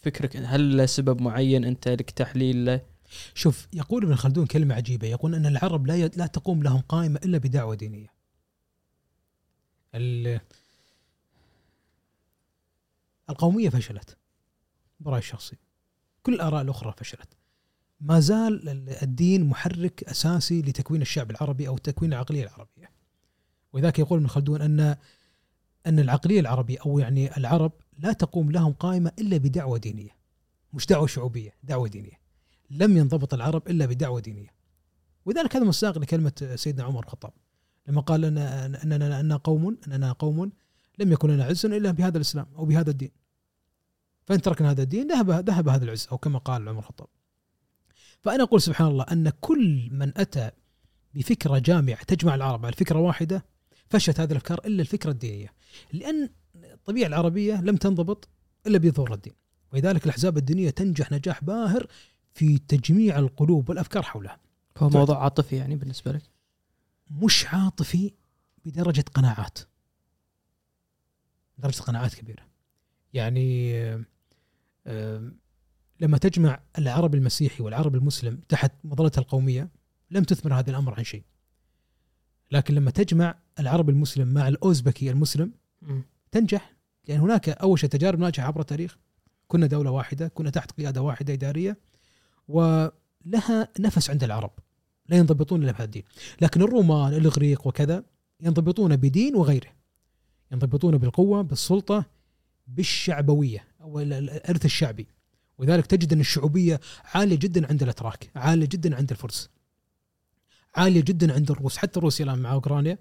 فكرك هل له سبب معين أنت لك تحليل له؟ شوف يقول ابن خلدون كلمة عجيبة يقول أن العرب لا لا تقوم لهم قائمة إلا بدعوة دينية. ال- القومية فشلت. برأيي الشخصي. كل الآراء الأخرى فشلت. ما زال ال- الدين محرك أساسي لتكوين الشعب العربي أو تكوين العقلية العربية. ولذلك يقول ابن خلدون أن أن العقلية العربية أو يعني العرب لا تقوم لهم قائمة إلا بدعوة دينية. مش دعوة شعوبية دعوة دينية. لم ينضبط العرب إلا بدعوة دينية. ولذلك هذا مصداق لكلمة سيدنا عمر الخطاب لما قال ان اننا أننا قوم أننا قوم لم يكن لنا عز إلا بهذا الإسلام أو بهذا الدين. فإن تركنا هذا الدين ذهب ذهب هذا العز أو كما قال عمر الخطاب. فأنا أقول سبحان الله أن كل من أتى بفكرة جامعة تجمع العرب على فكرة واحدة فشت هذه الأفكار إلا الفكرة الدينية. لأن الطبيعة العربية لم تنضبط إلا بظهور الدين. ولذلك الأحزاب الدينية تنجح نجاح باهر في تجميع القلوب والأفكار حولها. هو موضوع عاطفي يعني بالنسبة لك؟ مش عاطفي بدرجة قناعات. درجة قناعات كبيرة. يعني لما تجمع العرب المسيحي والعرب المسلم تحت مظلة القومية لم تثمر هذا الأمر عن شيء. لكن لما تجمع العرب المسلم مع الأوزبكي المسلم تنجح. لأن هناك أول شيء تجارب ناجحة عبر التاريخ. كنا دولة واحدة كنا تحت قيادة واحدة إدارية ولها نفس عند العرب. لا ينضبطون إلا بهذا الدين لكن الرومان الإغريق وكذا ينضبطون بدين وغيره. ينضبطون بالقوة بالسلطة بالشعبوية أو الإرث الشعبي. ولذلك تجد أن الشعوبية عالية جدا عند الأتراك عالية جدا عند الفرس عالية جدا عند الروس. حتى روسيا الان مع أوكرانيا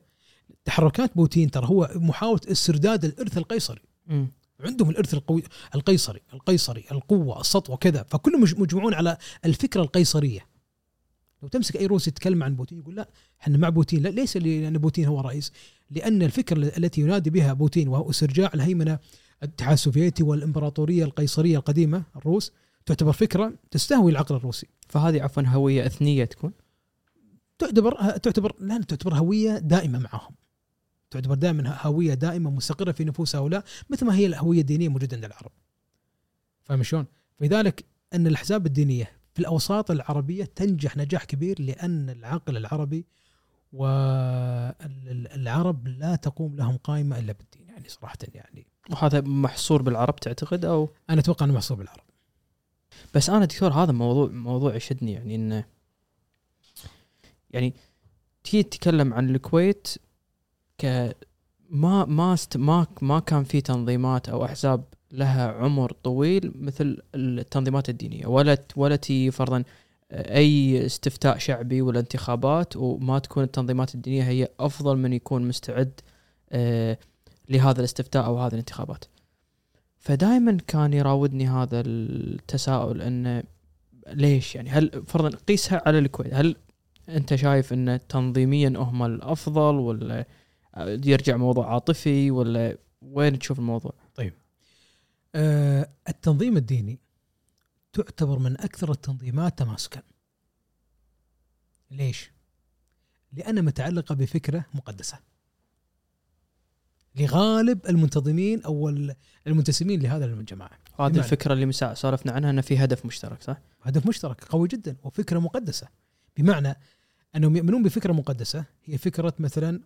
تحركات بوتين ترى هو محاولة استرداد الإرث القيصري. م. عندهم الإرث القوي القيصري القيصري القوة السطوه كذا فكلهم مجموعون على الفكرة القيصرية. لو تمسك أي روسي يتكلم عن بوتين يقول لا إحنا مع بوتين. لا ليس لأن بوتين هو رئيس. لأن الفكرة التي ينادي بها بوتين وهو استرجاع الهيمنة الاتحاد السوفيتي والإمبراطورية القيصرية القديمة الروس تعتبر فكرة تستهوي العقل الروسي. فهذه عفوا هوية إثنية تكون؟ تعتبر تعتبر لا تعتبر هوية دائمة معهم. تعتبر دائما هوية دائمة مستقرة في نفوس هؤلاء مثل ما هي الهوية الدينية موجودة عند العرب. فاهم شلون؟ فلذلك أن الأحزاب الدينية في الأوساط العربية تنجح نجاح كبير لأن العقل العربي والعرب لا تقوم لهم قائمة إلا بالدين يعني صراحة يعني. وهذا محصور بالعرب تعتقد أو؟ أنا أتوقع أنه محصور بالعرب. بس أنا دكتور هذا موضوع موضوع يشدني يعني إنه يعني تيجي تتكلم عن الكويت ك ما ما ما ما كان في تنظيمات أو أحزاب لها عمر طويل مثل التنظيمات الدينية ولا ولا تي فرضا أي استفتاء شعبي ولا انتخابات وما تكون التنظيمات الدينية هي أفضل من يكون مستعد آه، لهذا الاستفتاء أو هذه الانتخابات. فدائما كان يراودني هذا التساؤل انه ليش يعني هل فرضا قيسها على الكويت هل أنت شايف انه تنظيميا هم الأفضل ولا يرجع موضوع عاطفي ولا وين تشوف الموضوع؟ آه التنظيم الديني تعتبر من أكثر التنظيمات تماسكا. ليش؟ لانها متعلقة بفكرة مقدسة. لغالب المنتظمين أو المنتسبين لهذا الجماعة. هذه الفكرة اللي سالفنا عنها إنه في هدف مشترك صح؟ هدف مشترك قوي جدا وفكرة مقدسة. بمعنى أنهم يؤمنون بفكرة مقدسة هي فكرة مثلا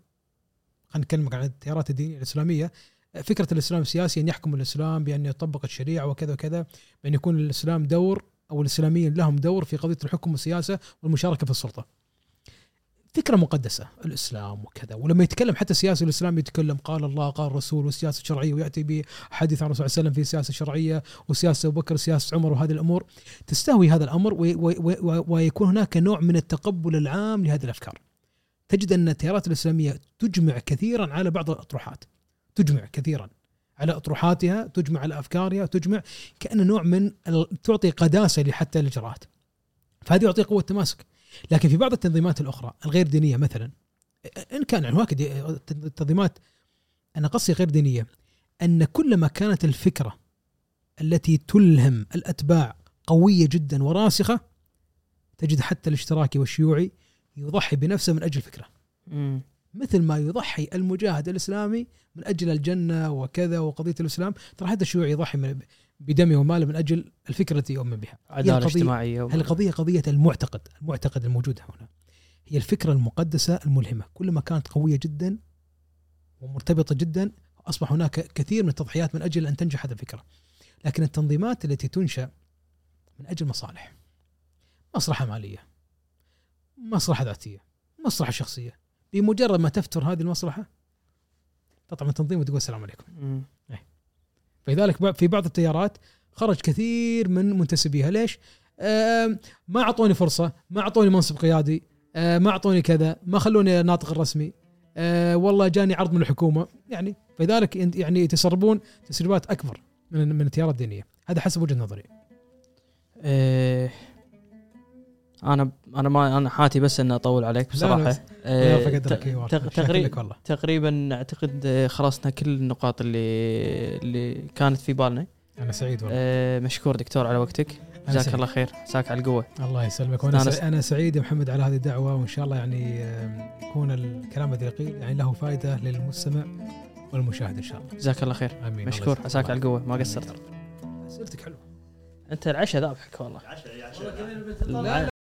خلينا نتكلم عن التيارات الدينية الإسلامية فكرة الإسلام السياسي أن يحكم الإسلام بأن يطبق الشريعة وكذا وكذا بأن يكون الإسلام دور أو الإسلاميين لهم دور في قضية الحكم والسياسة والمشاركة في السلطة. فكرة مقدسة الإسلام وكذا ولما يتكلم حتى السياسي الاسلامي يتكلم قال الله قال الرسول والسياسة الشرعية ويأتي بحديث عن الرسول صلى الله عليه وسلم في سياسة شرعية وسياسة أبو بكر سياسة عمر وهذه الأمور تستهوي هذا الأمر ويكون هناك نوع من التقبل العام لهذه الأفكار. تجد أن التيارات الإسلامية تجمع كثيرا على بعض الأطروحات. تجمع كثيرا على أطروحاتها، تجمع على أفكارها، تجمع كأن نوع من تعطي قداسة لحتى الإجراءات. فهذه يعطي قوة تماسك. لكن في بعض التنظيمات الأخرى الغير دينية مثلا إن كان هناك التنظيمات أنا قصدي غير دينية أن كلما كانت الفكرة التي تلهم الأتباع قوية جدا وراسخة تجد حتى الاشتراكي والشيوعي يضحي بنفسه من أجل فكره. مثل ما يضحي المجاهد الإسلامي من أجل الجنة وكذا وقضية الإسلام ترى حتى الشيوعي يضحي من بدمه وماله من أجل الفكرة التي يؤمن بها. عدالة اجتماعية القضية قضية المعتقد، المعتقد الموجود هنا. هي الفكرة المقدسة الملهمة، كلما كانت قوية جدا ومرتبطة جدا أصبح هناك كثير من التضحيات من أجل أن تنجح هذه الفكرة. لكن التنظيمات التي تنشأ من أجل مصالح مصلحة مالية مصلحة ذاتية مصلحة شخصية بمجرد ما تفتر هذه المصلحة تطلع من التنظيم وتقول السلام عليكم. فلذلك في بعض التيارات خرج كثير من منتسبيها. ليش؟ آه، ما أعطوني فرصة ما أعطوني منصب قيادي آه، ما أعطوني كذا ما خلوني الناطق الرسمي. آه، والله جاني عرض من الحكومة. يعني ينت- يعني يتسربون تسريبات أكبر من من التيارات الدينية. هذا حسب وجهة نظري. إيه. أنا أنا ما أنا حاتي بس إني أطول عليك بصراحة. شاكر تقريبا تقريبا أعتقد آه، خلصنا كل النقاط اللي اللي كانت في بالنا. أنا سعيد والله. آه، مشكور دكتور على وقتك. جزاك. الله خير. عساك على القوة. الله يسلمك. وأنا. سع- أنا سعيد يا محمد على هذه الدعوة وإن شاء الله يعني يكون الكلام الذي يعني له فائدة للمستمع والمشاهد إن شاء الله. جزاك الله خير. آمين. مشكور. عساك على القوة. ما قصرت. أسئلتك حلوة. أنت العشاء ذابحك والله. لا